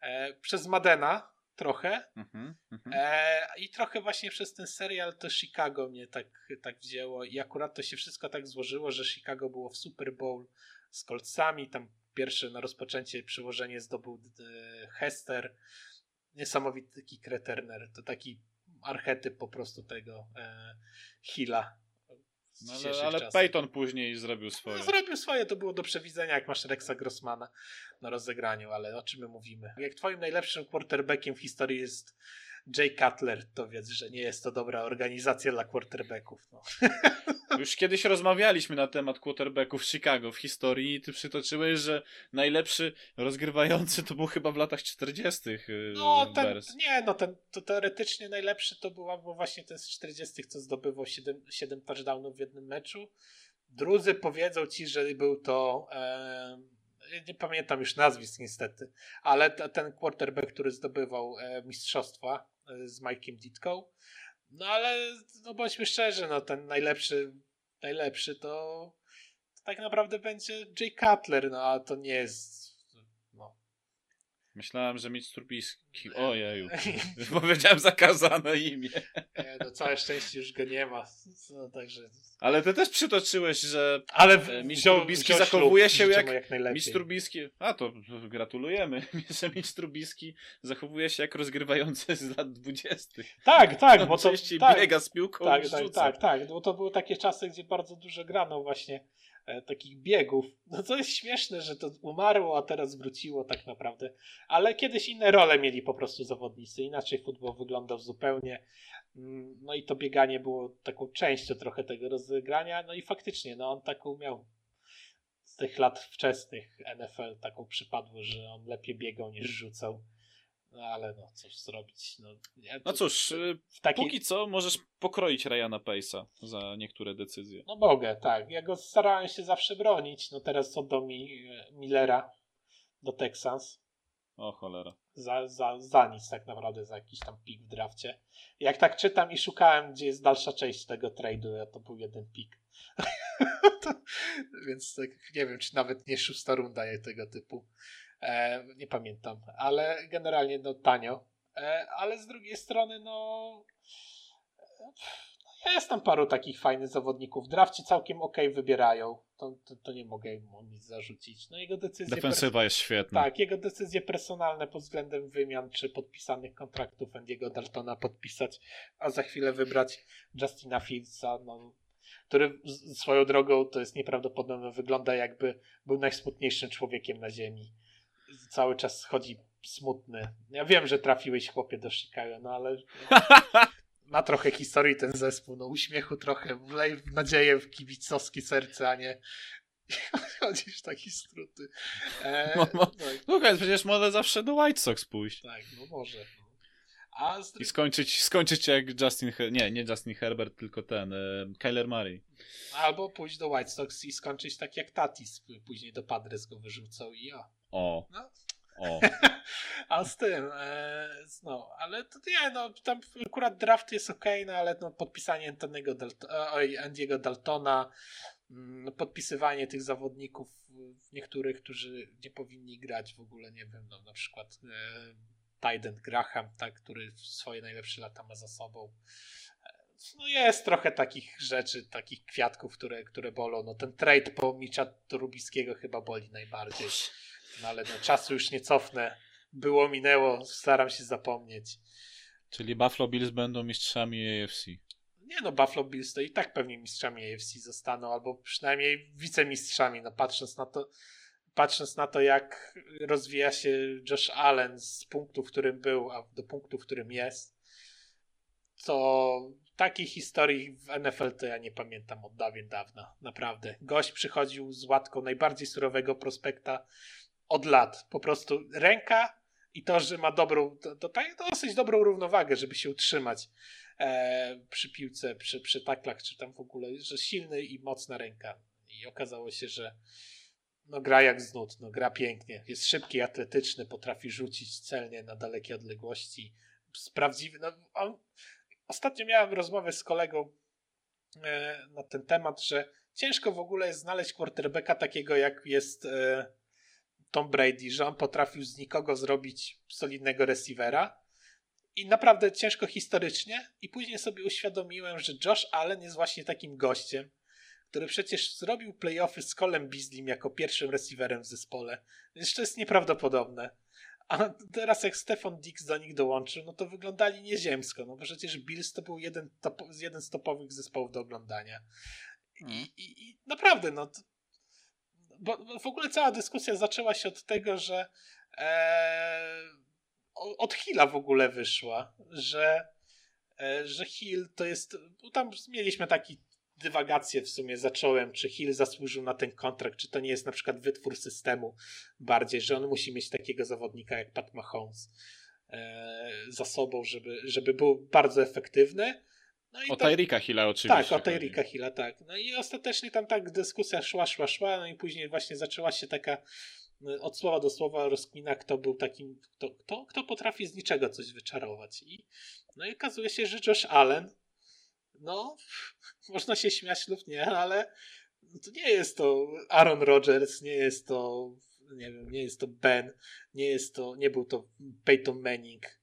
Speaker 3: e, przez Madena trochę mm-hmm, mm-hmm. E, i trochę właśnie przez ten serial to Chicago mnie tak, tak wzięło i akurat to się wszystko tak złożyło, że Chicago było w Super Bowl z Coltsami, tam pierwsze na rozpoczęcie przyłożenie zdobył e, Hester, niesamowity kick returner, to taki archetyp po prostu tego e, Hilla
Speaker 2: no, ale, ale Peyton później zrobił swoje.
Speaker 3: No, zrobił swoje, to było do przewidzenia, jak masz Rexa Grossmana na rozegraniu, ale o czym my mówimy? Jak twoim najlepszym quarterbackiem w historii jest Jay Cutler, to wiedz, że nie jest to dobra organizacja dla quarterbacków. No. [laughs]
Speaker 2: Już kiedyś rozmawialiśmy na temat quarterbacków Chicago w historii i ty przytoczyłeś, że najlepszy rozgrywający to był chyba w latach 40. Y,
Speaker 3: no, ten, nie, no ten to teoretycznie najlepszy to była bo właśnie ten z 40., co zdobywał 7, 7 touchdownów w jednym meczu. Drudzy powiedzą ci, że był to. E, nie pamiętam już nazwisk niestety, ale ten quarterback, który zdobywał e, mistrzostwa z Mike'iem Ditką. No ale no bądźmy szczerzy, no ten najlepszy, najlepszy to, to tak naprawdę będzie Jay Cutler, no a to nie jest
Speaker 2: Myślałem, że mieć Trubisky. Ojeju. [laughs] Powiedziałem zakazane imię.
Speaker 3: Nie, no całe szczęście już go nie ma. No, także...
Speaker 2: Ale ty też przytoczyłeś, że Ale w, e, Mistrz zachowuje się jak, jak Mistrz Trubisky. A to gratulujemy, [laughs] że Mistrz Trubisky zachowuje się jak rozgrywający z lat dwudziestych.
Speaker 3: Tak, tak, bo to
Speaker 2: tak, biega z piłką
Speaker 3: tak, tak, tak, tak, bo to były takie czasy, gdzie bardzo dużo grano właśnie takich biegów. No to jest śmieszne, że to umarło, a teraz wróciło tak naprawdę. Ale kiedyś inne role mieli po prostu zawodnicy. Inaczej futbol wyglądał zupełnie. Mm, no i to bieganie było taką częścią trochę tego rozegrania. No i faktycznie, no on taką miał z tych lat wczesnych NFL taką przypadło, że on lepiej biegał niż rzucał. No ale no, cóż zrobić. No,
Speaker 2: ja no cóż, y, takiej... póki co możesz pokroić Ryana Pace'a za niektóre decyzje.
Speaker 3: No mogę, tak. Ja go starałem się zawsze bronić. No teraz oddał mi e, Millera do Texans.
Speaker 2: O cholera.
Speaker 3: Za, za, za nic tak naprawdę, za jakiś tam pik w drafcie. Jak tak czytam i szukałem, gdzie jest dalsza część tego trade'u, to był jeden pik. [laughs] więc tak, nie wiem, czy nawet nie szósta runda tego typu. E, nie pamiętam, ale generalnie no tanio. E, ale z drugiej strony no, no jest tam paru takich fajnych zawodników. Drafci całkiem ok wybierają. To, to, to, nie mogę mu nic zarzucić. No jego decyzje.
Speaker 2: Defensywa jest świetna.
Speaker 3: Tak, jego decyzje personalne pod względem wymian czy podpisanych kontraktów Andiego Daltona podpisać, a za chwilę wybrać Justina Fieldsa, no, który swoją drogą to jest nieprawdopodobne. Wygląda jakby był najsmutniejszym człowiekiem na ziemi cały czas chodzi smutny. Ja wiem, że trafiłeś chłopie do Chicago, no ale [laughs] ma trochę historii ten zespół, no uśmiechu trochę, wlej nadzieję w kibicowskie serce, a nie [laughs] chodzisz w takie struty.
Speaker 2: E, no, no, no. no przecież może zawsze do White Sox pójść.
Speaker 3: Tak, no może.
Speaker 2: Z... I skończyć, skończyć jak Justin, Her nie, nie Justin Herbert, tylko ten, e, Kyler Murray.
Speaker 3: Albo pójść do White Sox i skończyć tak jak Tatis, później do Padres go wyrzucał i ja.
Speaker 2: O. No. O. [laughs]
Speaker 3: A z tym, e, no, ale to nie, no, tam akurat draft jest ok, no, ale no, podpisanie Antonego Dalt oj, Andiego Daltona, mm, podpisywanie tych zawodników, niektórych, którzy nie powinni grać w ogóle, nie wiem, no, na przykład e, Tyden Graham, tak, który swoje najlepsze lata ma za sobą. E, no jest trochę takich rzeczy, takich kwiatków, które, które bolą. No ten trade po Micza Trubiskiego chyba boli najbardziej. No ale no, czasu już nie cofnę. Było, minęło, staram się zapomnieć.
Speaker 2: Czyli Buffalo Bills będą mistrzami AFC.
Speaker 3: Nie no, Buffalo Bills to i tak pewnie mistrzami AFC zostaną, albo przynajmniej wicemistrzami, no patrząc na to, patrząc na to, jak rozwija się Josh Allen z punktu, w którym był, a do punktu, w którym jest, to takiej historii w NFL to ja nie pamiętam od dawien dawna. Naprawdę. Gość przychodził z łatką najbardziej surowego prospekta od lat. Po prostu ręka i to, że ma dobrą, to, to, dosyć dobrą równowagę, żeby się utrzymać e, przy piłce, przy, przy taklach, czy tam w ogóle, że silny i mocna ręka. I okazało się, że no gra jak z nut, no gra pięknie. Jest szybki, atletyczny, potrafi rzucić celnie na dalekie odległości. Sprawdziwy. No, on... Ostatnio miałem rozmowę z kolegą e, na ten temat, że ciężko w ogóle jest znaleźć quarterbacka takiego jak jest e, Tom Brady, że on potrafił z nikogo zrobić solidnego receivera. I naprawdę ciężko historycznie. I później sobie uświadomiłem, że Josh Allen jest właśnie takim gościem, który przecież zrobił playoffy z Colem Beasley jako pierwszym receiverem w zespole. Więc to jest nieprawdopodobne. A teraz jak Stefan Dix do nich dołączył, no to wyglądali nieziemsko, no bo przecież Bills to był jeden, top, jeden z topowych zespołów do oglądania. I, mm. i, i naprawdę, no bo w ogóle cała dyskusja zaczęła się od tego, że e, od Hilla w ogóle wyszła, że, e, że Hill to jest, tam mieliśmy taki dywagację w sumie zacząłem, czy Hill zasłużył na ten kontrakt, czy to nie jest na przykład wytwór systemu bardziej, że on musi mieć takiego zawodnika jak Pat Mahomes e, za sobą, żeby, żeby był bardzo efektywny.
Speaker 2: No o Tyrika Hilla oczywiście.
Speaker 3: Tak, o Tyrika Hilla, tak. No i ostatecznie tam tak dyskusja szła, szła, szła, no i później właśnie zaczęła się taka no, od słowa do słowa rozkmina, kto był takim, kto, kto, kto potrafi z niczego coś wyczarować. I, no i okazuje się, że Josh Allen no, [laughs] można się śmiać lub nie, ale to nie jest to Aaron Rodgers, nie jest to, nie wiem, nie jest to Ben, nie jest to, nie był to Peyton Manning,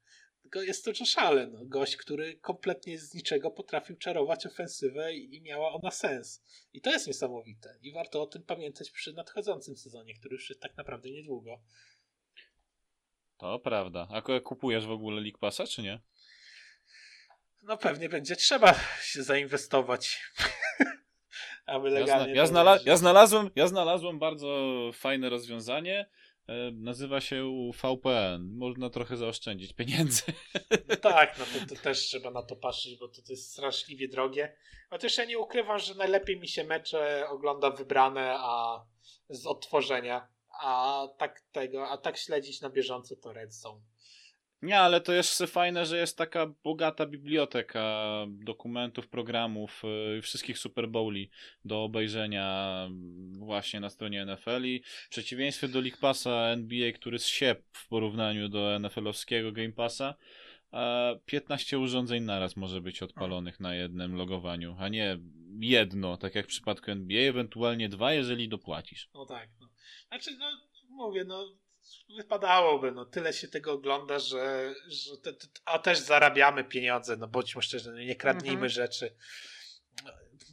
Speaker 3: tylko jest to Josh Allen, no, gość, który kompletnie z niczego potrafił czarować ofensywę i, miała ona sens. I to jest niesamowite. I warto o tym pamiętać przy nadchodzącym sezonie, który już jest tak naprawdę niedługo.
Speaker 2: To prawda. A kupujesz w ogóle League Passa, czy nie?
Speaker 3: no pewnie będzie trzeba się zainwestować. [laughs] aby legalnie.
Speaker 2: Ja, zna, ja, znalaz ja, znalazłem, ja znalazłem bardzo fajne rozwiązanie. E, nazywa się VPN. Można trochę zaoszczędzić pieniędzy.
Speaker 3: No tak, no to, to, też trzeba na to patrzeć, bo to, to jest straszliwie drogie. Chociaż ja nie ukrywam, że najlepiej mi się mecze ogląda wybrane, a z odtworzenia. A tak tego, a tak śledzić na bieżąco to Redstone.
Speaker 2: Nie, ale to jest fajne, że jest taka bogata biblioteka dokumentów, programów, yy, wszystkich Super Bowli do obejrzenia właśnie na stronie NFL i w przeciwieństwie do League Passa NBA, który zsiep w porównaniu do NFL-owskiego Game Passa, 15 urządzeń naraz może być odpalonych na jednym logowaniu, a nie jedno, tak jak w przypadku NBA, ewentualnie dwa, jeżeli dopłacisz.
Speaker 3: No tak. No. Znaczy, no mówię, no wypadałoby, no tyle się tego ogląda, że, że te, te, a też zarabiamy pieniądze, no bądźmy szczerzy, no nie kradnijmy mhm. rzeczy,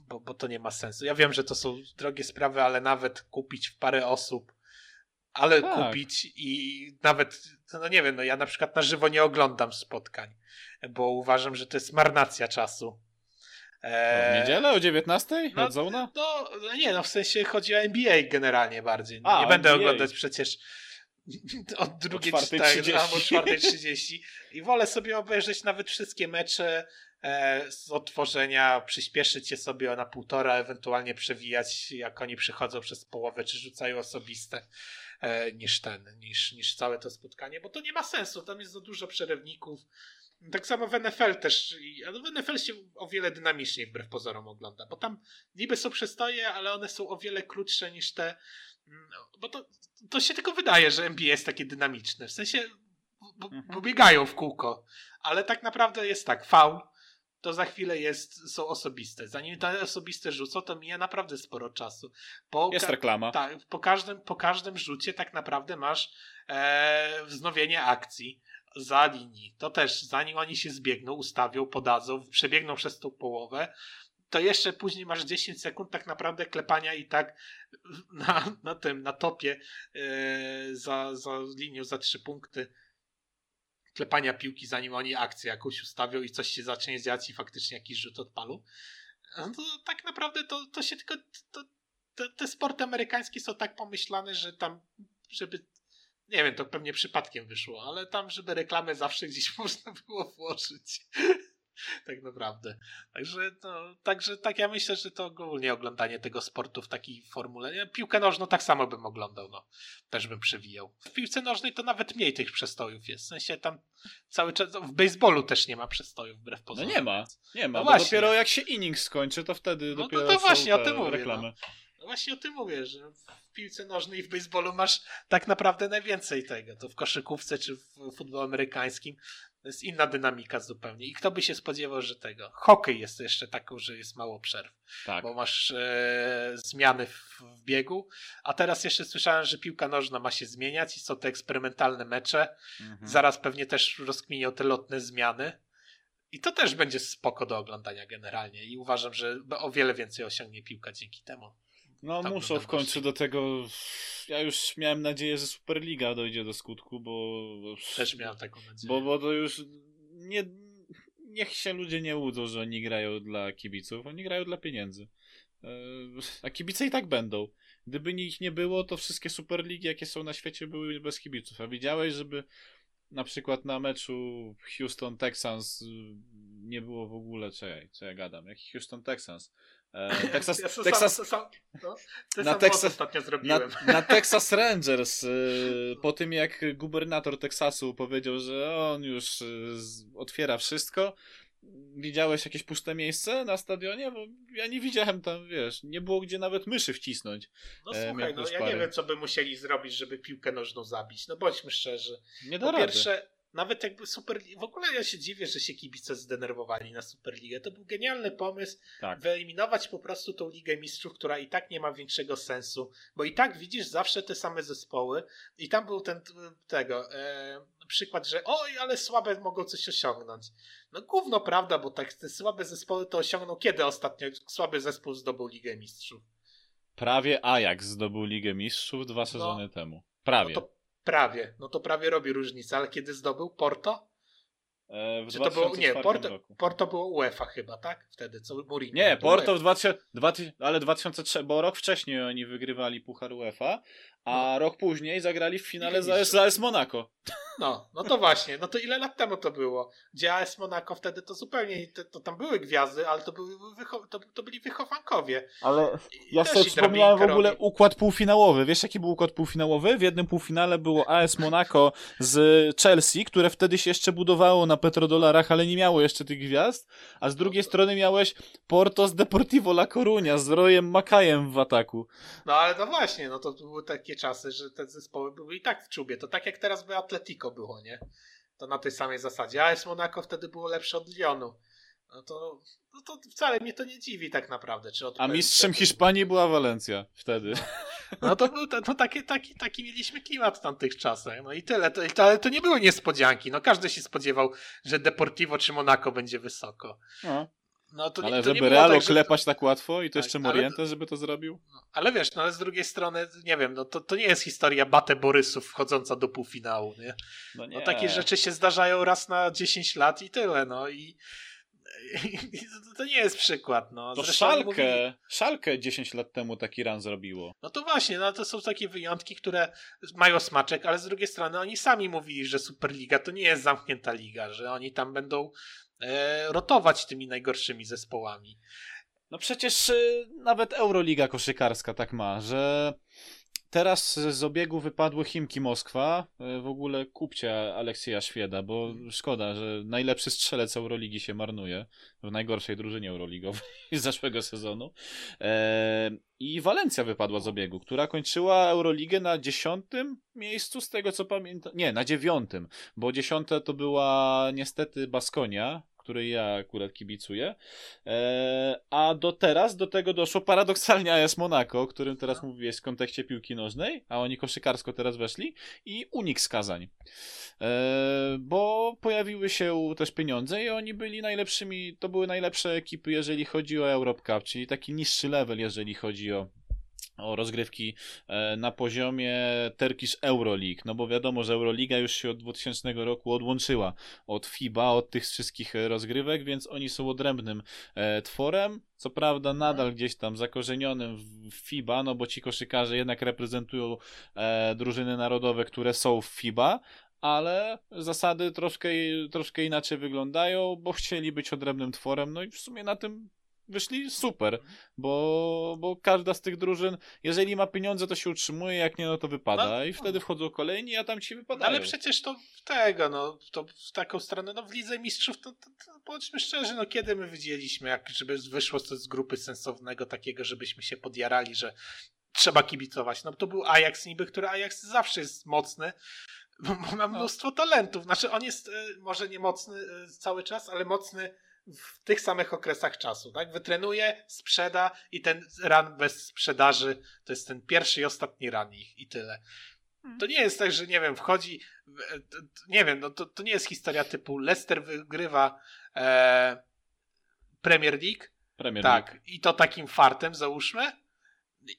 Speaker 3: bo, bo to nie ma sensu. Ja wiem, że to są drogie sprawy, ale nawet kupić w parę osób, ale tak. kupić i nawet, no nie wiem, no ja na przykład na żywo nie oglądam spotkań, bo uważam, że to jest marnacja czasu.
Speaker 2: E, w niedzielę o 19? No,
Speaker 3: no, no, nie, no w sensie chodzi o NBA generalnie bardziej. No, A, nie będę NBA. oglądać przecież [laughs] od drugiej o 4.30 i wolę sobie obejrzeć nawet wszystkie mecze e, z otworzenia, przyspieszyć je sobie na półtora, ewentualnie przewijać, jak oni przychodzą przez połowę, czy rzucają osobiste, e, niż ten, niż, niż całe to spotkanie, bo to nie ma sensu, tam jest za dużo przerywników. Tak samo w NFL też, ale w NFL się o wiele dynamiczniej wbrew pozorom ogląda, bo tam niby są przestoje, ale one są o wiele krótsze niż te no, bo to, to się tylko wydaje, że NBA jest takie dynamiczne. W sensie, bo, bo mhm. biegają w kółko, ale tak naprawdę jest tak, faul, to za chwilę jest, są osobiste. Zanim te osobiste rzucą, to mija naprawdę sporo czasu.
Speaker 2: Po jest reklama.
Speaker 3: Tak, po każdym, po każdym rzucie tak naprawdę masz e, wznowienie akcji za linii. To też, zanim oni się zbiegną, ustawią, podadzą, przebiegną przez tą połowę, to jeszcze później masz 10 sekund tak naprawdę klepania i tak [laughs] na, na tym, na topie yy, za, za linią za trzy punkty klepania piłki, zanim oni akcję jakąś ustawią i coś się zacznie dziać i faktycznie jakiś rzut odpalu. No to tak naprawdę to, to się tylko. To, te, te sporty amerykańskie są tak pomyślane, że tam, żeby. Nie wiem, to pewnie przypadkiem wyszło, ale tam, żeby reklamę zawsze gdzieś [laughs] można było włożyć. [laughs] tak naprawdę. Także, no, także tak ja myślę, że to ogólnie oglądanie tego sportu w takiej formule. Nie? Piłkę nożną tak samo bym oglądał, no. Też bym przewijał. W piłce nożnej to nawet mniej tych przestojów jest. W sensie tam cały czas, w baseballu też nie ma przestojów wbrew pozorom.
Speaker 2: No nie ma, nie ma, no bo dopiero jak się inning skończy, to wtedy
Speaker 3: no
Speaker 2: dopiero
Speaker 3: to, to właśnie o tym mówię,
Speaker 2: reklamy.
Speaker 3: No. no. właśnie o tym mówię, że w piłce nożnej i w baseballu masz tak naprawdę najwięcej tego. To w koszykówce czy w futbolu amerykańskim to jest inna dynamika zupełnie. I kto by się spodziewał, że tego? Hokej jest jeszcze taką, że jest mało przerw. Tak. Bo masz e, zmiany w, w, biegu. A teraz jeszcze słyszałem, że piłka nożna ma się zmieniać i są te eksperymentalne mecze. Mhm. Zaraz pewnie też rozkminią te lotne zmiany. I to też będzie spoko do oglądania generalnie. I uważam, że o wiele więcej osiągnie piłka dzięki temu.
Speaker 2: No muszą w końcu do tego. Ja już miałem nadzieję, że Superliga dojdzie do skutku, bo.
Speaker 3: Też miałem taką nadzieję.
Speaker 2: Bo, bo to już nie. Niech się ludzie nie łudzą, że oni grają dla kibiców, oni grają dla pieniędzy. E, a kibice i tak będą. Gdyby ich nie było, to wszystkie Superligi, jakie są na świecie, były bez kibiców. A widziałeś, żeby na przykład na meczu Houston Texans nie było w ogóle, ja, co ja gadam, jak Houston Texans
Speaker 3: Texas, [laughs] ja Texas, sam, sam, no, na, Texas,
Speaker 2: na, [laughs] na, Texas Rangers y, po tym jak gubernator Teksasu powiedział, że on już y, otwiera wszystko widziałeś jakieś puste miejsce na stadionie? Bo ja nie widziałem tam, wiesz, nie było gdzie nawet myszy wcisnąć.
Speaker 3: No e, słuchaj, no ja nie wiem, co by musieli zrobić, żeby piłkę nożną zabić. No bądźmy szczerzy.
Speaker 2: Nie da po rady.
Speaker 3: pierwsze, nawet jakby Super W ogóle ja się dziwię, że się kibice zdenerwowali na Superligę. To był genialny pomysł. Tak. Wyeliminować po prostu tą Ligę Mistrzów, która i tak nie ma większego sensu, bo i tak widzisz zawsze te same zespoły. I tam był ten tego e, przykład, że oj, ale słabe mogą coś osiągnąć. No gówno prawda, bo tak te słabe zespoły to osiągną kiedy ostatnio słaby zespół zdobył Ligę Mistrzów?
Speaker 2: Prawie Ajax zdobył Ligę Mistrzów dwa no. sezony no, temu. Prawie.
Speaker 3: No to Prawie. No to prawie robi różnicę, ale kiedy zdobył Porto?
Speaker 2: E, w Czy to było, nie,
Speaker 3: Porto,
Speaker 2: roku.
Speaker 3: Porto było UEFA chyba, tak? Wtedy, co Mourinho.
Speaker 2: Nie, Porto w 2000, ale 2003, bo rok wcześniej oni wygrywali Puchar UEFA, a no. rok później zagrali w finale za, za AS Monaco.
Speaker 3: No, no to właśnie, no to ile lat temu to było? Gdzie AS Monaco wtedy to zupełnie, to, to tam były gwiazdy, ale to, były to, to byli wychowankowie.
Speaker 2: Ale ja sobie wspomniałem w ogóle robi. układ półfinałowy. Wiesz jaki był układ półfinałowy? W jednym półfinale było AS Monaco z Chelsea, które wtedy się jeszcze budowało na petrodolarach, ale nie miało jeszcze tych gwiazd, a z drugiej strony miałeś Porto z Deportivo La Coruña z Rojem Makajem w ataku.
Speaker 3: No ale to właśnie, no to były takie czasy, że te zespoły były i tak w czubie. To tak jak teraz by Atletico było, nie? To na tej samej zasadzie. AS Monaco wtedy było lepsze od Lyonu. No to, no to wcale mnie to nie dziwi tak naprawdę. Czy
Speaker 2: A mistrzem Hiszpanii była Walencja wtedy.
Speaker 3: No to, był, to taki, taki, taki mieliśmy klimat w tamtych czasach. No i tyle. To, ale to nie były niespodzianki. No każdy się spodziewał, że Deportivo czy Monaco będzie wysoko. No.
Speaker 2: No, to ale to żeby Realo tak, klepać tak łatwo i to tak, jeszcze Morientes, żeby to zrobił?
Speaker 3: No, ale wiesz, no ale z drugiej strony, nie wiem, no to, to nie jest historia Bate Borysów wchodząca do półfinału, nie? No, nie. no takie rzeczy się zdarzają raz na 10 lat i tyle, no i to nie jest przykład. No.
Speaker 2: To Szalkę. Szalkę 10 lat temu taki run zrobiło.
Speaker 3: No to właśnie, no to są takie wyjątki, które mają smaczek, ale z drugiej strony oni sami mówili, że Superliga to nie jest zamknięta liga, że oni tam będą rotować tymi najgorszymi zespołami.
Speaker 2: No przecież y, nawet Euroliga koszykarska tak ma, że Teraz z obiegu wypadły Chimki Moskwa. E, w ogóle kupcie Aleksieja Szwieda, bo szkoda, że najlepszy strzelec Euroligi się marnuje w najgorszej drużynie Euroligowej [laughs] z zeszłego sezonu. E, I Walencja wypadła z obiegu, która kończyła Euroligę na dziesiątym miejscu, z tego co pamiętam. Nie, na dziewiątym, bo dziesiąte to była niestety Baskonia, której ja akurat kibicuję. E, a do teraz do tego doszło paradoksalnie AS Monaco, o którym teraz no. mówiłeś w kontekście piłki nożnej, a oni koszykarsko teraz weszli i Unik z Kazań. E, bo pojawiły się też pieniądze i oni byli najlepszymi, to były najlepsze ekipy, jeżeli chodzi o Europe Cup, czyli taki niższy level, jeżeli chodzi o o rozgrywki e, na poziomie Turkish Euroleague, no bo wiadomo, że Euroliga już się od 2000 roku odłączyła od FIBA, od tych wszystkich rozgrywek, więc oni są odrębnym e, tworem, co prawda nadal gdzieś tam zakorzenionym w FIBA, no bo ci koszykarze jednak reprezentują e, drużyny narodowe, które są w FIBA, ale zasady troszkę, troszkę inaczej wyglądają, bo chcieli być odrębnym tworem, no i w sumie na tym wyszli super, bo, bo każda z tych drużyn, jeżeli ma pieniądze, to się utrzymuje, jak nie, no to wypada no, i wtedy wchodzą kolejni, a tam ci wypadają.
Speaker 3: ale przecież to tego, no, to w taką stronę, no w Lidze Mistrzów, to, to, to bądźmy szczerzy, no kiedy my widzieliśmy, jak żeby wyszło to z grupy sensownego takiego, żebyśmy się podjarali, że trzeba kibicować. No to był Ajax niby, który Ajax zawsze jest mocny, bo ma no. mnóstwo talentów. Znaczy on jest e, może nie mocny e, cały czas, ale mocny w tych samych okresach czasu, tak? Wytrenuje, sprzeda i ten run bez sprzedaży to jest ten pierwszy i ostatni run ich i tyle. Hmm. To nie jest tak, że nie wiem, wchodzi, nie wiem, no to, to nie jest historia typu Leicester wygrywa e, Premier League.
Speaker 2: Premier
Speaker 3: tak,
Speaker 2: League.
Speaker 3: i to takim fartem załóżmy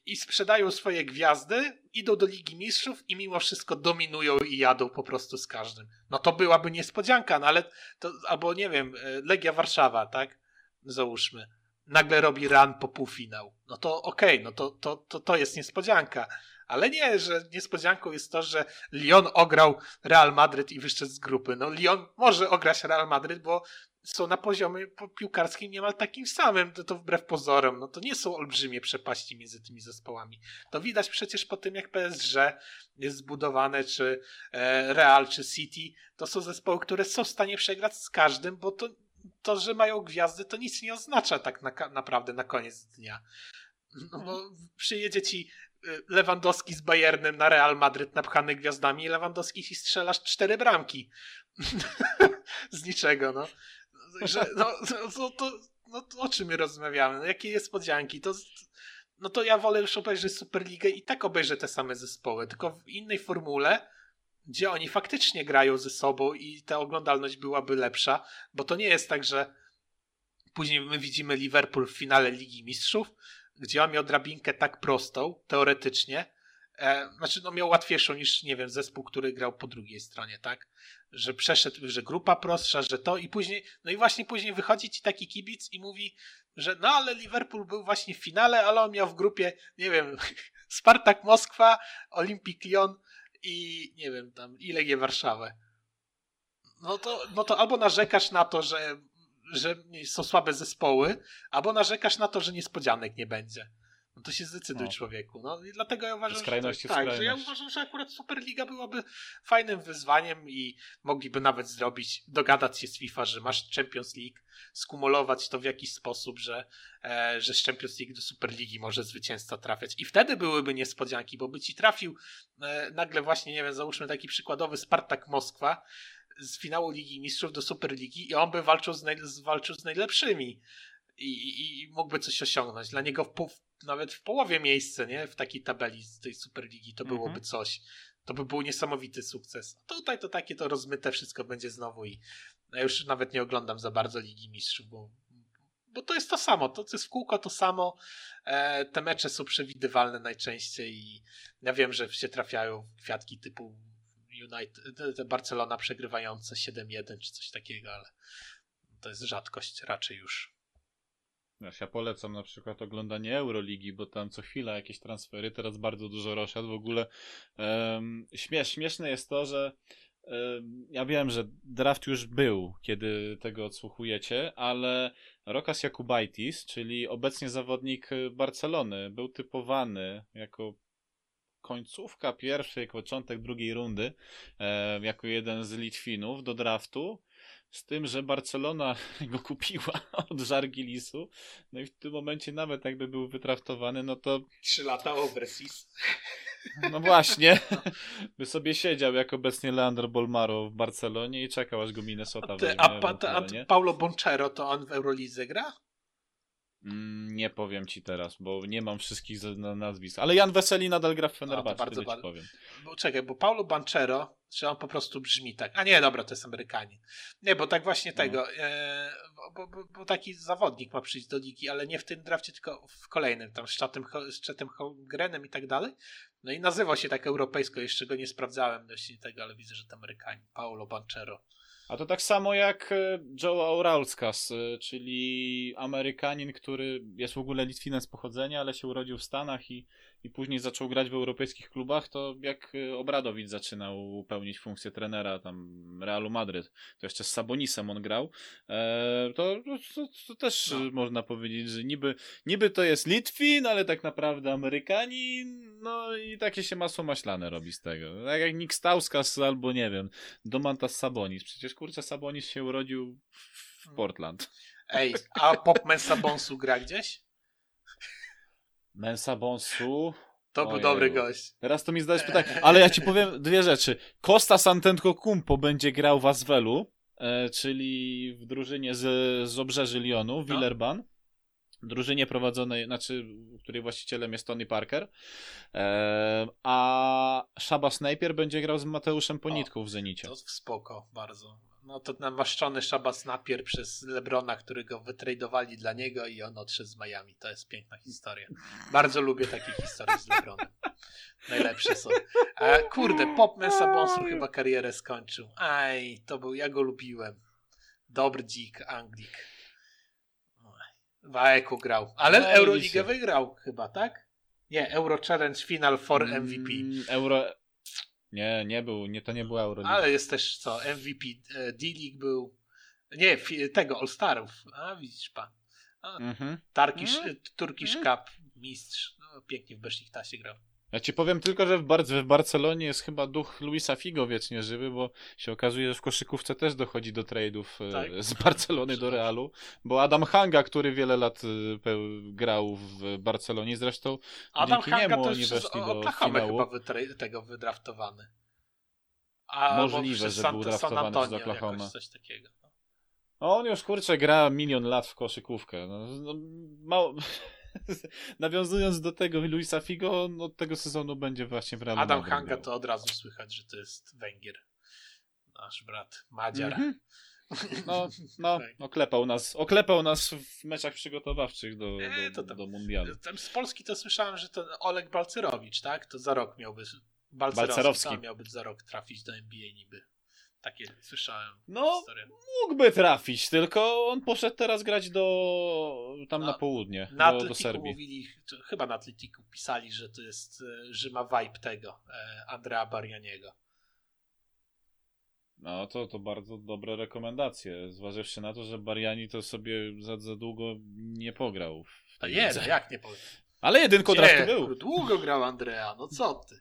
Speaker 3: i sprzedają swoje gwiazdy, idą do Ligi Mistrzów i mimo wszystko dominują i jadą po prostu z każdym. No to byłaby niespodzianka, no ale to, albo nie wiem, e, Legia Warszawa, tak? Załóżmy. Nagle robi run po półfinał. No to okej, okay, no to, to, to, to jest niespodzianka. Ale nie, że niespodzianką jest to, że Lyon ograł Real Madryt i wyszedł z grupy. No Lyon może ograć Real Madryt, bo są na poziomie piłkarskim niemal takim samym, to, to wbrew pozorom. No to nie są olbrzymie przepaści między tymi zespołami. To widać przecież po tym, jak PSG jest zbudowane, czy e, Real, czy City. To są zespoły, które są w stanie przegrać z każdym, bo to, to że mają gwiazdy, to nic nie oznacza tak na, naprawdę na koniec dnia. No bo przyjedzie ci e, Lewandowski z Bayernem na Real Madryt napchany gwiazdami i Lewandowski ci strzelasz cztery bramki. [laughs] z niczego, no że, no, no, to, no to o czym my rozmawiamy? No, jakie jest podzianki? To, no to ja wolę już obejrzeć Superligę i tak obejrzę te same zespoły, tylko w innej formule, gdzie oni faktycznie grają ze sobą i ta oglądalność byłaby lepsza, bo to nie jest tak, że później my widzimy Liverpool w finale Ligi Mistrzów, gdzie on miał drabinkę tak prostą, teoretycznie, e, znaczy no miał łatwiejszą niż, nie wiem, zespół, który grał po drugiej stronie, tak? Że przeszedł, że grupa prostsza, że to i później, no i właśnie później wychodzi ci taki kibic i mówi, że no ale Liverpool był właśnie w finale, ale on miał w grupie, nie wiem, [laughs] Spartak Moskwa, Olympic Lyon i nie wiem tam, i Legię Warszawę. No to, no to albo narzekasz na to, że, że są słabe zespoły, albo narzekasz na to, że niespodzianek nie będzie. No to się zdecyduj no. człowieku. No i dlatego ja uważam,
Speaker 2: że,
Speaker 3: tak, że ja uważam, że akurat Superliga byłaby fajnym wyzwaniem i mogliby nawet zrobić, dogadać się z FIFA, że masz Champions League, skumulować to w jakiś sposób, że, e, że z Champions League do Superligi może zwycięzca trafiać. I wtedy byłyby niespodzianki, bo by ci trafił e, nagle właśnie, nie wiem, załóżmy taki przykładowy Spartak Moskwa z finału Ligi Mistrzów do Superligi i on by walczył z, naj, walczył z najlepszymi. I, i, mógłby coś osiągnąć. Dla niego w, nawet w połowie miejsce, nie? W takiej tabeli z tej Superligi to byłoby mhm. coś. To by był niesamowity sukces. Tutaj to takie to rozmyte wszystko będzie znowu i ja już nawet nie oglądam za bardzo Ligi Mistrzów, bo, bo to jest to samo. To, jest w kółko to samo. E, te mecze są przewidywalne najczęściej i ja wiem, że się trafiają kwiatki typu United, Barcelona przegrywające 7-1 czy coś takiego, ale to jest rzadkość raczej już.
Speaker 2: Wiesz, ja polecam na przykład oglądanie Euroligi, bo tam co chwila jakieś transfery, teraz bardzo dużo roszad. W ogóle um, śmiesz, śmieszne jest to, że um, ja wiem, że draft już był, kiedy tego odsłuchujecie, ale Rokas Jakubaitis, czyli obecnie zawodnik Barcelony, był typowany jako końcówka pierwszej, początek drugiej rundy, jako jeden z Litwinów do draftu z tym, że Barcelona [laughs] go kupiła [laughs] od Żargilisu, no i w tym momencie nawet jakby był wytraftowany, no to...
Speaker 3: Trzy lata overseas. [laughs]
Speaker 2: No właśnie, by sobie siedział jak obecnie Leandro Bolmaro w Barcelonie i czekał aż go Minnesota
Speaker 3: weźmie. A, a, a Paulo Boncero to on w Eurolidze gra?
Speaker 2: Mm, nie powiem ci teraz, bo nie mam wszystkich nazwisk. Ale Jan Weseli nadal gra w Fenerbahce, bardzo, bardzo. powiem.
Speaker 3: Bo czekaj, bo Paulo Banchero, czy on po prostu brzmi tak? A nie, dobra, to jest Amerykanin. Nie, bo tak właśnie no. tego, e, bo, bo, bo, taki zawodnik ma przyjść do ligi, ale nie w tym drafcie, tylko w kolejnym, tam z Chatem, z Chatem Holmgrenem i tak dalej. No i nazywał się tak europejsko, jeszcze go nie sprawdzałem dość tego, ale widzę, że to Amerykanin. Paulo Banchero.
Speaker 2: A to tak samo jak e, Joe Aurauskas, e, czyli Amerykanin, który jest w ogóle Litwinem z pochodzenia, ale się urodził w Stanach i, i później zaczął grać w europejskich klubach, to jak e, Obradowicz zaczynał pełnić funkcję trenera tam Realu Madryt, to jeszcze z Sabonisem on grał, to, to, to też no. można powiedzieć, że niby, niby to jest Litwin, ale tak naprawdę Amerykanin, no i takie się masło maślane robi z tego. Tak jak Nick Stauskas albo nie wiem, Domantas Sabonis, przecież kurczę, Sabonis się urodził w hmm. Portland.
Speaker 3: Ej, a pop Mensa Bonsu gra gdzieś?
Speaker 2: Mensa Bonsu?
Speaker 3: To był dobry gość.
Speaker 2: Teraz to mi zadałeś pytanie, ale ja ci powiem dwie rzeczy. Costa Santentko Kumpo będzie grał w Aswelu, e, czyli w drużynie z, z obrzeży Lyonu, Willerban. No drużynie prowadzonej, znaczy, której właścicielem jest Tony Parker, e, a Shaba Sniper będzie grał z Mateuszem Ponitką w Zenicie.
Speaker 3: To spoko, bardzo. No to namaszczony Shaba Sniper przez Lebrona, którego wytradowali dla niego i on odszedł z Miami. To jest piękna historia. Bardzo lubię takie historie z Lebronem. Najlepsze są. A kurde, Popman Sabonsu chyba karierę skończył. Aj, to był, ja go lubiłem. Dobry dzik, Anglik. Waeku grał. Ale no, Euroligę wygrał chyba, tak? Nie, Euro Challenge Final for MVP. Mm,
Speaker 2: Euro... Nie, nie był, nie, to nie był Euroliga.
Speaker 3: Ale jest też co, MVP e, D-League był. Nie, tego All-Starów. A widzisz pan. mhm. Turkish, mhm. Turkish mhm. Cup mistrz. No, pięknie w Besiktasie grał.
Speaker 2: Ja ci powiem tylko, że w, Bar w Barcelonie jest chyba duch Luisa Figo wiecznie żywy, bo się okazuje, że w koszykówce też dochodzi do tradeów e, tak? z Barcelony do Realu, bo Adam Hanga, który wiele lat e, grał w Barcelonie, zresztą Adam dzięki Hanga niemu oni weszli do Oklahoma
Speaker 3: chyba tego wydraftowany.
Speaker 2: A, Możliwe, że był draftowany przez Oklahoma. Coś takiego. No. On już kurczę gra milion lat w koszykówkę. No, no, mało... [laughs] nawiązując do tego Luisa Figo, on od tego sezonu będzie właśnie w Realu
Speaker 3: Adam Hanga to od razu słychać, że to jest Węgier. Nasz brat Madziar. Mm -hmm. [laughs]
Speaker 2: No, no, tak. oklepał nas, oklepał nas w meczach przygotowawczych do, do, do, do mundialu.
Speaker 3: Z Polski to słyszałem, że to Oleg Balcerowicz, tak? To za rok miałby, Balcerowski, Balcerowski. miałby za rok trafić do NBA niby. Takie słyszałem.
Speaker 2: No, mógłby trafić, tylko on poszedł teraz grać do tam na, na południe, na do, do Serbii.
Speaker 3: mówili, chyba na Atletiku pisali, że to jest, e, że ma vibe tego, e, Andrea Barianiego.
Speaker 2: No to, to bardzo dobre rekomendacje, zważywszy na to, że Bariani to sobie za, za długo nie pograł.
Speaker 3: A nie, no jak nie pograł?
Speaker 2: Ale jedynko draftu był.
Speaker 3: Długo grał Andrea, no co ty.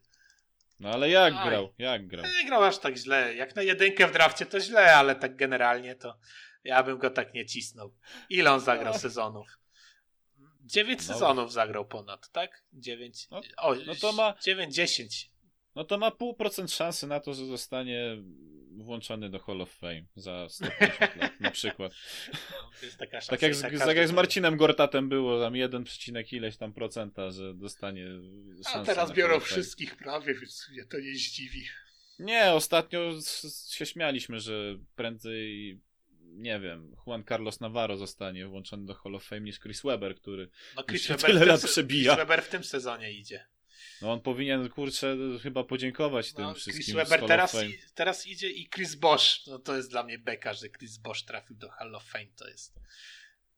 Speaker 2: No ale jak Aj. grał? Jak grał?
Speaker 3: Nie grał aż tak źle. Jak na jedynkę w drafcie to źle, ale tak generalnie to ja bym go tak nie cisnął. Ile on zagrał no. sezonów? Dziewięć no. sezonów zagrał ponad, tak? Dziewięć. No, o, no to ma. Dziewięć, dziesięć.
Speaker 2: No to ma pół procent szansy na to, że zostanie włączony do Hall of Fame za 150 lat, na przykład. No, tak jak, z, tak jak z Marcinem Gortatem było, tam 1, ileś tam procenta, że dostanie.
Speaker 3: A teraz biorą wszystkich prawie, więc mnie to nie zdziwi.
Speaker 2: Nie, ostatnio się śmialiśmy, że prędzej nie wiem, Juan Carlos Navarro zostanie włączony do Hall of Fame niż Chris Webber, który no, Chris Webber tyle lat przebija.
Speaker 3: Chris Webber w tym sezonie idzie.
Speaker 2: No on powinien, kurczę, chyba podziękować no, tym wszystkim.
Speaker 3: Chris Webber teraz, teraz idzie i Chris Bosch. No to jest dla mnie beka, że Chris Bosch trafił do Hall of Fame. To jest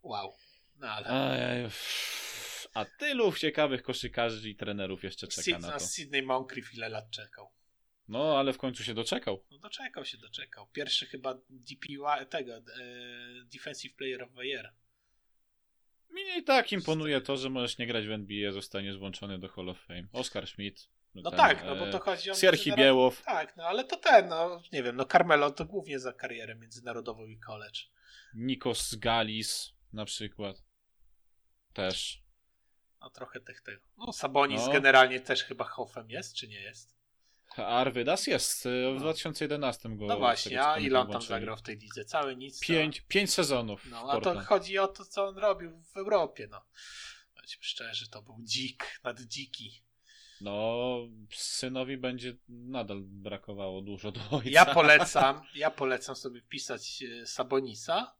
Speaker 3: wow. No ale...
Speaker 2: Ajaj. A tylu ciekawych koszykarzy i trenerów jeszcze czeka Sid, na to.
Speaker 3: Sydney Moncrief ile lat czekał.
Speaker 2: No, ale w końcu się doczekał.
Speaker 3: No doczekał się, doczekał. Pierwszy chyba DPY, tego, e, Defensive Player of the Year.
Speaker 2: Mnie i tak imponuje to, że możesz nie grać w NBA, zostaniesz włączony do Hall of Fame. Oscar Schmidt.
Speaker 3: No, ten, tak, no bo to chodzi o...
Speaker 2: Sierhi Biełow.
Speaker 3: Tak, no ale to ten, no nie wiem, no Carmelo to głównie za karierę międzynarodową i college.
Speaker 2: Nikos Galis na przykład. Też.
Speaker 3: No trochę tych tego. No Sabonis no. generalnie też chyba Hoffem jest, czy nie jest?
Speaker 2: Arvydas jest, y, w no. 2011 go.
Speaker 3: No właśnie, a ile on tam zagrał w tej lidze? Cały nic.
Speaker 2: Pięć, pięć sezonów.
Speaker 3: No, a to chodzi o to, co on robił w Europie. No. Powiedzmy szczerze, to był dzik nad dziki.
Speaker 2: No, synowi będzie nadal brakowało dużo do ojca.
Speaker 3: Ja [laughs] polecam, ja polecam sobie wpisać e, Sabonisa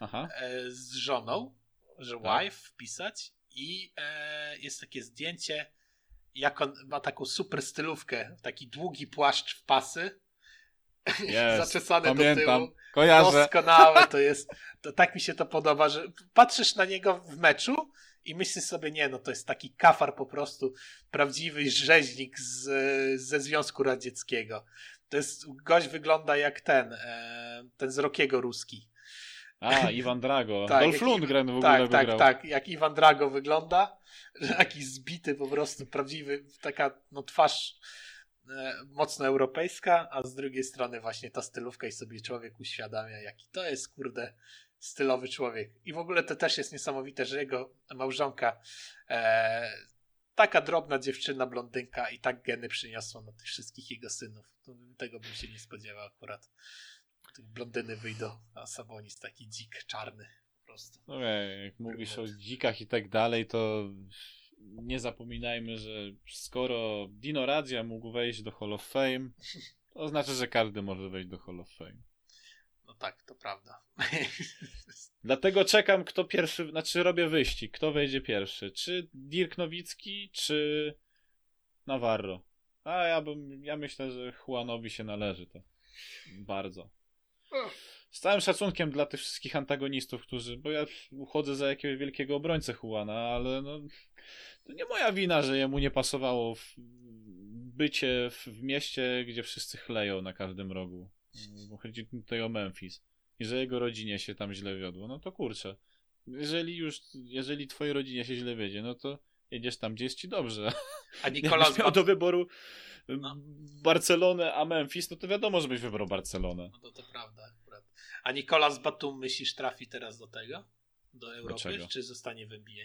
Speaker 3: Aha. E, z żoną, że tak. wife wpisać i e, jest takie zdjęcie jak on ma taką super stylówkę, taki długi płaszcz w pasy [laughs]
Speaker 2: Jest,
Speaker 3: zaczesane
Speaker 2: pamiętam,
Speaker 3: do tyłu.
Speaker 2: kojarzę.
Speaker 3: Doskonałe to jest. To tak mi się to podoba, że patrzysz na niego w meczu i myślisz sobie, nie, no to jest taki kafar po prostu, prawdziwy rzeźnik z, ze Związku Radzieckiego. To jest, gość wygląda jak ten, e, ten z Rokiego Ruski.
Speaker 2: A, Iwan Drago.
Speaker 3: Tak,
Speaker 2: Dolph Lundgren w ogóle
Speaker 3: Tak, tak,
Speaker 2: wygrał.
Speaker 3: tak, jak Iwan Drago wygląda, taki zbity po prostu, prawdziwy, taka no twarz e, mocno europejska, a z drugiej strony właśnie ta stylówka i sobie człowiek uświadamia, jaki to jest, kurde, stylowy człowiek. I w ogóle to też jest niesamowite, że jego małżonka e, taka drobna dziewczyna, blondynka i tak geny przyniosła na tych wszystkich jego synów. Tego bym się nie spodziewał akurat. Tych blondyny wyjdą, a Sabonis taki dzik, czarny po prostu.
Speaker 2: Okej, jak mówisz o dzikach i tak dalej, to nie zapominajmy, że skoro Dino Radzia mógł wejść do Hall of Fame, to znaczy, że każdy może wejść do Hall of Fame.
Speaker 3: No tak, to prawda. [laughs]
Speaker 2: Dlatego czekam, kto pierwszy, znaczy robię wyścig, kto wejdzie pierwszy. Czy Dirk Nowicki, czy Navarro. A ja bym, ja myślę, że Juanowi się należy to. Bardzo. Z całym szacunkiem dla tych wszystkich antagonistów, którzy, bo ja uchodzę za jakiegoś wielkiego obrońcę Juana, ale no, to nie moja wina, że jemu nie pasowało w bycie w, w mieście, gdzie wszyscy chleją na każdym rogu. Bo chodzi tutaj o Memphis. I że jego rodzinie się tam źle wiodło. No to kurczę. Jeżeli już, jeżeli twojej rodzinie się źle wiedzie, no to jedziesz tam, gdzie jest ci dobrze.
Speaker 3: A [laughs] Nikolas
Speaker 2: miał do wyboru
Speaker 3: No.
Speaker 2: Barcelonę a Memphis, no to wiadomo, żebyś wybrał Barcelonę.
Speaker 3: No to, to prawda akurat. A Nikolas Batum myślisz trafi teraz do tego? Do Europy?
Speaker 2: czego?
Speaker 3: Czy zostanie w NBA?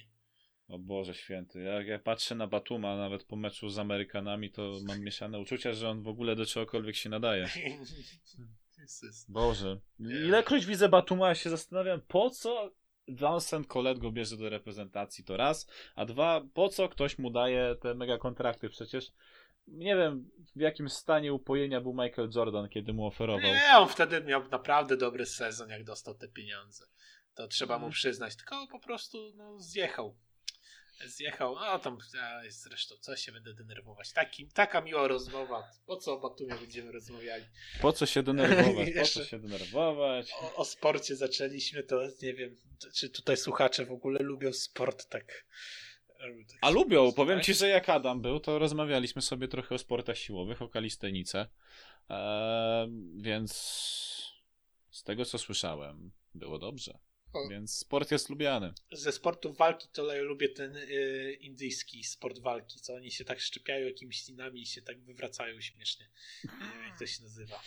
Speaker 2: O Boże święty, jak ja patrzę na Batuma nawet po meczu z Amerykanami, to mam mieszane uczucia, że on w ogóle do czegokolwiek się nadaje. [laughs] Boże. Ilekroć widzę Batuma, ja się zastanawiam, po co Vincent Colette go bierze do reprezentacji, to raz, a dwa, po co ktoś mu daje te mega kontrakty, przecież nie wiem w jakim stanie upojenia był Michael Jordan, kiedy mu oferował.
Speaker 3: Nie, on wtedy miał naprawdę dobry sezon, jak dostał te pieniądze. To trzeba
Speaker 2: Mhm.
Speaker 3: mu przyznać. Tylko po prostu no, zjechał. Zjechał. A tam a, zresztą, co się będę denerwować. Taki, taka miła rozmowa. Po co o Batumie będziemy rozmawiali?
Speaker 2: Po co się denerwować, po co się denerwować.
Speaker 3: O, o sporcie zaczęliśmy, to nie wiem, czy tutaj słuchacze w ogóle lubią sport tak. tak
Speaker 2: A lubią, powiem
Speaker 3: tak?
Speaker 2: ci, że jak Adam był, to rozmawialiśmy sobie trochę o sportach siłowych, o kalistenice, eee, więc z tego co słyszałem, było dobrze. Więc sport jest lubiany.
Speaker 3: Ze sportów walki to ja lubię ten y, indyjski sport walki, co oni się tak szczepiają jakimiś linami i się tak wywracają śmiesznie. Nie wiem jak to się nazywa.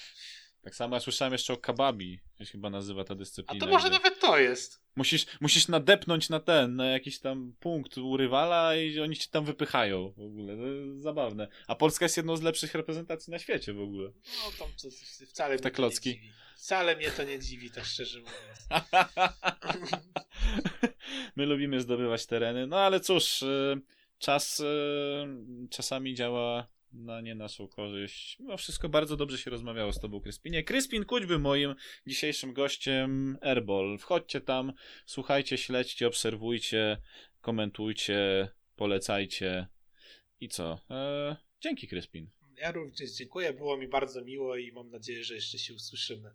Speaker 2: Tak samo ja słyszałem jeszcze o kababi, się chyba nazywa ta
Speaker 3: A
Speaker 2: dyscyplina.
Speaker 3: to może nawet to jest.
Speaker 2: musisz, musisz nadepnąć na ten, na jakiś tam punkt u rywala i oni cię tam wypychają w ogóle. To jest zabawne. A Polska jest jedną z lepszych reprezentacji na świecie w ogóle.
Speaker 3: No tam to wcale
Speaker 2: te
Speaker 3: mnie to
Speaker 2: klocki.
Speaker 3: nie dziwi. Wcale mnie to nie dziwi, tak szczerze mówiąc. [laughs]
Speaker 2: My lubimy zdobywać tereny, no ale cóż, y, czas y, czasami działa na nie naszą korzyść. Mimo wszystko bardzo dobrze się rozmawiało z tobą, Kryspinie. Kryspin Kućby moim dzisiejszym gościem Airball. Wchodźcie tam, słuchajcie, śledźcie, obserwujcie, komentujcie, polecajcie i co? E, dzięki, Kryspin.
Speaker 3: Ja również dziękuję, było mi bardzo miło i mam nadzieję, że jeszcze się usłyszymy.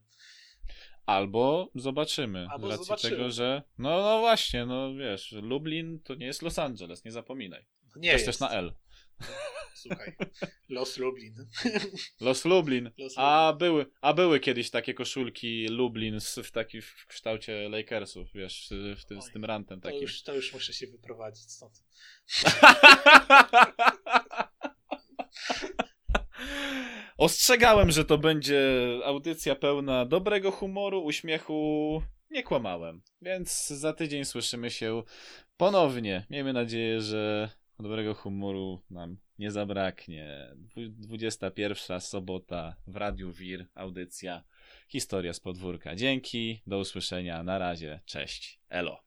Speaker 2: Albo zobaczymy.
Speaker 3: Albo
Speaker 2: z racji
Speaker 3: zobaczymy.
Speaker 2: tego, że. No, no właśnie, no wiesz, Lublin to nie jest Los Angeles, nie zapominaj.
Speaker 3: No nie
Speaker 2: to jest
Speaker 3: jest.
Speaker 2: też na L.
Speaker 3: Słuchaj, Los Lublin. [laughs]
Speaker 2: Los Lublin.
Speaker 3: Los
Speaker 2: A były, a były kiedyś takie koszulki Lublin z, w taki w kształcie Lakersów, wiesz, w tym, z
Speaker 3: Oj,
Speaker 2: tym rantem
Speaker 3: To
Speaker 2: takim.
Speaker 3: już, to już muszę się wyprowadzić stąd. [laughs]
Speaker 2: Ostrzegałem, że to będzie audycja pełna dobrego humoru, uśmiechu. Nie kłamałem. Więc za tydzień słyszymy się ponownie. Miejmy nadzieję, że dobrego humoru nam nie zabraknie. Dwu- 21 sobota w Radiu Wir, audycja Historia z podwórka. Dzięki, do usłyszenia, na razie, cześć, elo.